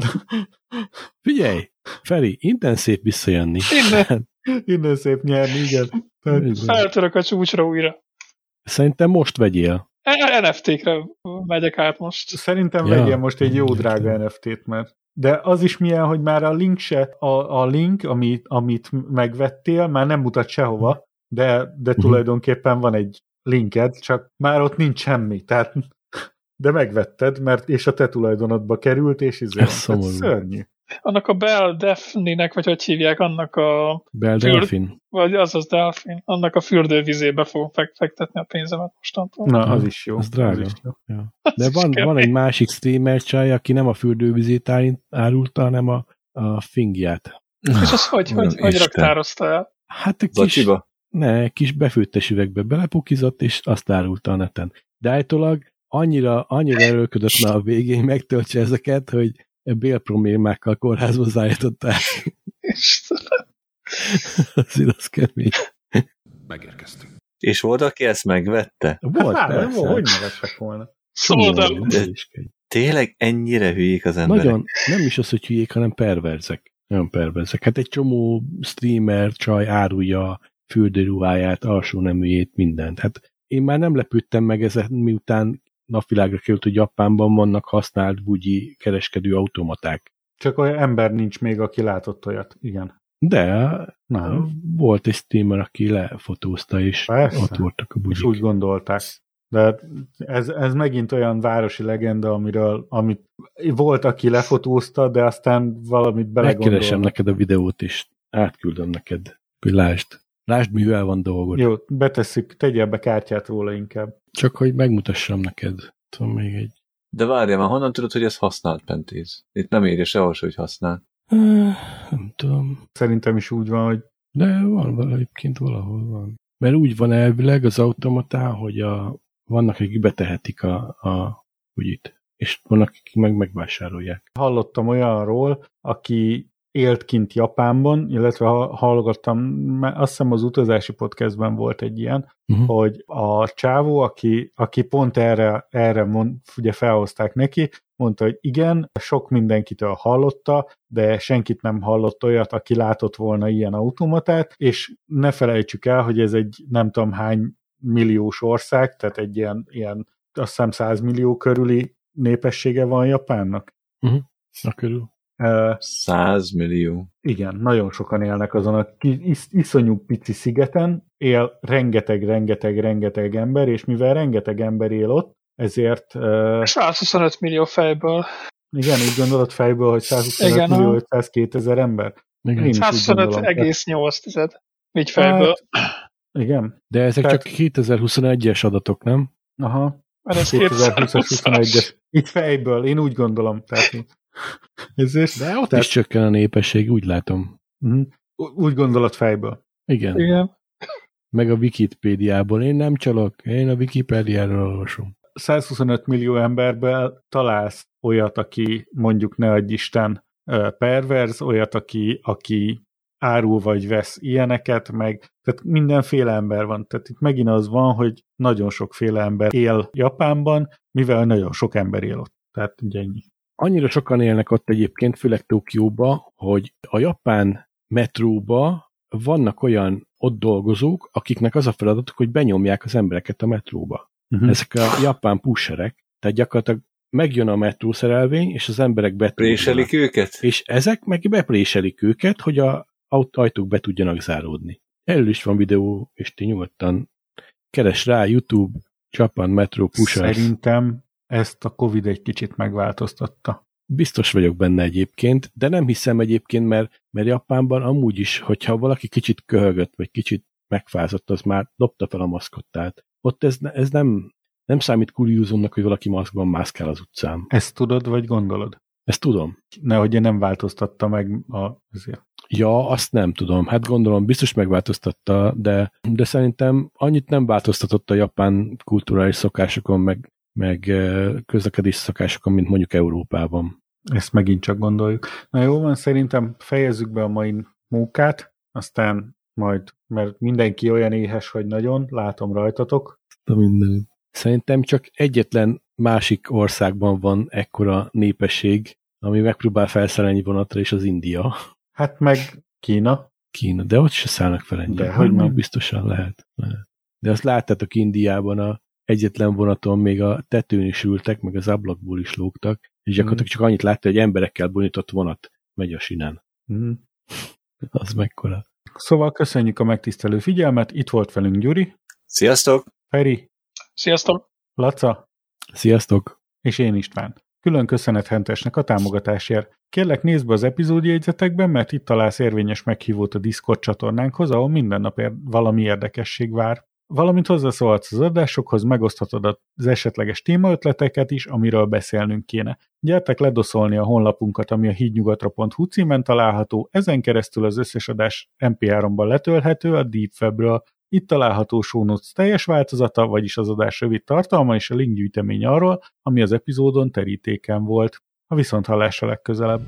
Figyelj, Feri, innen szép visszajönni. Innen. innen szép nyerni, igen. Feltörök a csúcsra újra. Szerintem most vegyél. NFT-kre megyek át most. Szerintem ja. vegyél most egy jó drága NFT-t, mert de az is milyen, hogy már a link se, a, a link, amit, amit megvettél, már nem mutat sehova, de, de uh-huh. tulajdonképpen van egy linked, csak már ott nincs semmi, tehát de megvetted, mert és a te tulajdonodba került, és izé, ez szörnyű annak a Bell Daphne-nek, vagy hogy hívják, annak a... Bell fürd, Delfin. Vagy az az Delfin. Annak a fürdővizébe fogom fektetni a pénzemet mostantól. Na, az is jó. Az drága. Az is jó. Ja. De van, van egy másik streamer csaj, aki nem a fürdővizét árulta, hanem a, a fingját. És az hogy, hogy, hogy raktározta el? Hát a kis, Ne, kis befőttes üvegbe belepukizott, és azt árulta a neten. De állítólag annyira, annyira erőlködött már a végén, megtöltse ezeket, hogy bélproblémákkal kórházba zállították. Azért az kemény. Megérkeztünk. És volt, aki ezt megvette? Volt, hát, persze. hogy ne vessek volna? Szóval De- Tényleg ennyire hülyék az emberek? Nagyon, nem is az, hogy hülyék, hanem perverzek. Nagyon perverzek. Hát egy csomó streamer, csaj árulja fürdőruháját, alsó neműjét, mindent. Hát én már nem lepődtem meg ezen, miután napvilágra került, hogy Japánban vannak használt bugyi kereskedő automaták. Csak olyan ember nincs még, aki látott olyat. Igen. De Nem. volt egy streamer, aki lefotózta, és Persze. ott voltak a És bugyik. úgy gondolták. De ez, ez megint olyan városi legenda, amiről amit volt, aki lefotózta, de aztán valamit Megkeresem belegondolnak. neked a videót, és átküldöm neked, hogy lásd. Lásd, mivel van dolgod. Jó, betesszük, tegyél be kártyát róla inkább. Csak hogy megmutassam neked. Tudom, még egy... De várjál már, honnan tudod, hogy ez használt pentéz? Itt nem írja sehol, se, hogy használ. Nem tudom. Szerintem is úgy van, hogy De van egyébként valahol van. Mert úgy van elvileg az automatán, hogy a, vannak, akik betehetik a, a ügyit, és vannak, akik meg megvásárolják. hallottam olyanról, aki élt kint Japánban, illetve ha- hallgattam, mert azt hiszem az utazási podcastben volt egy ilyen, Uh-huh. hogy a csávó, aki, aki pont erre, erre mond, ugye felhozták neki, mondta, hogy igen, sok mindenkitől hallotta, de senkit nem hallott olyat, aki látott volna ilyen automatát, és ne felejtsük el, hogy ez egy nem tudom hány milliós ország, tehát egy ilyen, ilyen azt hiszem 100 millió körüli népessége van Japánnak. A körül. Uh, 100 millió. igen, nagyon sokan élnek azon a is, iszonyú pici szigeten, él rengeteg, rengeteg, rengeteg ember, és mivel rengeteg ember él ott, ezért uh, 125 millió fejből. igen, úgy gondolod fejből, hogy 125 Igen, millió aha. 502 ezer ember? Igen. Én is úgy gondolom. 125,8 így fejből. Hát, igen, De ezek Tehát- csak 2021-es adatok, nem? aha, Mert ez 2020-as, 21-es. Itt fejből, én úgy gondolom. Tehát, ezért, De ott Tehát- is csökken a népesség, úgy látom. Mhm. úgy gondolod fejből. Igen. Igen. Meg a Wikipédiából. Én nem csalok, én a Wikipédiáról olvasom. 125 millió emberben találsz olyat, aki mondjuk ne adj Isten perverz, olyat, aki, aki árul vagy vesz ilyeneket, meg tehát mindenféle ember van. Tehát itt megint az van, hogy nagyon sokféle ember él Japánban, mivel nagyon sok ember él ott. Tehát ugye ennyi. Annyira sokan élnek ott egyébként, főleg Tokióba, hogy a japán metróba vannak olyan ott dolgozók, akiknek az a feladatuk, hogy benyomják az embereket a metróba. Uh-huh. Ezek a japán pusherek, tehát gyakorlatilag megjön a metrószerelvény, és az emberek betúrnak. Préselik őket? És ezek meg bepréselik őket, hogy a ajtók be tudjanak záródni. Erről is van videó, és ti nyugodtan keres rá YouTube, Japan Metro Pushers. Szerintem ezt a Covid egy kicsit megváltoztatta. Biztos vagyok benne egyébként, de nem hiszem egyébként, mert, mert Japánban amúgy is, hogyha valaki kicsit köhögött, vagy kicsit megfázott, az már dobta fel a maszkot. Tehát ott ez, ez nem, nem számít kuriózumnak, hogy valaki maszkban mászkál az utcán. Ezt tudod, vagy gondolod? Ezt tudom. Nehogy én nem változtatta meg a, azért. Ja, azt nem tudom. Hát gondolom, biztos megváltoztatta, de, de szerintem annyit nem változtatott a japán kulturális szokásokon, meg, meg eh, közlekedés szokásokon, mint mondjuk Európában. Ezt megint csak gondoljuk. Na jó van, szerintem fejezzük be a mai munkát, aztán majd, mert mindenki olyan éhes, hogy nagyon, látom rajtatok. De minden. Szerintem csak egyetlen másik országban van ekkora népesség, ami megpróbál felszállni vonatra, és az India. Hát meg Kína. Kína, de ott se szállnak fel ennyire. De hogy nem. biztosan lehet, lehet. De azt láttátok Indiában a egyetlen vonaton még a tetőn is ültek, meg az ablakból is lógtak, és gyakorlatilag csak annyit látta, hogy emberekkel bonyított vonat megy a sinen. Mhm. Az mekkora. Szóval köszönjük a megtisztelő figyelmet, itt volt velünk Gyuri, Sziasztok! Feri, Sziasztok! Laca Sziasztok! és én István. Külön köszönet Hentesnek a támogatásért. Kérlek nézd be az epizódjegyzetekben, mert itt találsz érvényes meghívót a Discord csatornánkhoz, ahol minden nap ér- valami érdekesség vár. Valamint hozzászólhatsz az adásokhoz, megoszthatod az esetleges témaötleteket is, amiről beszélnünk kéne. Gyertek ledoszolni a honlapunkat, ami a hídnyugatra.hu címen található, ezen keresztül az összes adás MP3-ban letölthető a DeepWebről. Itt található notes teljes változata, vagyis az adás rövid tartalma és a linkgyűjtemény arról, ami az epizódon terítéken volt. A viszont hallásra legközelebb.